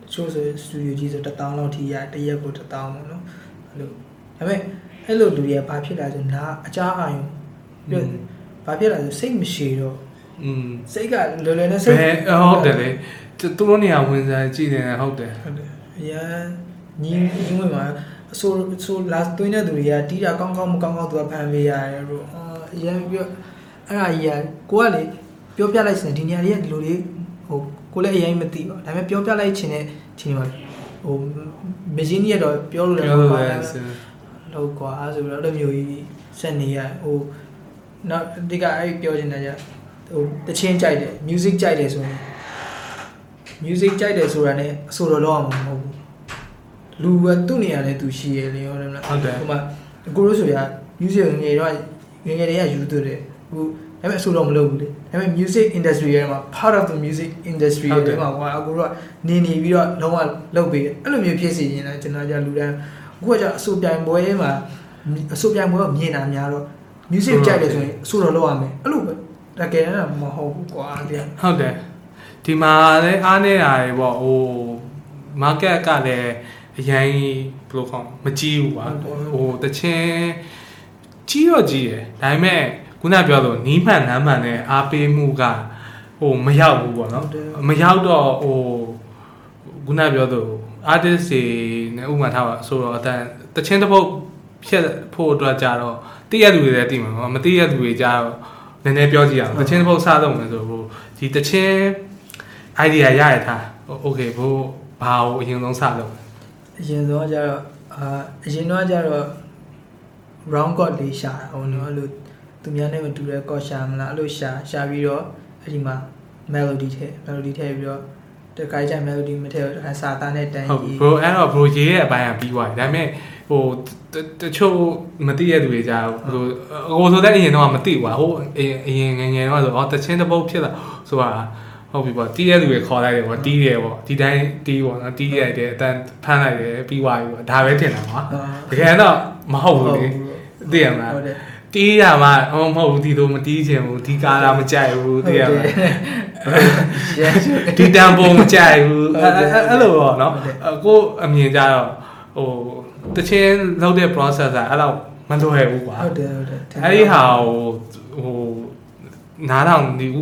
တချို့ဆိုစတူဒီယိုကြီးဆို1000လောက်ထိရတရက်ကို1000ပေါ့နော်အဲ့လိုဒါပေမဲ့အဲ့လိုလူတွေကဘာဖြစ်လာဆိုနားအကြားအာရုံပြီးဘာဖြစ်လာဆိုစိတ်မရှိတော့อืมစိတ်ကလွယ်လွယ်နဲ့စိတ်ဟုတ်တယ်လေသူတို့နေရာဝင်စားကြည့်တယ်ဟုတ်တယ်ဟုတ်တယ်အရင်ညီညီဝင်မှာ အဆိုအဆိုလာသွင်းတဲ့သူတွေကတီးတာကောင်းကောင်းမကောင်းကောင်းသူကဖန်ပေးရတယ်ဘို့အာအရန်ပြောအဲ့ဒါကြီးကကိုကလေပြောပြလိုက်စင်ဒီနေရာလေးကဒီလိုလေးဟိုကိုလည်းအရင်မသိပါဒါပေမဲ့ပြောပြလိုက်ချင်တဲ့ချိန်မှာဟိုမဂျင်းကြီးကတော့ပြောလို့လည်းပြောမလို့ပါလဲဘူးလောက်ကွာဆိုပြီးတော့အဲ့လိုမျိုးကြီးဆက်နေရဟိုနောက်ဒီကအဲ့ပြောချင်တာကြဟိုတချင်းကြိုက်တယ် music ကြိုက်တယ်ဆိုရင် music ကြိုက်တယ်ဆိုတာနဲ့အဆိုတော်လောက်အောင်မဟုတ်ဘူး လူကသူ့နေရာနဲ့သူရှိရလေဟုတ်တယ်မလားဟုတ်တယ်ဟိုမှာကိုရိုးဆိုရ music ငယ်တော့ငယ်ငယ်တည်းကယူသွတယ်ဟိုဒါပေမဲ့အဆိုတော့မလုပ်ဘူးလေဒါပေမဲ့ music industry ရဲ့မှာ part of the music industry ဟုတ်တယ်ရဲ့မှာဟိုအကိုတို့ကနေနေပြီးတော့လုံးဝလုပ်ပေးတယ်အဲ့လိုမျိုးဖြစ်စီရင်လည်းကျွန်တော်ကြလူတန်းအခုကကြအဆိုပြိုင်ပွဲမှာအဆိုပြိုင်ပွဲကိုမြင်တာများတော့ music ကြိုက်တယ်ဆိုရင်အဆိုတော့လုပ်ရမယ်အဲ့လိုပဲတကယ်တော့မဟုတ်ဘူးကွာတရားဟုတ်တယ်ဒီမှာလည်းအားနေတာတွေပေါ့ဟို market ကလည်း အရင်ဘယ်လိုခေါ်မကြီးဘူးကွာဟိုတချင်းကြီးတော့ကြီးတယ်ဒါပေမဲ့ခုနပြောလို့နီးမှန်နမ်းမှန်နဲ့အားပေးမှုကဟိုမရောက်ဘူးပေါ့နော်မရောက်တော့ဟိုခုနပြောလို့ artist တွေနဲ့ဥပမာထားပါဆိုတော့အတန်တချင်းတစ်ပုတ်ဖြတ်ဖို့အတွက်ကြတော့တည့်ရလူတွေလည်းတည်မှာပေါ့မတည့်ရလူတွေကြတော့နည်းနည်းပြောကြည့်အောင်တချင်းတစ်ပုတ်စားတော့မယ်ဆိုဟိုဒီတချင်း idea ရရထားโอเคဘို့ဘာကိုအရင်ဆုံးစလုပ် အရင်ဆုံးကကြတော့အာအရင်တော့ကကြတော့ round chord လေးရှာတာဟိုနော်အဲ့လိုသူများနဲ့မတူတဲ့ chord ရှာမလားအဲ့လိုရှာရှာပြီးတော့အဲ့ဒီမှာ melody ထည့် melody ထည့်ပြီးတော့တခါကျရင် melody မထည့်တော့တခါစာသားနဲ့တန်းဟုတ်ရေးဘို့အဲ့တော့ဘို့ရေးရဲ့အပိုင်းကပြီးသွားပြီဒါပေမဲ့ဟိုတတချို့မသိရတဲ့သူတွေကြာဟိုဟိုဆိုတဲ့အရင်တော့မသိဘူးကွာဟိုအရင်အရင်ငယ်ငယ်တော့ဆိုအော်တချင်းတစ်ပုတ်ဖြစ်လာဆိုတာ ဟုတ်ပြီပေါ့တီးတဲ့လူတွေခေါ်လိုက်တယ်ပေါ့တီးတယ်ပေါ့ဒီတိုင်းတီးပေါ့နော်တီးရိုက်တယ်အတန်ဖမ်းလိုက်တယ်ပြီးသွားပြီပေါ့ဒါပဲတင်တာပါတကယ်တော့မဟုတ်ဘူးလေသိရမလားဟုတ်တယ်တီးရမှာဟောမဟုတ်ဘူးဒီလိုမတီးချင်ဘူးဒီကာလာမကြိုက်ဘူးသိရမလား yes ဒီတန်ပုံမကြိုက်ဘူးဟုတ်အဲ့တယ်အဲ့အဲ့လိုပေါ့နော်ဟုတ်တယ်အကိုအမြင်ကြတော့ဟိုတချင်းလောက်တဲ့ process ကအဲ့လောက်မလွယ်ဘူးကွာဟုတ်တယ်ဟုတ်တယ်အဲ့ဒီဟာဟိုဟို နားထောင်ဒီခု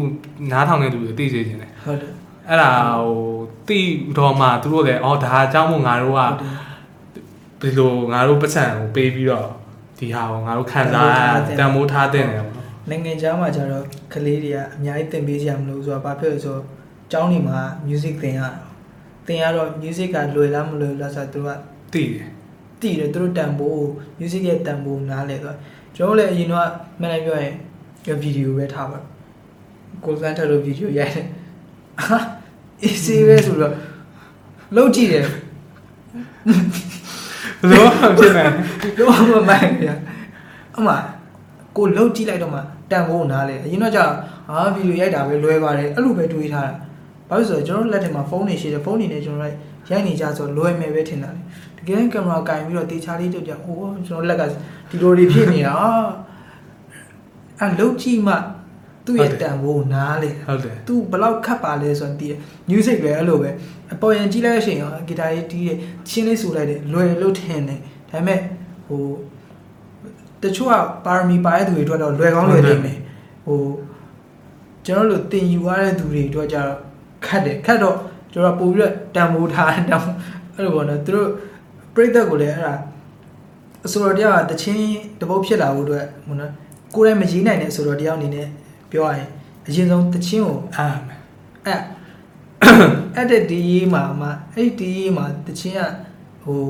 နားထောင်တဲ့လူတွေသိစေချင်တယ်ဟုတ်တယ်အဲ့ဒါဟိုသိတော့မှသူတို့လည်းအော်ဒါအကြောင်းမို့ငါတို့ကဟုတ်တယ်ဒီလိုငါတို့ပတ်စံကိုပေးပြီးတော့ဒီဟာကိုငါတို့ခံစားတန်မိုးထားတဲ့နေတယ်ပေါ့နော်နိုင်ငံခြားမှာကျတော့ကလေးတွေကအများကြီးသင်ပေးကြမလို့ဆိုတော့ဘာဖြစ်လဲဆိုတော့ကျောင်းတွေမှာ music သင်ရတာသင်ရတော့ music ကလွယ်လားမလွယ်လားဆိုတော့သူကသိတယ်တည်တယ်သူတို့တန်ဖိုး music ရဲ့တန်ဖိုးနားလဲဆိုတော့ကျွန်တော်လည်းအရင်တော့မှန်တယ်ပြောရင်ဗီဒီယိုပဲထားပါ ကိုစန်ထလို့ဗီဒီယိုရိုက်တယ်ဟာ easy ပဲဆိုတော့လုံးကြည့်တယ်ဘယ်လိုဖြစ်နေလုံးဝမမှန်ဘူးအမကိုလုံးကြည့်လိုက်တော့မှတန်ဖိုးနားလဲအရင်တော့ကြာဟာဗီဒီယိုရိုက်တာပဲလွယ်ပါတယ်အဲ့လိုပဲတွေးထားတာဘာလို့ဆိုတော့ကျွန်တော်တို့လက်ထဲမှာဖုန်းတွေရှိတယ်ဖုန်းတွေနဲ့ကျွန်တော်တို့ရိုက်နေကြဆိုလွယ်မယ်ပဲထင်တာလေတကယ်ကင်မရာကင်ပြီးတော့တေချာလေးတုတ်ကြအိုးကျွန်တော်လက်ကဒီလိုတွေဖြစ်နေတာအာအဲ့လုံးကြည့်မှ သူ့ရဲ့တန်ဖိုးနားလေဟုတ်တယ်သူဘယ်လောက်ခတ်ပါလဲဆိုတော့တည် music ပဲအဲ့လိုပဲအပေါ်ရင်ကြည့်လိုက်လို့ရှိရင်ဂီတာရေးတီးတယ်ချင်းလေးဆိုလိုက်တယ်လွယ်လို့ထင်တယ်ဒါပေမဲ့ဟိုတချို့ကပါရမီပါတဲ့သူတွေအတွက်တော့လွယ်ကောင်းလွယ်နေမယ်ဟိုကျွန်တော်တို့တင်ယူရတဲ့သူတွေအတွက်ကြတော့ခတ်တယ်ခတ်တော့ကျွန်တော်ပို့ပြီးတော့တန်မိုးထားတန်အဲ့လိုပေါ့နော်သူတို့ပြိသက်ကိုလည်းအဲ့ဒါအဆိုတော်တရားကတချင်းတပုတ်ဖြစ်လာဖို့အတွက်ဟိုနော်ကိုယ်တိုင်မရေးနိုင်တဲ့အဆိုတော်တရားအနေနဲ့ ပြောရရင်အရင်ဆုံးတချင်းကိုအာအဲ့အဲ့တဲ့ဒီရေးမှာမအဲ့ဒီရေးမှာတချင်းကဟို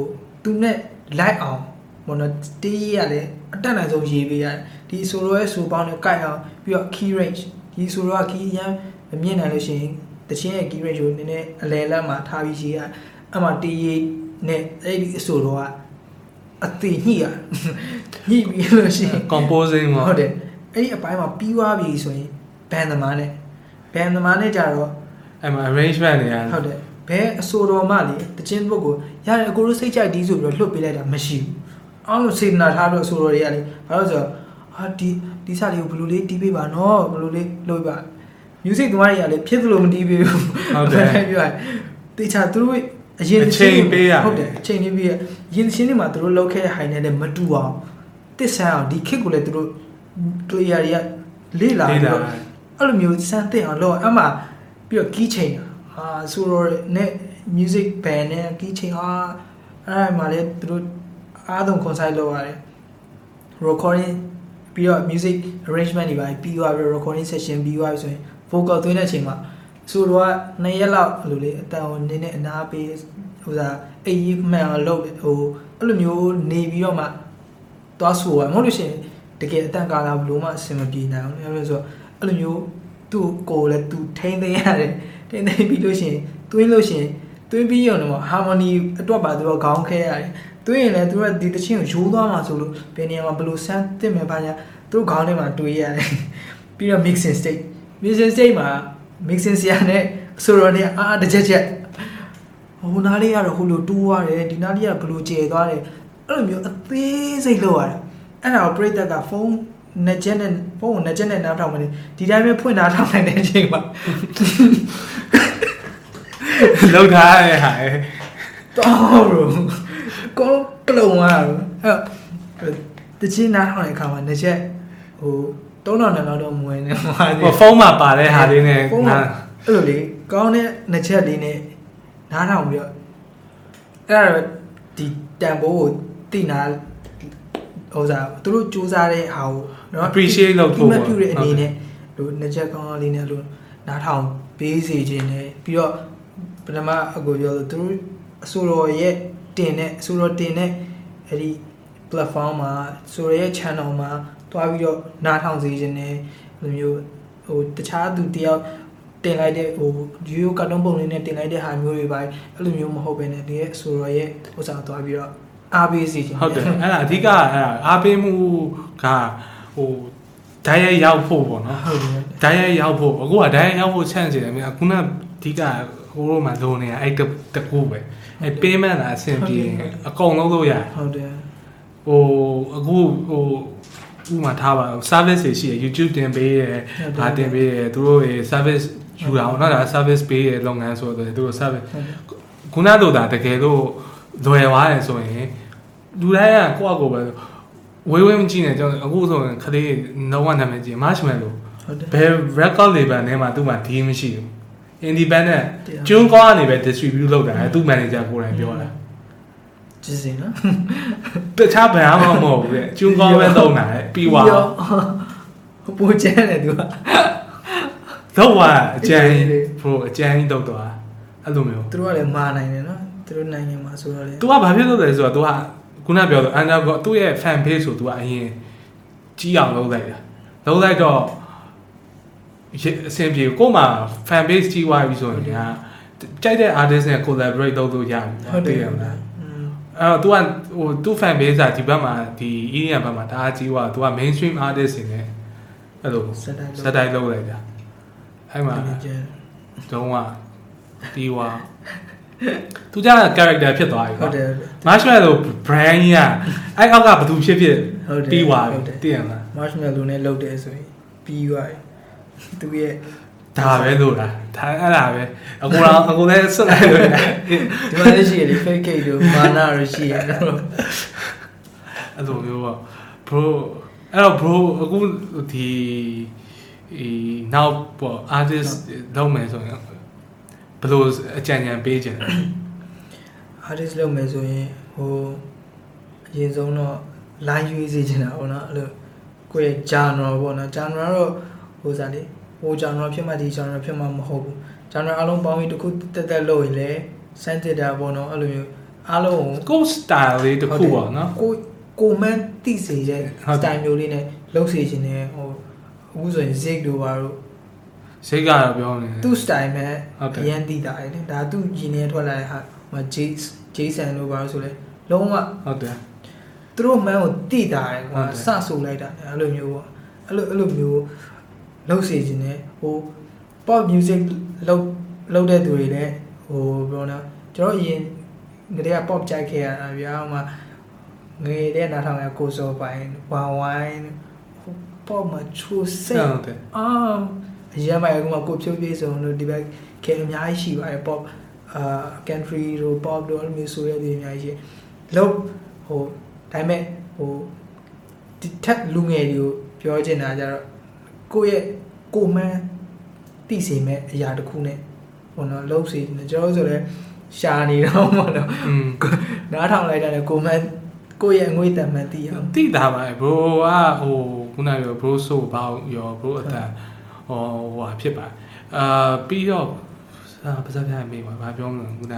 သူနဲ့ light အောင်ဘောနော်တီးရေးရလဲအတက်နိုင်ဆုံးရေးပေးရတယ်ဒီဆိုလိုရဲ့ဆိုပေါင်းနဲ့ကိုက်အောင်ပြီးတော့ key range ဒီဆိုလိုက key အရင်မမြင်နိုင်လို့ရှိရင်တချင်းရဲ့ key range ကိုနည်းနည်းအလဲလက်မှာထားပြီးရေးရအဲ့မှာတီးရေးနဲ့အဲ့ဒီအဆိုတော့ကအသေးညှိရညှိပြီးလို့ရှိရင် composing ပေါ့ဟုတ်တယ် အဲ့ဒီအပိုင်းမှာပြီးသွားပြီဆိုရင်ဘန်သမားနဲ့ဘန်သမားနဲ့ကြတော့အဲ့မှာ arrangement တွေရတယ်ဟုတ်တယ်ဘယ်အဆိုတော်မှလေတချင်းဘုတ်ကိုရတယ်အကိုတို့စိတ်ကြိုက်ဒီဆိုပြီးတော့လွတ်ပေးလိုက်တာမရှိဘူးအားလုံးစေတနာထားလို့အဆိုတော်တွေကလေဘာလို့ဆိုတော့အာဒီဒီစားလေးကိုဘယ်လိုလေးတီးပေးပါနော်ဘယ်လိုလေးလုပ်ပါ music သမားတွေကလည်းဖြစ်သလိုမတီးပေးဘူးဟုတ်တယ်ပြောရတေချာသူတို့အရင်အချိန်ပေးရတယ်ဟုတ်တယ်အချိန်လေးပေးရရင်ချင်းတွေမှာသူတို့လောက်ခဲ့တဲ့ high နဲ့လည်းမတူအောင်တစ်ဆန်းအောင်ဒီ kick ကိုလည်းသူတို့ player တွေကလေ့လာလေ့ပြီးလာတော့အဲ့လိုမျိုးစမ်းသင့်အောင်လုပ်အမှပြီးတော့ key chain ဟာဆိုတော့နဲ့ music band နဲ့ key chain ဟာအဲ့ဒါမှလည်းသူတို့အားလုံး concert လုပ်ရတယ် recording ပြီးတော့ music arrangement တွေပါပြီးသွားပြီး recording session ပြီးသွားပြီဆိုရင် vocal သွင်းတဲ့အချိန်မှာဆိုတော့နှစ်ရက်လောက်အဲ့လိုလေအတန်ကိုနည်းနည်းအနာပေးဟိုစားအိပ်ကြီးမှန်အောင်လုပ်တယ်ဟိုအဲ့လိုမျိုးနေပြီးတော့မှသွားဆိုရမဟုတ်လို့ရှိရင် တကယ်အတန်ကာလာဘလို့မှအဆင်မပြေနိုင်ဘူးအဲ့လိုဆိုတော့အဲ့လိုမျိုးသူ့ကိုယ်လည်းသူထိန်းသိမ်းရတယ်ထိန်းသိမ်းပြီးလို့ရှိရင်သွင်းလို့ရှိရင်သွင်းပြီးရုံတော့ harmony အတွက်ပါသူတို့ခေါင်းခဲရတယ်သွင်းရင်လည်းသူကဒီတချင်းကိုရိုးသွားမှာဆိုလို့ဘယ်နေရာမှာဘယ်လိုဆန်းတင်မယ်ဘာညာသူတို့ခေါင်းထဲမှာတွေးရတယ်ပြီးတော့ mixing state mixing state မှာ mixing ဆရာနဲ့ဆိုတော့ねအာတစ်ချက်ချက်ဟိုနားလေးကတော့ဟိုလိုတိုးသွားတယ်ဒီနားလေးကဘယ်လိုကျဲသွားတယ်အဲ့လိုမျိုးအသေးစိတ်လောက်ရတယ် အဲ့ဒါကိုပြိတ္တကဖုန်းနှစ်ချက်နဲ့ဖုန်းကိုနှစ်ချက်နဲ့နားထောင်မနေဒီတိုင်းပဲဖွင့်ထားထောင်နိုင်တဲ့အချိန်မှာလောက်ထားရတဲ့ဟာလေတော့ဘရိုကောကလုံးသွားတာအဲ့တချင်းနားထောင်တဲ့အခါမှာနှစ်ချက်ဟို3000နဲ့လောက်တော့မဝင်နေမှာဟိုဖုန်းမှာပါတဲ့ဟာလေးနဲ့ဖုန်းကအဲ့လိုလေကောင်းတဲ့နှစ်ချက်လေးနဲ့နားထောင်ပြီးတော့အဲ့ဒါတော့ဒီတန်ဖိုးကိုတိနာ ဟိုစားသူတို့စူးစမ်းတဲ့ဟာကိုနော် appreciate လုပ်ဖို့ဒီမဲ့ပြုတဲ့အနေနဲ့လို့နှစ်ချက်ကောင်းလေးနဲ့လို့နားထောင်ပေးစေခြင်းနဲ့ပြီးတော့ပထမအကိုပြောလို့သူတို့အစိုးရရဲ့တင်တဲ့အစိုးရတင်တဲ့အဲ့ဒီ platform မှာအစိုးရရဲ့ channel မှာတွားပြီးတော့နားထောင်စေခြင်းနဲ့ဘယ်လိုမျိုးဟိုတခြားသူတယောက်တင်လိုက်တဲ့ဟိုရိုးရိုးကတ်တုံးပုံလေးနဲ့တင်လိုက်တဲ့ဟာမျိုးတွေပါအဲ့လိုမျိုးမဟုတ်ဘဲနဲ့ဒီရဲ့အစိုးရရဲ့ဥစ္စာတွားပြီးတော့ အားပေးစေခြင်းဟုတ်တယ်အဲ့ဒါအဓိကအဲ့ဒါအားပေးမှုကဟိုဓာတ်ရိုက်ရောက်ဖို့ပေါ့နော်ဟုတ်တယ်ဓာတ်ရိုက်ရောက်ဖို့အခုကဓာတ်ရိုက်ရောက်ဖို့ချန့်ချင်တယ်မြန်ခုနအဓိကဟိုလိုမှလိုနေတာအဲ့တတကူပဲအဲ့ payment လာအဆင်ပြေရင်အကုန်လုံးလို့ရတယ်ဟုတ်တယ်ဟိုအခုဟိုဥပမာထားပါ service တွေရှိရ YouTube တင်ပေးရဟုတ်တယ်ဒါတင်ပေးရသူတို့ရေ service ယူတာပေါ့နော်ဒါ service ပေးရလုပ်ငန်းဆိုတော့သူတို့ service ဟုတ်တယ်ခုနလိုတာတကယ်လို့ လွယ်သွားတယ်ဆိုရင်လူတိုင်းကကိုယ့်အကိုပဲဝေးဝေးမကြည့်နဲ့ကျွန်တော်အခုဆိုရင်ခလေးလုံးဝနာမည်ကြီး marshmallow ဟုတ်တယ်ဘယ် record label နဲ့မှသူ့မှာဒီမရှိဘူး independent တရားကျွန်းကောကနေပဲ distribute လုပ်တာလေသူ့ manager ကိုယ်တိုင်ပြောတာကြည့်စင်နော်တခြားဘယ်မှမဟုတ်ဘူးလေကျွန်းကောပဲသုံးတာလေပြီးသွားပူချဲတယ်သူကတော့ကအကျန်းအေးလေဘို့အကျန်းကြီးတုတ်သွားအဲ့လိုမျိုးသူတို့ကလည်းမာနိုင်တယ်နော် သူတို့နိုင်ငံမှာဆိုတော့လေ तू ကဘာဖြစ်လို့လဲဆိုတော့ तू ကခုနပြောလို့ undergo သူ့ရဲ့ fan page ဆို तू ကအရင်ကြီးအောင်လုပ်လိုက်တာလုပ်လိုက်တော့ရေအဆင်ပြေကို့မှာ fan base ကြီးသွားပြီဆိုရင်ကကြိုက်တဲ့ artist နဲ့ collaborate လုပ်လို့ရပြီ ဟုတ်တယ် သိရ ဟုတ် မ တ လား ယ်อืม အဲ့တော့ तू ကဟိုသူ့ fan base ကဒီဘက်မှာဒီ EDM ဘက်မှာတအားကြီးသွား तू က mainstream artist တွေနဲ့အဲ့လို စက်တိုင်း စက်တိုင်းလုပ်လိုက်တာအဲ့မှာ ကျန် တုံးကတီးွား သူကြ character ဖြစ်သွားပြီဟုတ်ကွာတယ် marshmallow brand ကြီးကအဲ့အောက်ကဘသူဖြစ်ဖြစ်ဟုတ်တယ်တီးွားပြီဟုတ်တယ်သိရမလား marshmallow နဲ့လုပ်တယ်ဆိုရင်ပြီးသွားတယ်သူရဲ့ဒါပဲလို့လားဒါအဲ့ဒါပဲအကူတော့အကူလည်းဆွတ်လိုက်လို့ရတယ်ဒီမှာလည်းရှိရလေ fake cake တို့မာနာတို့ရှိရတယ်နော်အဲ့လိုမျိုးပေါ့ bro အဲ့တော့ bro အခုဒီဒီနောက်ပေါ့ artist လုပ်မယ်ဆိုရင် ဘယ်လိုအကြံဉာဏ်ပေးချင်လဲ artist လုပ်မယ်ဆိုရင်ဟိုအရင်ဆုံးတော့ line ရွေးစေချင်တာပေါ့နော်အဲ့လိုကိုယ့်ရဲ့ genre ပေါ့နော် genre တော့ဟိုစားလေဟို genre ဖြစ်မှဒီ genre ဖြစ်မှမဟုတ်ဘူး genre အလုံးပေါင်းပြီးတစ်ခုတက်တက်လုပ်ရင်လည်း sensitive ပေါ့နော်အဲ့လိုမျိုးအားလုံးကိုကို style လေးတစ်ခုပေါ့နော်ကိုကိုမန်းတိစေတဲ့ဟုတ်တယ် style မျိုးလေးနဲ့လုပ်စေခြင်းနဲ့ဟိုအခုဆိုရင် zig တို့ပါတော့ စိတ်ကတော့ပြောနေတယ်သူ့ style နဲ့ဟုတ်တယ်အရင်တိတာတယ်လေဒါသူ့ရင်းနေထွက်လာတဲ့ဟာဟို Jace Jason တို့ပါလို့ဆိုလဲလုံးဝဟုတ်တယ်သူတို့မန်းကိုတိတာတယ်ဟုကွာတ်တယ်စဆူလိုက်တာအဲ့လိုမျိုးပေါ့အဲ့လိုအဲ့လိုမျိုးလုပ်စေခြင်းနဲ့ဟို pop music လုပ်လုပ်တဲ့သူတွေလည်းဟိုပြောနော်ကျွန်တော်အရင်ငရေက pop ကြိုက်ခဲ့ရတာဗျာဟိုမှာငရေတဲ့နားထောင်ရကိုစောပိုင်းဝမ်ဝိုင်းဟို pop မှာချိုးစိတ်ဟုတ်တယ်အာအ ရင်မှအခုမှကိုဖြုတ်ပြေးဆုံးလို့ဒီဘက်ခဲအများကြီးရှိပါတယ် pop အာ country တို့ pop တို့အဲ့လိုမျိုးဆိုရတဲ့အများကြီးရှိလို့ဟိုဒါပေမဲ့ဟိုဒီထက်လူငယ်တွေကိုပြောချင်တာကြတော့ကိုယ့်ရဲ့ကိုယ်မှန်းသိစေမဲ့အရာတစ်ခုနဲ့ဟိုနော်လုံးစီနေကျွန်တော်တို့ဆိုလဲရှာနေတော့မဟုတ်တော့อืมနားထောင်လိုက်တာနဲ့ကိုယ်မှန်းကိုယ့်ရဲ့အငွေ့တန်မှန်းသိအောင်တိတာပါ bro ကဟိုခုနကပြော bro ဆိုဘောက်ရော bro အတန် ဟိုဟိုဟာဖြစ်ပါအာပြီးတော့အာပါစပြမေးပါဘာပြောမလဲခုန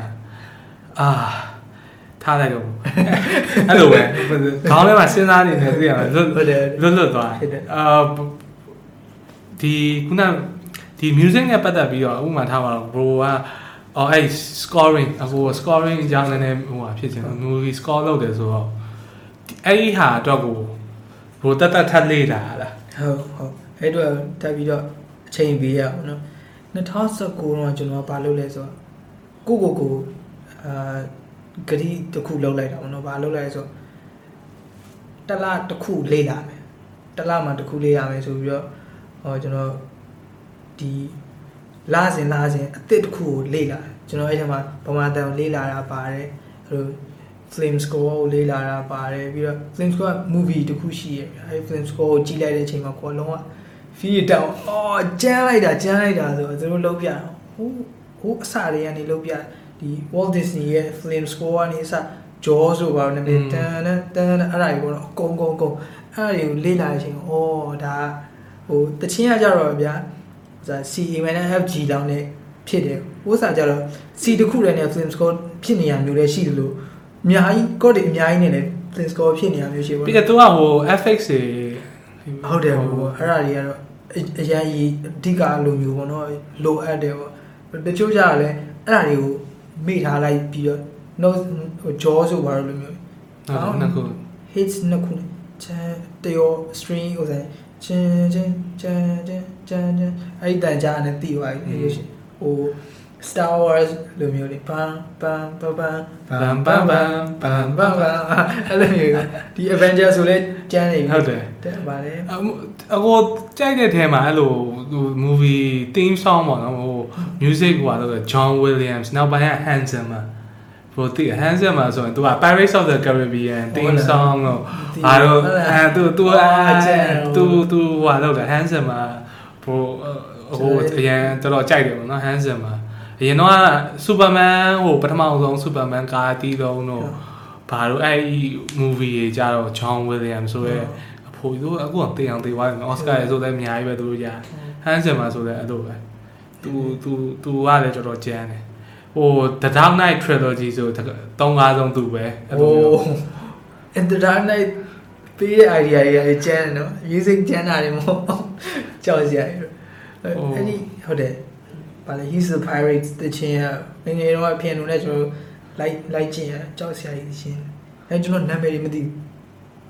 အာထားလိုက်တော့အဲ့လိုပဲခေါင်းထဲမှာစဉ်းစားနေတယ်သိရမလားလွတ်ဟုတ်တယ်လွတ်လွတ်သွားဖြစ်တယ်အာဒီခုနဒီ music နဲ့ပတ်သက်ပြီးတော့ဥပမာထားပါတော့ bro ကအော်အဲ့ scoring အခု scoring အကြောင်းလည်းဟိုဟာဖြစ်ချင်တယ် movie score လုပ်တယ်ဆိုတော့အဲ့ဒီဟာအတွက်ကို bro တက်တက်ထပ်လေးတာလားဟုတ်ဟုတ်အဲ့တော့တက်ပြီးတော့ အချိန်ပေးရအောင်နော်2019တော့ကျွန်တော်ကဘာလုပ်လဲဆိုတော့ကိုကိုကိုအာဂရီတစ်ခုလောက်လိုက်တာပေါ့နော်ဘာလုပ်လိုက်လဲဆိုတော့တစ်လတစ်ခုလေးလာမယ်တစ်လမှာတစ်ခုလေးရမယ်ဆိုပြီးတော့ဟောကျွန်တော်ဒီလာစဉ်လာစဉ်အစ်စ်တစ်ခုကိုလေးလာတယ်ကျွန်တော်အဲ့ဒီမှာဗမာတန်ကိုလေးလာတာပါတယ်အဲ့လို flame score ကိုလေးလာတာပါတယ်ပြီးတော့ flame score က movie တစ်ခုရှိရဗျာအဲ့ flame score ကိုကြည့်လိုက်တဲ့အချိန်မှာကိုယ်လုံးဝ feel တောင်အော်ကျန်းလိုက်တာကျန်းလိုက်တာဆိုတော့သူတို့လုံးပြတော့ဟိုဟိုအစတွေကနေလုံးပြဒီ Walt Disney ရဲ့ flame score ကနေအစ jaw ဆိုပါတော့နည်းတန်တန်တန်အဲ့ဒါကြီးကတော့အကုန်ကုန်ကုန်အဲ့ဒါတွေကိုလေးလာတဲ့အချိန်အော်ဒါဟိုတချင်းကကြတော့ဗျာဟို C A M N F G လောက်နဲ့ဖြစ်တယ်ဟိုစားကြတော့ C တစ်ခုတည်းနဲ့ flame score ဖြစ်နေရမျိုးလည်းရှိတယ်လို့အများကြီး code တွေအများကြီးနဲ့လည်း flame score ဖြစ်နေရမျိုးရှိပါပြီးတော့သူကဟို FX တွေ ဟုတ်တယ်ဟိုအဲ့ဒါတွေကတော့အအရန်ကြီးအဓိကလိုမျိုးပေါ့နော်လိုအပ်တယ်ပေါ့တချို့ကြရလဲအဲ့ဒါတွေကိုမိထားလိုက်ပြီးတော့ no ဟို jaw ဆိုပါတော့လိုမျိုးဟုတ်နှစ်ခု hits နှစ်ခုနဲ့ချန်တရော string ဟိုဆိုင်ချန်ချန်ချန်ချန်ချန်ချန်အဲ့ဒီတန်ကြားနဲ့တည်သွားပြီလို့ရှိရင်ဟို Star Wars လိုမျိုးလေးပန်းပန်းပန်းပန်းဘမ်ဘမ်ဘမ်ဘမ်ပန်းပန်းအဲ့လိုမျိုးဒီ Avenger ဆိုလဲကျန်းနေပြီဟုတ်တယ်တဲ့ဗါလေအမအကိုကြိုက်တဲ့ထဲမှာအဲ့လိုဟို movie theme song ပေါ့နော်ဟို music ဟိုကတော့ John Williams နောက်ပိုင်းက Hanson မှာဘိုတိ Hanson မှာဆိုရင်သူက Pirates of the Caribbean theme song တော့အားတော့အဲသူသူအဲသူသူဟိုကတော့ Hanson မှာဘိုဟိုအရင်တော်တော်ကြိုက်တယ်ပေါ့နော် Hanson မှာ အရင်တော့ Superman ဟိုပထမဆုံး Superman ကားတီးတော့တော့ဘာလို့အဲ့ movie ကြီးကြတော့ John Williams ဆိုရဲအဖိုးတို့အခုကတေးအောင်တေးသွားတယ်နော်အော်စကာရယ်ဆိုလည်းအများကြီးပဲသူတို့ရဟန်ဆင်မှာဆိုလည်းအဲ့လိုပဲသူသူသူကလည်းတော်တော်ကြမ်းတယ်ဟို The Dark Knight Trilogy ဆိုသုံးကားဆုံးသူပဲအဲ့လိုโอ้မျိုး in the dark night ပေးတဲ့ idea တွေကကျန်းတယ်နော် music ကျန်းတာတွေမဟုတ်ကြောက်စရာတွေအဲ့ဒီဟုတ်တယ် ဗာလေ he's the pirates တချင်းကငငယ်တော့အပြင်လို့လည်းကျွန်တော်လိုက်လိုက်ကျင်ရကြောက်စရာကြီးရှင်အဲကျွန်တော်နာမည်တွေမသိ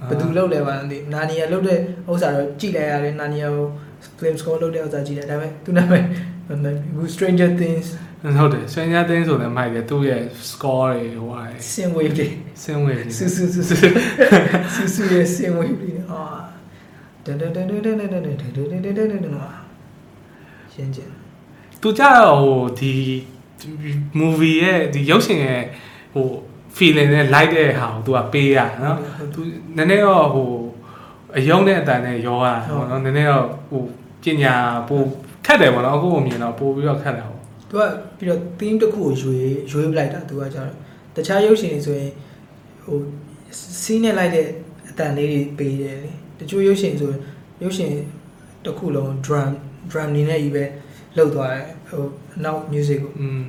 ဘယ်သူလောက်လဲပါမသိနာနီယာလောက်တဲ့ဥစ္စာတော့ကြည့်လိုက်ရတယ်နာနီယာကို flame score လောက်တဲ့ဥစ္စာကြည့်တယ်ဒါပေမဲ့သူနာမည်ဘူး stranger things ဟုတ်တယ်ဆွေးညာတင်းဆိုလည်းမိုက်တယ်သူ့ရဲ့ score တွေဟိုဟာ sin wave တွေစင်းဝင်ဆူဆူဆူဆူဆူဆူရဲ့ sin wave တွေအာတန်တန်တန်တန်တန်တန်တန်တန်တန်တန်တန်တန်တန်တန်ရှင်းကျင် သူကြတော့ဟိုဒီ movie ရဲ့ဒီရုပ်ရှင်ရဲ့ဟို feeling နဲ့ like တဲ့ဟာကိုသူကပေးရနော်သူနည်းနည်းတော့ဟိုအယုံနဲ့အတန်နဲ့ရောရတာပေါ့နော်နည်းနည်းတော့ဟိုပညာပိုခက်တယ်ပေါ့နော်အခုကိုမြင်တော့ပိုပြီးတော့ခက်တယ်ပေါ့သူကပြီးတော့ theme တစ်ခုကိုရွေးရွေးပလိုက်တာသူကကျတော့တခြားရုပ်ရှင်တွေဆိုရင်ဟိုစီးနဲ့လိုက်တဲ့အတန်လေးတွေပေးတယ်လေတချို့ရုပ်ရှင်ဆိုရင်ရုပ်ရှင်တစ်ခုလုံး drum drum နေနဲ့ကြီးပဲ လောက်သွားတယ်ဟိုနောက် music ကို อืม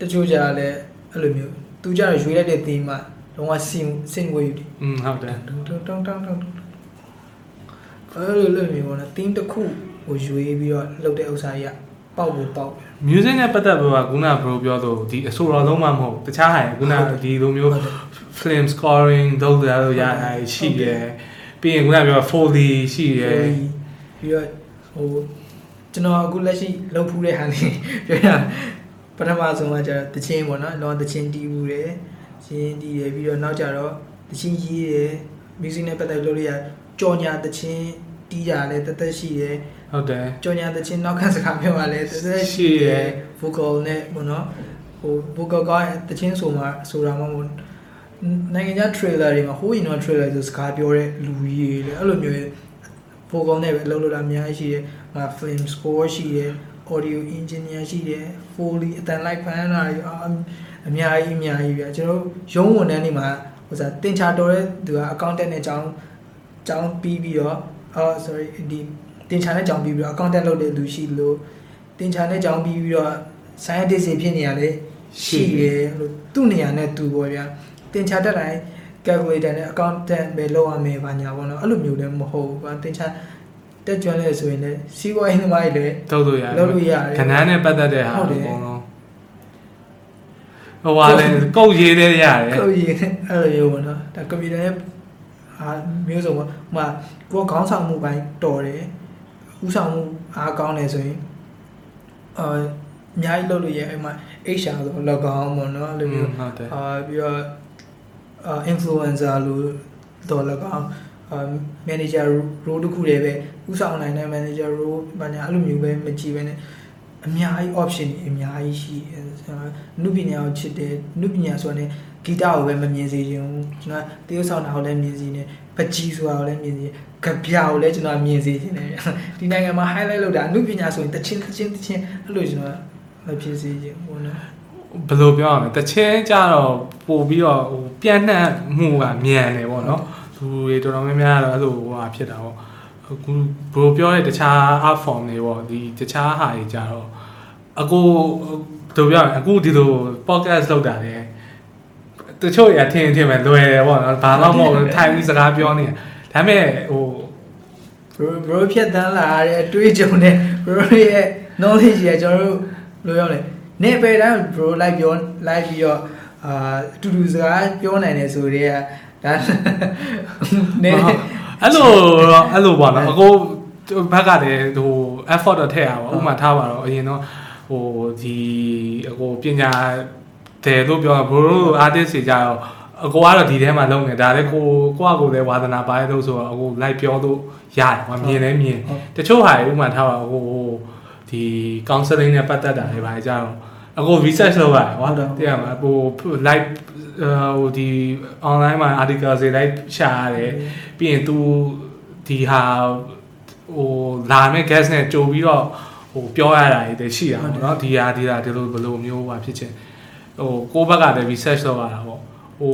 တချို့ကြလည်းအဲ့လိုမျိုးသူကြတော့ရွေးလိုက်တဲ့ theme မှာလုံးဝ sin sin wave တွေ อืมဟုတ်တယ် တုံတုံတုံတုံတုံအဲ့လိုလိုမျိုးပေါ့နော် theme တစ်ခုကိုရွေးပြီးတော့လုပ်တဲ့ဥစ္စာကြီးကပေါက်ဖို့ပေါက် music နဲ့ပတ်သက်ပြီးတော့ခုန bro ပြောတော့ဒီအဆိုတော်လုံးမှမဟုတ်တခြားဟာခုနဒီလိုမျိုး film scoring လုပ်တယ်လို့ရတာရှိတယ်ပြီးရင်ခုနပြော foley ရှိတယ် ပြီးတော့ဟို ကျွန်တော်အခုလက်ရှိလုပ်ဖူးတဲ့ဟာလေးပြောရပထမဆုံးကကျတော့တချင်းပေါ့နော်လောတချင်းတီးဘူးတယ်ချင်းတီးတယ်ပြီးတော့နောက်ကျတော့တချင်းရေးတယ် music နဲ့ပတ်သက်လို့လို့ရကြော်ညာတချင်းတီးတာလည်းတသက်ရှိတယ်ဟုတ်တယ်ကြော်ညာတချင်းနောက်ခန့်စကားပြောရလဲတသက်ရှိတယ် vocal နဲ့ပေါ့နော်ဟို vocal ကတချင်းဆိုမှဆိုတာမှမဟုတ်နိုင်ငံခြား trailer တွေမှာဟိုးရင်တော့ trailer ဆိုစကားပြောတဲ့လူကြီးတွေလေအဲ့လိုမျိုး vocal နဲ့ပဲအလုပ်လုပ်တာအများကြီးရှိတယ်။ ငါ film score ရှိတယ်။ audio engineer ရှိတယ်။ foley အတန်လိုက်ဖန်တာတွေအာအများကြီးအများကြီးပြကျွန်တော်ရုံးဝန်ထမ်းတွေမှာဟိုစားတင်ချာတော်တဲ့သူက accountant နဲ့ကြောင်းကြောင်းပြီးပြီးတော့အော် sorry ဒီတင်ချာနဲ့ကြောင်းပြီးပြီးတော့ accountant လုပ်တဲ့လူရှိလို့တင်ချာနဲ့ကြောင်းပြီးပြီးတော့ scientist တွေဖြစ်နေရလေရှိတယ်လို့သူ့နေရာနဲ့သူပေါ့ဗျာတင်ချာတက်တိုင်း calculator နဲ့ accountant ပဲလုပ်ရမယ်ဘာညာပေါ့နော်အဲ့လိုမျိုးလည်းမဟုတ်ဘူးကွာသင်္ချာ တက်ကြွလဲဆိုရင်လည်းစီးပွားရေးသမားတွေလည်းထုတ်လို့ရတယ်လုပ်လို့ရတယ်ခဏနဲ့ပတ်သက်တဲ့ဟာဟုတ်တယ်အကုန်လုံးဟိုဟာလေကုတ်ရေးတဲ့ရတယ်ကိုယ်ရင်းအဲ့လိုမျိုးပေါ့နော်ဒါကွန်ပျူတာရဲ့အာမျိုးစုံပေါ့ဟိုမှာကိုယ်ခေါင်းဆောင်မှုပိုင်းတော်တယ်ဥဆောင်မှုအားကောင်းတယ်ဆိုရင်အာအများကြီးလုပ်လို့ရအဲ့မှာ HR ဆိုလောက်ကောင်းပေါ့နော်အဲ့လိုမျိုးဟုတ်တယ်အာပြီးတော့အာ influencer လို့တော့လည်းကောင်းအာ manager role တစ်ခုတည်းပဲဥဆောင်နိုင်တဲ့ manager role ဘာညာအဲ့လိုမျိုးပဲမကြည့်ပဲနဲ့အများကြီး option တွေအများကြီးရှိတယ်ကျွန်တော်နုပညာကိုချစ်တယ်နုပညာဆိုတာ ਨੇ ဂီတကိုပဲမမြင်စေချင်ဘူးကျွန်တော်တရုပ်ဆောင်တာကိုလည်းမြင်စီနေပကြီးဆိုတာကိုလည်းမြင်စီကြပြကိုလည်းကျွန်တော်မြင်စေချင်တယ်ဒီနိုင်ငံမှာ highlight လုပ်တာအနုပညာဆိုရင်တချင်းတချင်းတချင်းအဲ့လိုကျွန်တော်မဖြစ်စေချင်ဘူးနော်ဘယ်လိုပြောရမလဲတချင်းကြတော့ပို့ပြီးတော့ဟိုပြန့်နှံ့မှုကမြန်တယ်ပေါ့နော် သူတွေတော်တော်များများကတော့အဲ့လိုဟိုဟာဖြစ်တာပေါ့အခုဘယ်လိုပြောရဲတခြား art form တွေပေါ့ဒီတခြားဟာတွေကြတော့အကိုဘယ်လိုပြောရမလဲအခုဒီလို podcast လုပ်တာလေတချို့ရထင်ထင်ပဲလွယ်တယ်ပေါ့နော်ဘာမှမဟုတ်ဘူးထိုင်ပြီးစကားပြောနေတာဒါပေမဲ့ဟို bro bro ဖြတ်တန်းလာတဲ့အတွေးကြုံနဲ့ bro ရဲ့ knowledge ကြီးကကျွန်တော်တို့လိုပြောလဲနေပေတန်း bro လိုက်ပြောလိုက်ပြီးတော့အာအတူတူစကားပြောနိုင်တယ်ဆိုတော့ ဒါနေအဲ့လိုတော့အဲ့လိုပေါ့နော်အကိုဘက်ကတည်းဟို effort တော့ထည့်ရပါဥပမာထားပါတော့အရင်တော့ဟိုဒီအကိုပညာတယ်လို့ပြောဘရို artist တွေကြတော့အကိုကတော့ဒီထဲမှာလုံနေဒါလည်းကိုကိုကကိုလည်းဝါသနာပါတယ်လို့ဆိုတော့အကိုလိုက်ပြောလို့ရတယ်ဟောမြင်လဲမြင်တချို့ဟာဥပမာထားပါအကိုဟိုဒီ counseling နဲ့ပတ်သက်တာတွေပါကြတော့အကို research လုပ်ရတယ်ဟောတကယ်မှာဟို live ဟိုဒီ online မှာ article တွေ live ရှာရတယ်ပြီးရင် तू ဒီဟာဟိုလာမယ့် guest နဲ့ကြိုပြီးတော့ဟိုပြောရတာတွေရှိတာပေါ့နော်ဒီဟာဒီဟာဒီလိုဘယ်လိုမျိုးဟာဖြစ်ချင်ဟိုကိုယ့်ဘက်ကလည်း research လုပ်ရတာပေါ့ဟို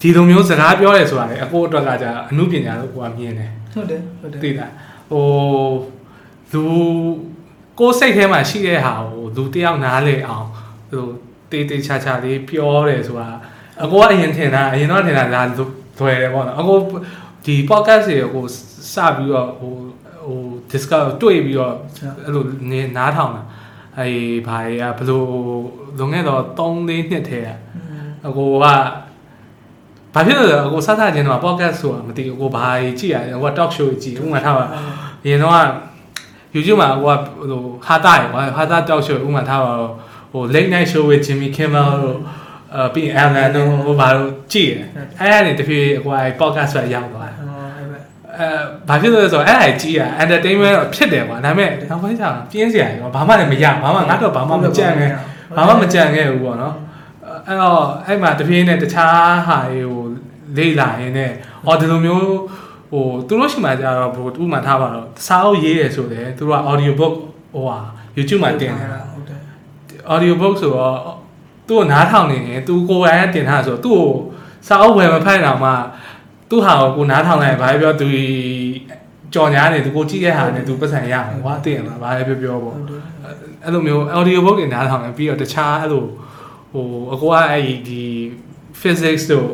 ဒီလိုမျိုးစကားပြောရဲဆိုတာလေအကိုအတွက်ကကြာအမှုပညာလို့ကိုကမြင်တယ်ဟုတ်တယ်ဟုတ်တယ်သိလားဟိုလူကိုယ်စိတ်ထဲမှာရှိတဲ့ဟာကိုလူတယောက်နားလေအောင်ဟို တေးတေးချာချာလေးပြောတယ်ဆိုတာအကိုကအရင်ထင်တာအရင်တော့ထင်တာဒါလွယ်တယ်ပေါ့နော်အကိုဒီ podcast တွေကိုစပြီးတော့ဟိုဟို discuss တွေ့ပြီးတော့အဲ့လိုနေနားထောင်တာအဲဘာတွေကဘလို့လွန်ခဲ့တော့3 4နှစ်ထဲကအကိုကဘာဖြစ်လို့လဲအကိုစသချင်းတော့ podcast ဆိုတာမသိဘူးအကိုဘာကြီးကြည့်ရတယ်အကိုက talk show ကြီးကြည့်ဥပမာထားပါအရင်တော့ YouTube မှာအကိုကဟိုဟာတာရယ်ကွာဟာတာ talk show ဥပမာထားပါတော့ ဟို late night show with Jimmy Kimmel တို့အပြီး Alan တို့ဟိုဘာလို့ကြည့်ရအဲ့အဲ့တဖြည်းအကိုက podcast ဆိုရောက်သွားတယ်အော်အဲ့ပဲအဲဘာဖြစ်လို့လဲဆိုတော့အဲ့ဒါကြီးอ่ะ entertainment တော့ဖြစ်တယ်ကွာဒါပေမဲ့နောက်ပိုင်းကျတော့ပြင်းစရာကြီးတော့ဘာမှလည်းမရဘာမှငါတော့ဘာမှမကြံခဲ့ဘာမှမကြံခဲ့ဘူးပေါ့နော်အဲ့တော့အဲ့မှာတဖြည်းနဲ့တခြားဟာတွေကိုလေ့လာရင်းနဲ့အော်ဒီလိုမျိုးဟိုသူတို့ရှိမှကြတော့ဘို့ဥပမာထားပါတော့စာအုပ်ရေးရဆိုတယ်သူတို့က audio book ဟိုဟာ YouTube မှာတင်တယ်ဟုတ်တယ် audio book ဆိုတော့သူ့ကိုနားထောင်နေရင်သူကိုယ်တိုင်ကတင်ထားဆိုတော့သူ့ကိုစာအုပ်ဝယ်မဖတ်တော့မှသူ့ဟာကိုကိုနားထောင်လိုက်ဘာပဲပြောသူကြော်ညာနေသူကိုကြည့်တဲ့ဟာနဲ့သူပတ်စံရမှာကွာတင်လားဘာပဲပြောပြောပေါ့ဟုတ်တယ်အဲ့လိုမျိုး audio book တွေနားထောင်နေပြီးတော့တခြားအဲ့လိုဟိုအကွာအဲ့ဒီ physics တို့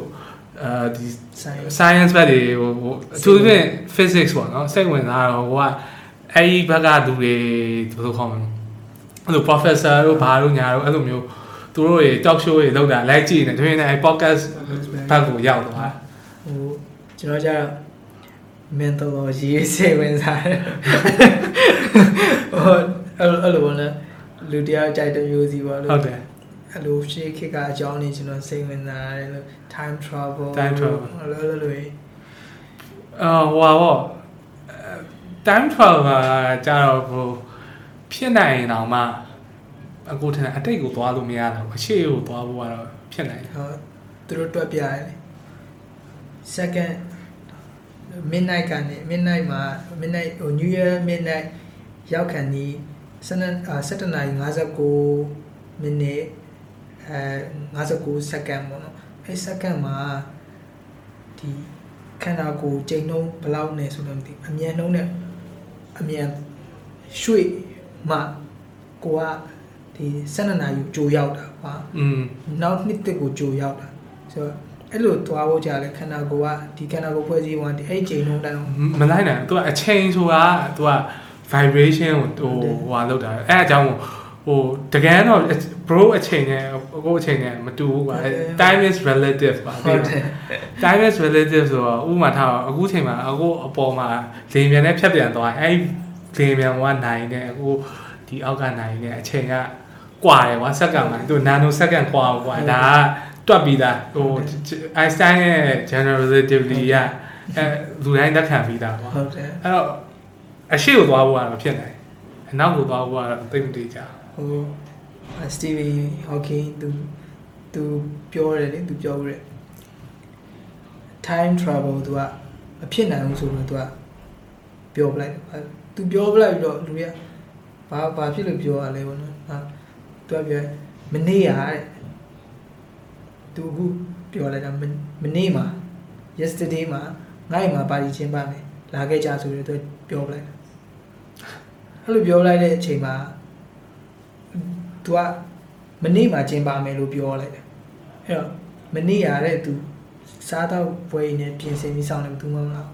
အဲဒီဆိုင် science ဘက်တွေဟိုဟိုအထူးသဖြင့် physics ပေါ့နော်စိတ်ဝင်စားတော့ဟိုကအဲ့ဒီဘက်ကလူတွေဘယ်လိုခေါ်မလဲ အဲ့လို professor တို့ဘာတို့ညာတို့အဲ့လိုမျိုးသူတို့တွေ talk show တွေလုပ်တာလိုက်ကြည့်နေတယ်တွင်နေအဲ့ podcast ဘက်ကိုရောက်သွားဟိုကျွန်တော်ကျတော့ mentology စေဝင်စားတယ်ဟိုအဲ့လိုအဲ့လိုပေါ့နော်လူတရားကြိုက်တဲ့မျိုးစီပေါ့လို့ဟုတ်တယ်အဲ့လိုရှေးခေတ်ကအကြောင်းနေကျွန်တော်စိတ်ဝင်စားတယ်လို့ time travel Time travel အဲ့လိုအဲ့လိုတွေအော်ဟိုပါပေါ့အဲ time travel ကကြတော့ဟို ဖြစ်နိုင်ရင်တော့မှအခုထင်တယ်အတိတ်ကိုသွားလို့မရတော့ဘူးအရှိကိုသွားဖို့ကတော့ဖြစ်နိုင်တယ်ဟောသူတို့တွက်ပြရတယ် second midnight ကနေ midnight မှာ midnight ဟို new year midnight ရောက်ခံဒီ7အာ7နာရီ59မိနစ်အဲ59စက္ကန့်ပေါ့နော်အဲစက္ကန့်မှာဒီခန္ဓာကိုယ်ချိန်နှုန်းဘယ်လောက်နေဆိုတော့မသိဘူးအမြန်နှုန်းနဲ့အမြန်ရွှေ့ မှကိုကဒီ7နာရီကြိုရောက်တာဟာ อืม နောက်နှစ်တစ်ကိုကြိုရောက်တာဆိုတော့ အဲ့လိုသွားဖို့ကြာလေခန္ဓာကိုယ်ကဒီခန္ဓာကိုယ်ဖွဲ့စည်းပုံကဒီအဲ့ချိန်လုံးတိုင်းအောင် မလိုက်နိုင်ဘူး तू အချိန်ဆိုတာ तू က vibration ကိုဟိုဟွာလောက်တာအဲအကြောင်းဟိုတကယ်တော့ bro အချိန်နဲ့ကိုအချိန်နဲ့မတူဘူးကွာ time is relative ပါ ဟုတ်တယ် time is relative ဆိုတော့ဥပမာထားတော့အခုချိန်မှာအခုအပေါ်မှာလေမြန်နဲ့ဖြတ်ပြန်သွားရင်အဲ့ လေမြန်ကနိုင်နဲ့အခုဒီအောက်ကနိုင်နဲ့အချိန်ကကွာတယ်ကွာစက္ကန့်မှာသူနာနိုစက္ကန့်ကွာကွာဒါကတွက်ပြီးသားဟို Einstein ရဲ့ general relativity ကအဲလူတိုင်းသက်ခံပြီးသားကွာဟုတ်တယ်အဲ့တော့အရှိကိုသွားဖို့ကတော့ဖြစ်နိုင်အနောက်ကိုသွားဖို့ကတော့သိမသေးကြဘူးဟိုစတီဗီဟော့ကင်းသူသူပြောတယ်လေသူပြောရဲ time travel သူကမဖြစ်နိုင်ဘူးဆိုတော့သူကပြောပလိုက်တယ် သူပြောပြလိုက်ပြီးတော့လူတွေကဘာဘာဖြစ်လို့ပြောရလဲဘောနော်ဟာသူကပြောမနေရတဲ့သူအခုပြောလိုက်တာမနေမှာ yesterday မှာငါ့မှာပါတီချင်းပါမယ်လာခဲ့ကြဆိုပြီးသူပြောပြလိုက်အဲ့လိုပြောလိုက်တဲ့အချိန်မှာသူကမနေ့မှကျင်းပါမယ်လို့ပြောလိုက်တယ်အဲ့တော့မနေ့ရတဲ့သူစားတော့ပွဲနဲ့ပြင်ဆင်ပြီးစောင့်နေဘူးသူမှမလား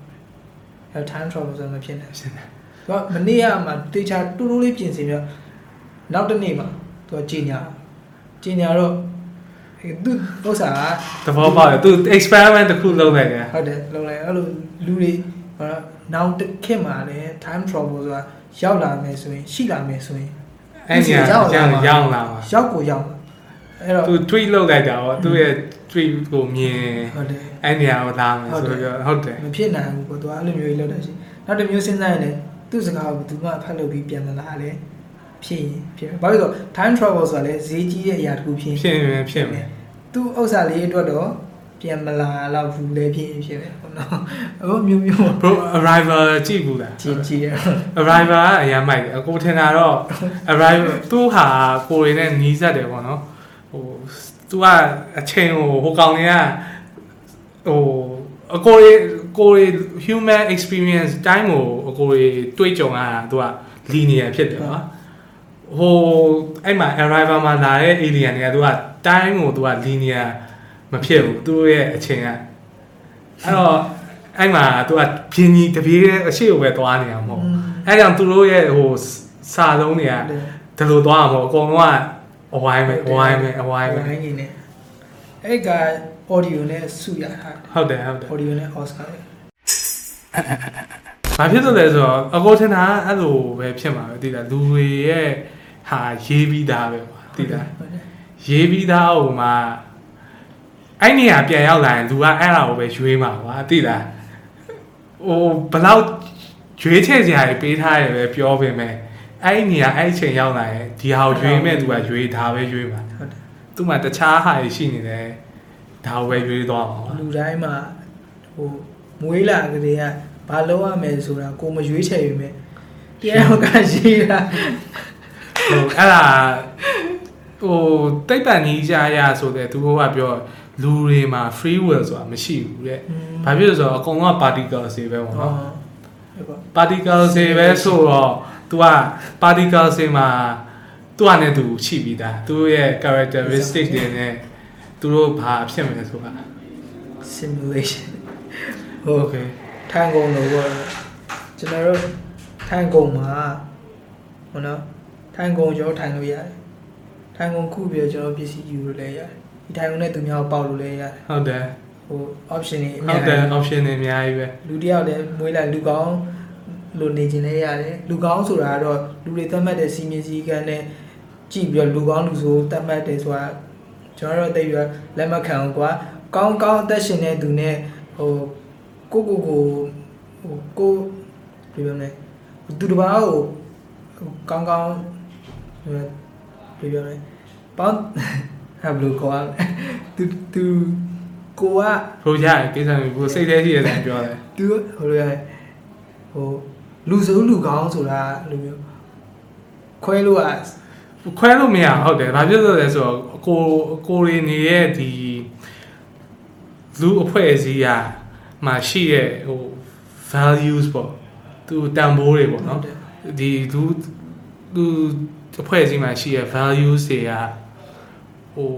အဲ့တော့ time travel ဆိုတော့မဖြစ်နိုင်ဘူး သူကမနေ့ကမှတေချာတူတူလေးပြင်ဆင်ပြီးတော့နောက်တစ်နေ့မှာသူကကြီးညာကြီးညာတော့အဲ့သူဥစ္စာကသဘောပေါက်တယ်သူ experiment တစ်ခုလုပ်လိုက်တယ်ဟုတ်တယ်လုံးလိုက်အဲ့လိုလူတွေဟောနောက်တစ်ခေတ်မှာလည်း time travel ဆိုတာရောက်လာမယ်ဆိုရင်ရှိလာမယ်ဆိုရင်အဲ့ညာရောက်ရောက်လာမှာရောက်ကိုရောက်လာအဲ့တော့သူ tweet လုပ်လိုက်တာပေါ့သူရဲ့ tweet ကိုမြင်ဟုတ်တယ်အဲ့ညာကိုလာမယ်ဆိုတော့ဟုတ်တယ်မဖြစ်နိုင်ဘူးပေါ့သူကအဲ့လိုမျိုးကြီးလောက်တာရှိနောက်တစ်မျိုးစဉ်းစားရင်လည်း သူ့စကားကိုသူကဖတ်လို့ပြီးပြန်မလာလေဖြစ်ရင်ဖြစ်မယ်ဘာလို့လဲဆိုတော့ time travel ဆိုတာလည်းဈေးကြီးတဲ့အရာတစ်ခုဖြစ်ဖြစ်ရင်ဖြစ်မယ်သူ့ဥစ္စာလေးအတွက်တော့ပြန်မလာတော့ဘူးလေဖြစ်ရင်ဖြစ်မယ်ဟုတ်နော်အခုမျိုးမျိုး bro arrival ကြည့်ဘူးလားကြီးကြီးရ arrival ကအရင်မိုက်တယ်အကိုထင်တာတော့ arrival သူ့ဟာကိုရင်းနဲ့နီးစပ်တယ်ပေါ့နော်ဟိုသူကအချိန်ကိုဟိုကောင်တွေကဟိုအကိုရ ကိုရ human experience time ကိုအကိုရတွေးကြုံရတာသူက linear ဖြစ်တယ်နော်ဟိုအဲ့မှာ arrival မှာလာတဲ့ alien တွေကသူက time ကိုသူက linear မဖြစ်ဘူးသူတို့ရဲ့အချိန်ကအဲ့တော့အဲ့မှာသူကပြင်းကြီးတပြေးအရှိကိုပဲသွားနေတာမဟုတ်ဘူးအဲကြောင့်သူတို့ရဲ့ဟိုစာလုံးတွေကဒီလိုသွားမှာမဟုတ်အကုန်လုံးကအဝိုင်းပဲအဝိုင်းပဲအဝိုင်းပဲဟိုင်းကြီးနဲ့အဲ့က audio နဲ့စုရတာဟုတ်တယ်ဟုတ်တယ် audio နဲ့ Oscar လေဘာဖြစ်လို့လဲဆိုတော့အကိုထင်တာအဲ့လိုပဲဖြစ်မှာပဲသိလားလူတွေရဲ့ဟာရေးပြီးသားပဲကွာသိလားဟုတ်တယ်ရေးပြီးသားဟိုမှာအဲ့နေရာပြန်ရောက်လာရင်လူကအဲ့ဒါကိုပဲရွေးမှာကွာသိလားဟိုဘလောက်ရွေးချယ်စရာတွေပေးထားရပဲပြောပေမဲ့အဲ့ဒီနေရာအဲ့ဒီချိန်ရောက်လာရင်ဒီဟာကိုရွေးမဲ့သူကရွေးဒါပဲရွေးမှာဟုတ်တယ်သူ့မှာတခြားဟာတွေရှိနေတယ် ဒါကိုပဲရွေးသွားမှာပါလူတိုင်းမှာဟိုမွေးလာကလေးကဘာလုပ်ရမယ်ဆိုတာကိုမရွေးချယ်ယူမယ်တရားကရှိတာဟိုအဲ့ဒါဟိုတိတ်ပန်ကြီးကြရဆိုတဲ့သူကပြောလူတွေမှာ free will ဆိုတာမရှိဘူးတဲ့။ဘာဖြစ်လို့လဲဆိုတော့အကုန်လုံးက particle တွေပဲပေါ့ဟောနော်ဟုတ်ပါ။ particle တွေပဲဆိုတော့ तू က particle တွေမှာသူ့အနေနဲ့သူရှိပြီးသား။သူ့ရဲ့ characteristic တွေနဲ့ သူတို့ဘာဖြစ်မလဲဆိုတာ simulation ။ဟုတ် okay ထိုင်ကုန်လို့ပေါ့ကျွန်တော်တို့ထိုင်ကုန်မှာဟိုနော်ထိုင်ကုန်ကျွန်တော်ထိုင်လို့ရတယ်ထိုင်ကုန်ခုပြီးတော့ကျွန်တော်ပစ္စည်းယူလို့လည်းရတယ်ဒီထိုင်ကုန်နဲ့သူများကိုပေါက်လို့လည်းရတယ်ဟုတ်တယ်ဟို option တွေအဟုများတ်တယ်ကြီး option တွေအများကြီးပဲလူတယောက်လည်းမွေးလိုက်လူကောင်းလို့နေခြင်းလည်းရတယ်လူကောင်းဆိုတာကတော့လူတွေသတ်မှတ်တဲ့စီမင်းစည်းကမ်းနဲ့ကြည့်ပြီးတော့လူကောင်းလူဆိုးသတ်မှတ်တယ်ဆိုတာ ကျွန်တော်တို့သိပြီးတော့လက်မခံဘူးကွာကောင်းကောင်းအသက်ရှင်တဲ့သူနဲ့ဟိုကိုကိုကိုဟိုကိုဘယ်လိုလဲသူတစ်ပါးကိုဟိုကောင်းကောင်းဟိုဘယ်လိုလဲပေါင်းဟာဘယ်လိုခေါ်ရလဲသူသူကိုက။ထိုးရတယ်ကိစ္စမျိုးကိုစိတ်ထဲရှိရတယ်ပြောတယ်သူဟိုလိုရဟိုလူစုလူကောင်းဆိုတာအဲ့လိုမျိုးခွဲလို့อ่ะ ခွဲလို့မရဘူးဟုတ်တယ်ဘာဖြစ်လို့လဲဆိုတော့ကိုကိုရီနေရဲ့ဒီလူအဖွဲ့အစည်းကမှာရှိရဲ့ဟို values ပေါ့သူတန်ဖိုးတွေပေါ့နော်တယ်ဒီလူလူအဖွဲ့အစည်းမှာရှိရဲ့ values တွေကဟို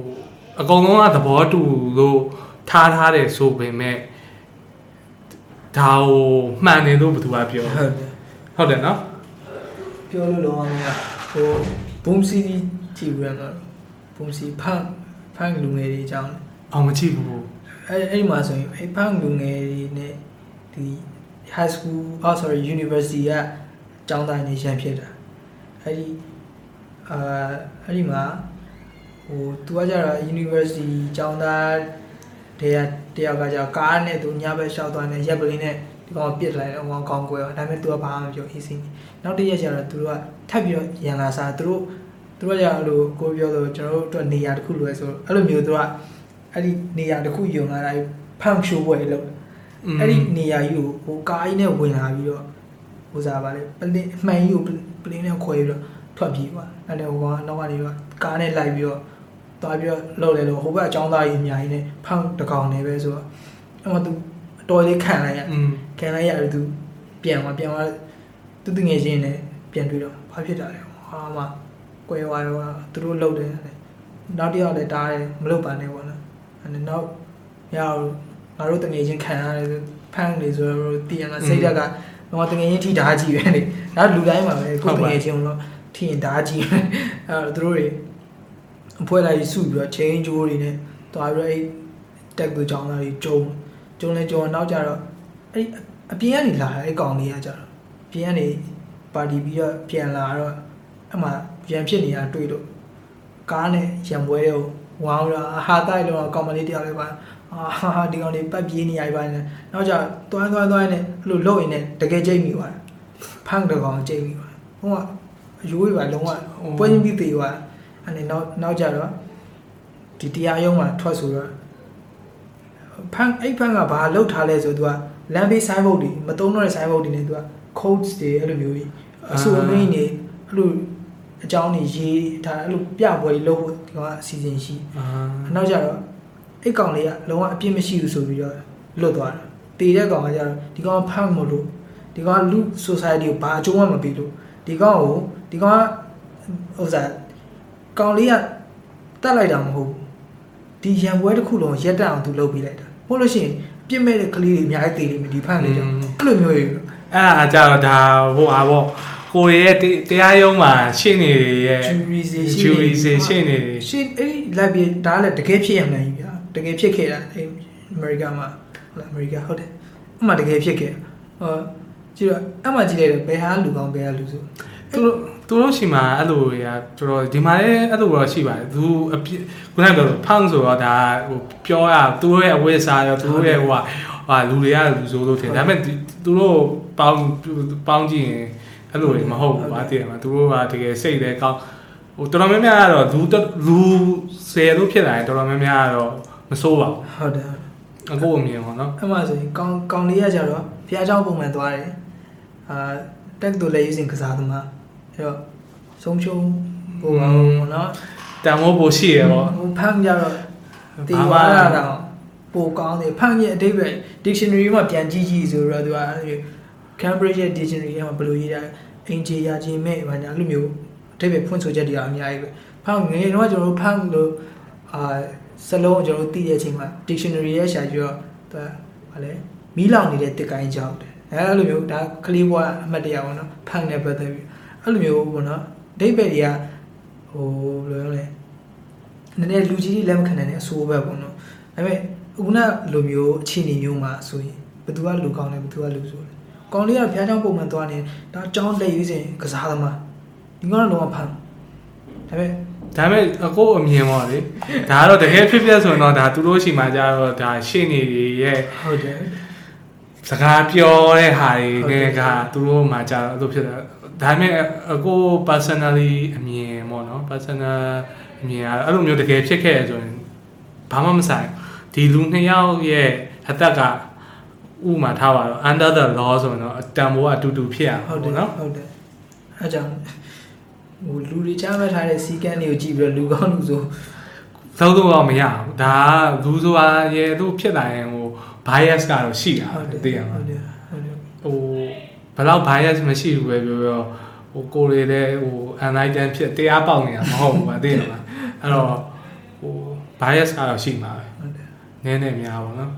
အကုန်လုံးကသဘောတူလို့ထားထားတယ်ဆိုပေမဲ့ဒါကိုမှန်တယ်လို့ဘယ်သူကပြောဟုတ်တယ်ဟုတ်တယ်နော်ပြောလို့လောအောင်ကဟို ဘုံစီကြည့်ပြီးတော့ဘုံစီဖန်ဖန်လူငယ်တွေအကြောင်းအောင်မကြည့်ဘူးအဲအဲ့ဒီမှာဆိုရင်အဲ့ဖန်လူငယ်တွေနဲ့ဒီ high school oh sorry university ကကျောင်းသားနေရန်ဖြစ်တာအဲ့ဒီအာအဲ့ဒီမှာဟိုသူကကြတော့ university ကျောင်းသားတွေကတယောက်ကကြတော့ကားနဲ့သူညဘက်လျှောက်သွားနေရက်ပလင်းနဲ့ဒီ ကောင်ပြစ်လိုက်တော့ကောင်ကောင်းကွယ်ဒါပေမဲ့သူကဘာမှမပြော easy နောက်တစ်ရက်ကျတော့သူတို့ကထပ်ပြီးတော့ရန်လာစားသူတို့သူတို့ကကြအဲ့လိုကိုပြောဆိုကျွန်တော်တို့အတွက်နေရာတစ်ခုလိုပဲဆိုအဲ့လိုမျိုးသူကအဲ့ဒီနေရာတစ်ခုယုံလာတာဖန်ရှိုးပွဲလို့အဲ့ဒီနေရာကြီးကိုဟိုကားကြီးနဲ့ဝင်လာပြီးတော့ဟိုစားပါလေပလင်းအမှန်ကြီးကိုပလင်းနဲ့ခွဲပြီးတော့ထွက်ပြေးသွားအဲ့ဒါဟိုကနောက်ကနေတော့ကားနဲ့လိုက်ပြီးတော့သွားပြီးတော့လှုပ်လဲလို့ဟိုဘက်အချောင်းသားကြီးအများကြီးနဲ့ဖောင်းတကောင်နေပဲဆိုတော့အဲ့မှာသူအတော်လေးခံလိုက်ရอืม ခံလိုက်ရတယ်သူပြန်သွားပြန်သွားသူတငယ်ချင်းနဲ့ပြန်တွေ့တော့ဘာဖြစ်တာလဲဟာမှကွဲသွားရောသူတို့လှုပ်တယ်နောက်တစ်ယောက်လည်းတားတယ်မလှုပ်ပါနဲ့ပေါ့နော်အဲ့ဒါနောက်ရအောင်ငါတို့တငယ်ချင်းခံရတယ်ဖမ်းလေဆိုတော့တည်ရမှာစိတ်ဓာတ်ကတော့တငယ်ချင်းထိဓာတ်ကြီးပဲလေဒါလူတိုင်းမှာပဲကိုယ်တငယ်ချင်းတော့ထိရင်ဓာတ်ကြီးပဲအဲ့တော့သူတို့တွေအဖွဲလိုက်စုပြီးတော့ chain ကြိုးတွေနဲ့တွားပြီးတော့အဲ့တက်သူကြောင်းသားတွေကျုံကျုံလဲကျုံနောက်ကြတော့အဲ့ အပြင်ကနေလာအဲ့ကောင်လေးကကြတော့ပြင်ကနေပါတီပြီးတော့ပြန်လာတော့အမှရန်ဖြစ်နေတာတွေ့လို့ကားနဲ့ရံပွဲကိုဝေါင်းလာဟာတိုက်လို့ကောင်မလေးတယောက်လေးပါအာဟာဒီကောင်လေးပတ်ပြေးနေရပါနဲ့နောက်ကြတွန်းတွန်းတွန်းနဲ့အဲ့လိုလှုပ်ရင်လည်းတကယ်ကြိတ်မိသွားတယ်ဖန်းတကောင်ကြိတ်မိသွားဟိုကအယိုးတွေပါလုံးဝပွဲချင်းပြီးသေးသွားအဲ့နဲ့နောက်နောက်ကြတော့ဒီတရားရုံးမှာထွက်ဆိုတော့ဖန်းအဲ့ဖန်းကဘာလှုပ်ထားလဲဆိုသူက လမ်းဘေးဆိုင်ဘုတ်တွေမတုံးတော့တဲ့ဆိုင်ဘုတ်တွေနဲ့သူက codes တွေအဲ့လိုမျိုးကြီးအဆိုအမင်းတွေအဲ့လိုအကြောင်းတွေရေးထားအဲ့လိုပြပွဲတွေလုပ်ဖို့ဒီကောင်ကအစီအစဉ်ရှိအာနောက်ကြတော့အဲ့ကောင်လေးကလုံးဝအပြစ်မရှိဘူးဆိုပြီးတော့လွတ်သွားတယ်တည်တဲ့ကောင်ကကြတော့ဒီကောင်ကဖမ်းမလို့ဒီကောင်ကလူ society ကိုဘာအကျိုးမှမပေးလို့ဒီကောင်ကိုဒီကောင်ကဥစားကောင်လေးကတတ်လိုက်တာမဟုတ်ဘူးဒီရံပွဲတစ်ခုလုံးရက်တက်အောင်သူလုပ်ပေးလိုက်တာဟုတ်လို့ရှိရင်အ ပြစ်မဲ့တဲ့ကလေးတွေအများကြီးတည်နေပြီဒီဖမ်းလေးကြောင့်အဲ့လိုမျိုးကြီးအဲ့ဒါအကြတော့ဒါဟိုဟာပေါ့ကိုရီးရဲ့တရားရုံးမှာရှင်းနေရဲ့ jury စီ jury စီရှင်းနေတယ်ရှင်းအဲ့ဒီလိုက်ပြီးဒါလည်းတကယ်ဖြစ်ရမှန်းကြီးဗျာတကယ်ဖြစ်ခဲ့တာအဲ့အမေရိကန်မှာဟုတ်လားအမေရိကန်ဟုတ်တယ်အမှတကယ်ဖြစ်ခဲ့ဟောကြည့်တော့အမှကြည့်လိုက်တယ်ဘယ်ဟာလူကောင်းဘယ်ဟာလူဆိုသူတို့ သူတို့ရှိမှာအဲ့လိုရတော်တော်ဒီမှာလည်းအဲ့လိုတော့ရှိပါတယ်သူအပြစ်ခုနကပြောလို့ဖန်းဆိုတော့ဒါဟိုပြောရသူတို့ရဲ့အဝိစာရောသူတို့ရဲ့ဟိုဟာဟာလူတွေကလူဆိုလို့ထင်ဒါပေမဲ့သူတို့ပေါင်းပေါင်းကြည့်ရင်အဲ့လိုတွေမဟုတ်ဘူးဗာတည်တယ်မှာသူတို့ကတကယ်စိတ်လည်းကောင်းဟိုတော်တော်များများကတော့လူလူဆယ်လို့ဖြစ်လာရင်တော်တော်များများကတော့မစိုးပါဘူး ဟုတ်တယ် အကိုအမြင်ပါနော် အမှဆိုရင်ကောင်းကောင်းလေးရကြတော့ဖះเจ้าပုံမှန်သွားတယ်အာတက်တူလည်းယူစဉ်ကစားသမား အဲ့တော့ဆုံးချုံပုံမှန်ပေါ့နော်တန်မိုးပိုရှိရပေါ့ဟိုဖမ်းကြတော့တေဝါလာတော့ပိုကောင်းတယ်ဖမ်းရဲ့အတိတ်ပဲ dictionary မှာပြန်ကြည့်ကြည့်ဆိုတော့သူကအဲ့လို Cambridge ရဲ့ dictionary ထဲမှာဘယ်လိုရေးတာလဲအင်ဂျီယာဂျီမဲ့ဘာညာအဲ့လိုမျိုးအတိတ်ပဲဖွင့်ဆိုချက်တွေအများကြီးပဲဖမ်းငယ်တော့ကျွန်တော်တို့ဖမ်းလို့အာစလုံးကျွန်တော်တို့သိတဲ့အချိန်မှာ dictionary ရဲ့ရှာကြည့်တော့သူကဘာလဲမီးလောင်နေတဲ့တစ်ကိုင်းကြောက်တယ်အဲ့လိုမျိုးဒါကလေးဘွားအမှတ်တရပေါ့နော်ဖမ်းနေပတ်သက်ပြီး အဲ့လိုမျိုးပေါ့နော်အတိတ်ပဲတွေကဟိုဘယ်လိုလဲနည်းနည်းလူကြီးတွေလက်မခံနိုင်တဲ့အဆိုးပဲပေါ့နော်ဒါပေမဲ့ခုနလိုမျိုးအခြေအနေမျိုးမှာဆိုရင်ဘယ်သူကလူကောင်းလဲဘယ်သူကလူဆိုလဲကောင်းလေးကဖျားချောင်းပုံမှန်သွားနေဒါကြောင်းလက်ရွေးစဉ်ကစားသမားဒီကောင်ကတော့ဖမ်းဒါပေမဲ့ဒါပေမဲ့အကိုအမြင်ပေါ့လေဒါကတော့တကယ်ဖြစ်ဖြစ်ဆိုတော့ဒါသူတို့ရှိမှကြတော့ဒါရှင်းနေရဲ့ဟုတ်တယ်စကားပြောတဲ့ဟာတွေဟုတ်တယ်နဲ့ကသူတို့မှကြတော့အဲ့လိုဖြစ်တာ ဒါပေမဲ့အကို personally အမြင်ပေါ့နော် personal အမြင်ကအဲ့လိုမျိုးတကယ်ဖြစ်ခဲ့ရဆိုရင်ဘာမှမဆိုင်ဒီလူနှစ်ယောက်ရဲ့အသက်ကဥမာထားပါတော့ under the law ဆိုတော့အတန်ဖိုးအတူတူဖြစ်ရမှာဟုတ်တယ်ပေါ့နော်ဟုတ်တယ်အဲကြောင့်ဟိုလူတွေချမှတ်ထားတဲ့စီကန်းတွေကိုကြည့်ပြီးတော့လူကောင်းလူဆိုသုံးသုံးတော့မရဘူးဒါကလူဆိုတာရဲ့လို့ဖြစ်လာရင်ဟို bias ကတော့ရှိတာဟုတ်တယ်သိရမှာ ဘယ်တော့ bias မရှိဘူးပဲပြောပြောဟိုကိုယ်တွေလည်းဟို enlighten ဖြစ်တရားပေါက်နေတာမဟုတ်ဘူးပါသိရမှာအဲ့တော့ဟို bias ကတော့ရှိမှာပဲဟုတ်တယ်နည်းနည်းများပေါ့နော်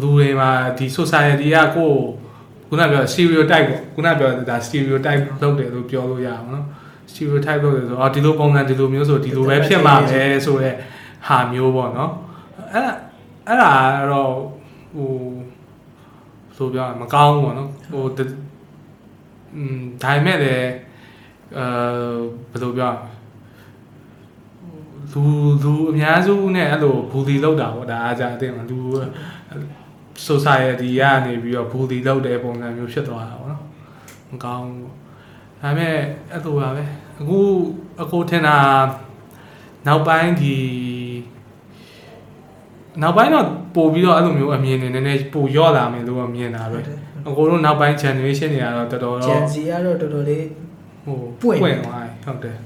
လူတွေမှာဒီ society ကကိုယ်ခုနပြော stereotype ပေါ့ခုနပြောဒါ stereotype လုပ်တယ်လို့ပြောလို့ရအောင်နော် stereotype လုပ်တယ်ဆိုတော့ဒီလိုပုံစံဒီလိုမျိုးဆိုဒီလိုပဲဖြစ်မှာပဲဆိုတော့ဟာမျိုးပေါ့နော်အဲ့ဒါအဲ့ဒါတော့ဟိုဆိုပြောမကောင်းဘူးပေါ့နော်ဟို อืมဒါပေမဲ့လည်းအဲဘယ်လိုပြောလူလူအများစုနဲ့အဲ့လိုဘူလီလောက်တာပေါ့ဒါအားကြအတင်းလူ society ကနေပြီးတော့ဘူလီလောက်တဲ့ပုံစံမျိုးဖြစ်သွားတာပေါ့နော်မကောင်းဘူးဒါပေမဲ့အဲ့လိုပါပဲအခုအခုထင်တာနောက်ပိုင်းဒီနောက်ပိုင်းတော့ပို့ပြီးတော့အဲ့လိုမျိုးအမြင်တွေနည်းနည်းပို့ရော့လာမယ်လို့မြင်တာပဲ အကိုတို့နောက်ပိုင်း generation တွေကတော့တော်တော်ဂျတော့န်စီကတော့တော်တော်လေးဟိုပွင့်ပွင့်သွားတယ်ဟုတ်တယ်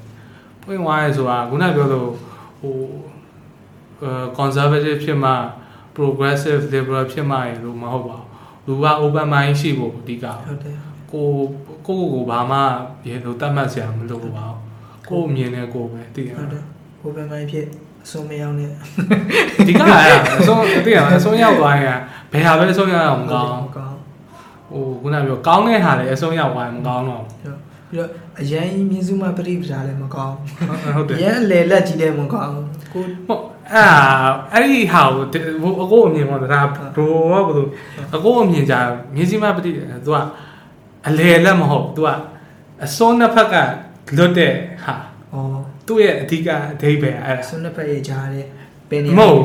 ပွင့်သွားရဲဆိုတာခုနပြောလို့ဟိုအဲ conservative ဖြစ်မှ progressive liberal ဖြစ်မှရလို့မဟုတ်ပါဘူးလူက open mind ရှိဖို့အဓိကဟုတ်တယ်ကိုကိုကိုကိုဘာမှရေလို့တတ်မှတ်စရာမလိုပါဘူးကိုအမြင်နဲ့ကိုပဲသိရဟုတ်တယ်ဟိုဘယ်မှဖြစ်အဆုံးမရောက်နဲ့ဒီကအဲ့အဆုံးသိရအဆုံးရောက်သွားရင်ဘယ်ဟာပဲအဆုံးရောက်အောင်မကောင်းမကောင်း ဟိုခုနပြောကောင်းတဲ့ဟာလည်းအဆုံးရောက်သွားရင်မကောင်းတော့ပြီးတော့အရန်ကြီးမြင်းစုမပရိပဒါလည်းမကောင်းဟုတ်တယ်အရန်လေလက်ကြီးလည်းမကောင်းကိုဟုတ်အဲ့ဒါအဲ့ဒီဟာကိုဒီဟိုအကိုအမြင်ပေါ့ဒါဘရိုကဘယ်လိုအကိုအမြင်ကြမြင်းစည်းမပတိသူကအလေလက်မဟုတ် तू ကအစွန်းနှစ်ဖက်ကလွတ်တဲ့ဟာဩသူ့ရဲ့အဓိကအဓိပ္ပာယ်အဲ့ဒါဆွန်းနှစ်ဖက်ရဲ့ကြားတဲ့ပင်နေမဟုတ်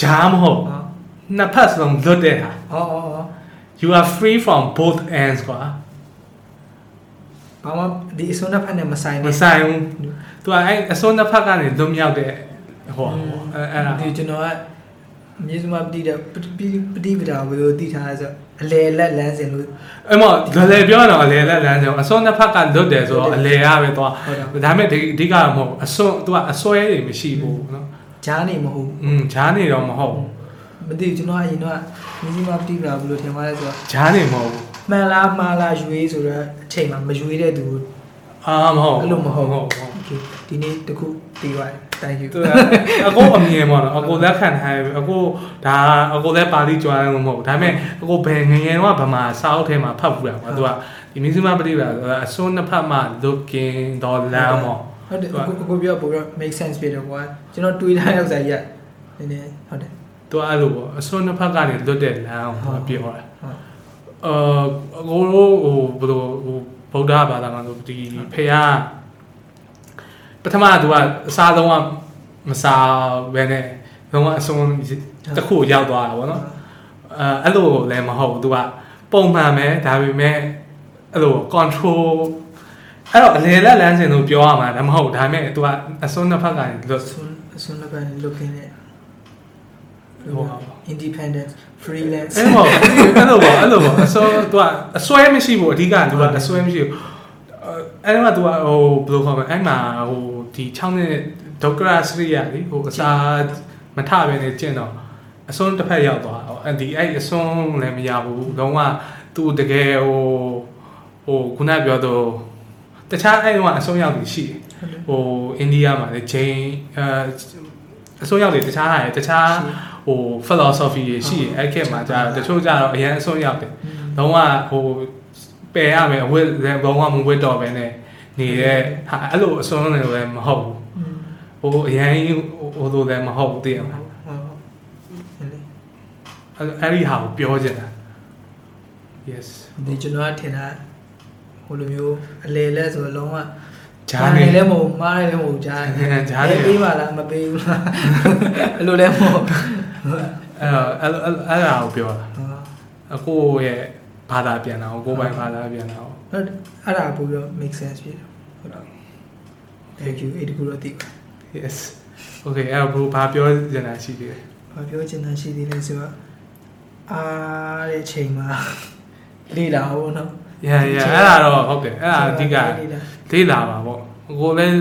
ဂျားမဟုတ်ဟောနှစ်ဖက်စလုံးလွတ်တဲ့ဟာဟောဟောဟော you are free from both ends ကွာ ဘာမှဒီအစွန်းနှစ်ဖက်နဲ့မဆိုင် မ နဲ့ ဆိုင်ဘူး तू ကအဲ့အစွန်းနှစ်ဖက်ကနေလွတ်မြောက်တဲ့ဟိုအဲ့အဲ့ဒါ ဒီကျွန်တော်ကမြင်းစုမပတိတဲ့ပတိပတိပဒါဘယ်လိုသိထားလဲဆိုအလေလက်လမ်းစဉ်လို့ အဲ့မလွယ်လွယ်ပြောရတော့အလေလက်လမ်းကြောင်အစွန်းနှစ်ဖက်ကလွတ်တယ်ဆိုတော့အလေရပဲသွား ဟုတ်တယ် ဒါပေမဲ့ဒီအဓိကမဟုတ်အစွန်း तू ကအစွဲတွေမရှိဘူးနော် ကြားနေမဟုတ်ဘူး อืมဂျားနေတော့မဟုတ်ဘူး မ သိဘူးကျွန်တော်အရင်တော့မြင်းစီမပြိပလာဘူးလို့ထင်ပါတယ်ဆိုတော့ဂျားနေမဟုတ်ဘူးမှန်လားမှားလားရွေးဆိုတော့အချိန်မှာမရွေးတဲ့သူအာမဟုတ်အဲ့လိုမဟုတ်ဟုတ်ဟုတ် Okay ဒီနေ့တခုပြီးသွားတယ် Thank you သူကအကိုအမြင်ပေါ့နော်အကိုလက်ခံထားပြီအကိုဒါအကိုလက်ပါဠိကျွမ်းလို့မဟုတ်ဒါပေမဲ့အကိုဘယ်ငငယ်တော့ဗမာစာအုပ်ထဲမှာဖတ်ဘူးတာကွာသူကဒီမြင်းစီမပြိပလာဆိုတာအစွန်းနှစ်ဖက်မှာ looking the lamb ဟုတ်တယ်အကိုအကိုပြောပို့ပြီး make sense ဖြစ်တယ်ကွာကျွန်တော်တွေးထားရောက်စားရနည်းနည်းဟုတ်တယ် သူအဲ့လိုပေါ့အစွန်းနှစ်ဖက်ကနေလွတ်တဲ့လမ်းကိုသူကပြောတာဟုတ်အာအကိုတို့ဟိုဘယ်လိုဟိုဗုဒ္ဓဘာသာမှာဆိုဒီဖေကပထမကသူကအစားလုံးကမစားဘဲနဲ့လုံးဝအစွန်းတစ်ခုရောက်သွားတာပေါ့နော်အဲအဲ့လိုလည်းမဟုတ်သူကပုံမှန်ပဲဒါပေမဲ့အဲ့လို control အဲ့တော့အလေလက်လမ်းစဉ်လို့ပြောရမှာလည်းမဟုတ်ဒါပေမဲ့သူကအစွန်းတစ်ဖက်ကနေလွတ်ဆွန်းဆွန်းလည်းပဲ looking at ဟို independent freelance အဲ့ပေါ့အဲ့လိုပေါ့အဲ့လိုပေါ့အစွန်းသူကအစွဲမရှိဘူးအဓိကသူကအစွဲမရှိဘူးအဲ့တော့သူကဟိုဘယ်လိုခေါ်မလဲအဲ့မှာဟိုဒီ6နှစ်ဒေါက်ကရာစရိယာလေဟိုအစာမထပဲနေကျင့်တော့အစွန်းတစ်ဖက်ရောက်သွားအဲ့ဒီအဲ့အစွန်းလည်းမရဘူးလုံးဝသူတကယ်ဟိုဟိုခုနပြောတော့တခြားအဲ့တော့အစွန်းရောက်ပြီးရှိတယ်ဟိုအိန္ဒိယမှာလေဂျိန်းအဲ အစွန်းရောက်တွေတခြားဟာတခြားဟို philosophy တွေရှိတယ်အဲ့ခေတ်မှာကြာတချို့ကြတော့အရင်အဆုံးရောက်တယ်လုံးဝဟိုပယ်ရမယ်အဝတ်လည်းဘောင်းကမဝတ်တော့ပဲနဲ့နေတဲ့ဟာအဲ့လိုအဆုံးလည်းလည်းမဟုတ်ဘူးဟိုအရင်ဟိုလိုလည်းမဟုတ်ဘူးသိရမလားအဲ့အဲ့ဒီဟာကိုပြောချင်တာ yes ဒီကျွန်တော်ကထင်တာဟိုလိုမျိုးအလေလက်ဆိုတော့လုံးဝ ဂျားနေလည်းမဟုတ်မားလည်းမဟုတ်ဂျားဂျားနေပေးပါလားမပေးဘူးလားအဲ့လိုလည်းမဟုတ်အဲ့တော့အဲ့လိုအဲ့အဲ့ဒါကိုပြောတာအကိုရဲ့ဘာသာပြန်တာကိုကိုယ်ပိုင်ဘာသာပြန်တာကိုဟုတ်အဲ့ဒါပို့ပြီးတော့ make sense ဖြစ်တယ်ဟုတ်တော့ thank you အဲ့ဒီကူတော့သိပါ yes okay အဲ့တော့ဘဘာပြောချင်တာရှိသေးတယ်ဘာပြောချင်တာရှိသေးလဲဆိုတော့အားတဲ့ချိန်မှာလေ့လာဖို့နော် yeah yeah အဲ့ဒါတော့ဟုတ်တယ်အဲ့ဒါအဓိကလေ့လာလေးလာပါပေါ့အကိုလည်း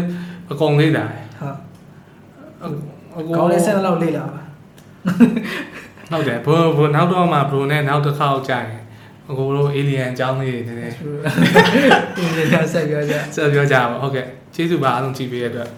အကုန်လေးလာတယ်ဟုတ်အကိုကောင်းလေးဆက်လောက်လေ့လာပါဟုတ်တယ်ဘိုးဘိုးနောက်တော့မှဘိုးနဲ့နောက်တစ်ခေါက်ကြာရင်အကိုတို့ alien အကြောင်းလေးတွေနည်းနည်းဒီနေ့ဆက်ပြောကြဆက်ပြောကြပါဟုတ်ကဲ့ကျေးဇူးပါအားလုံးကြည့်ပေးရတဲ့အတွက်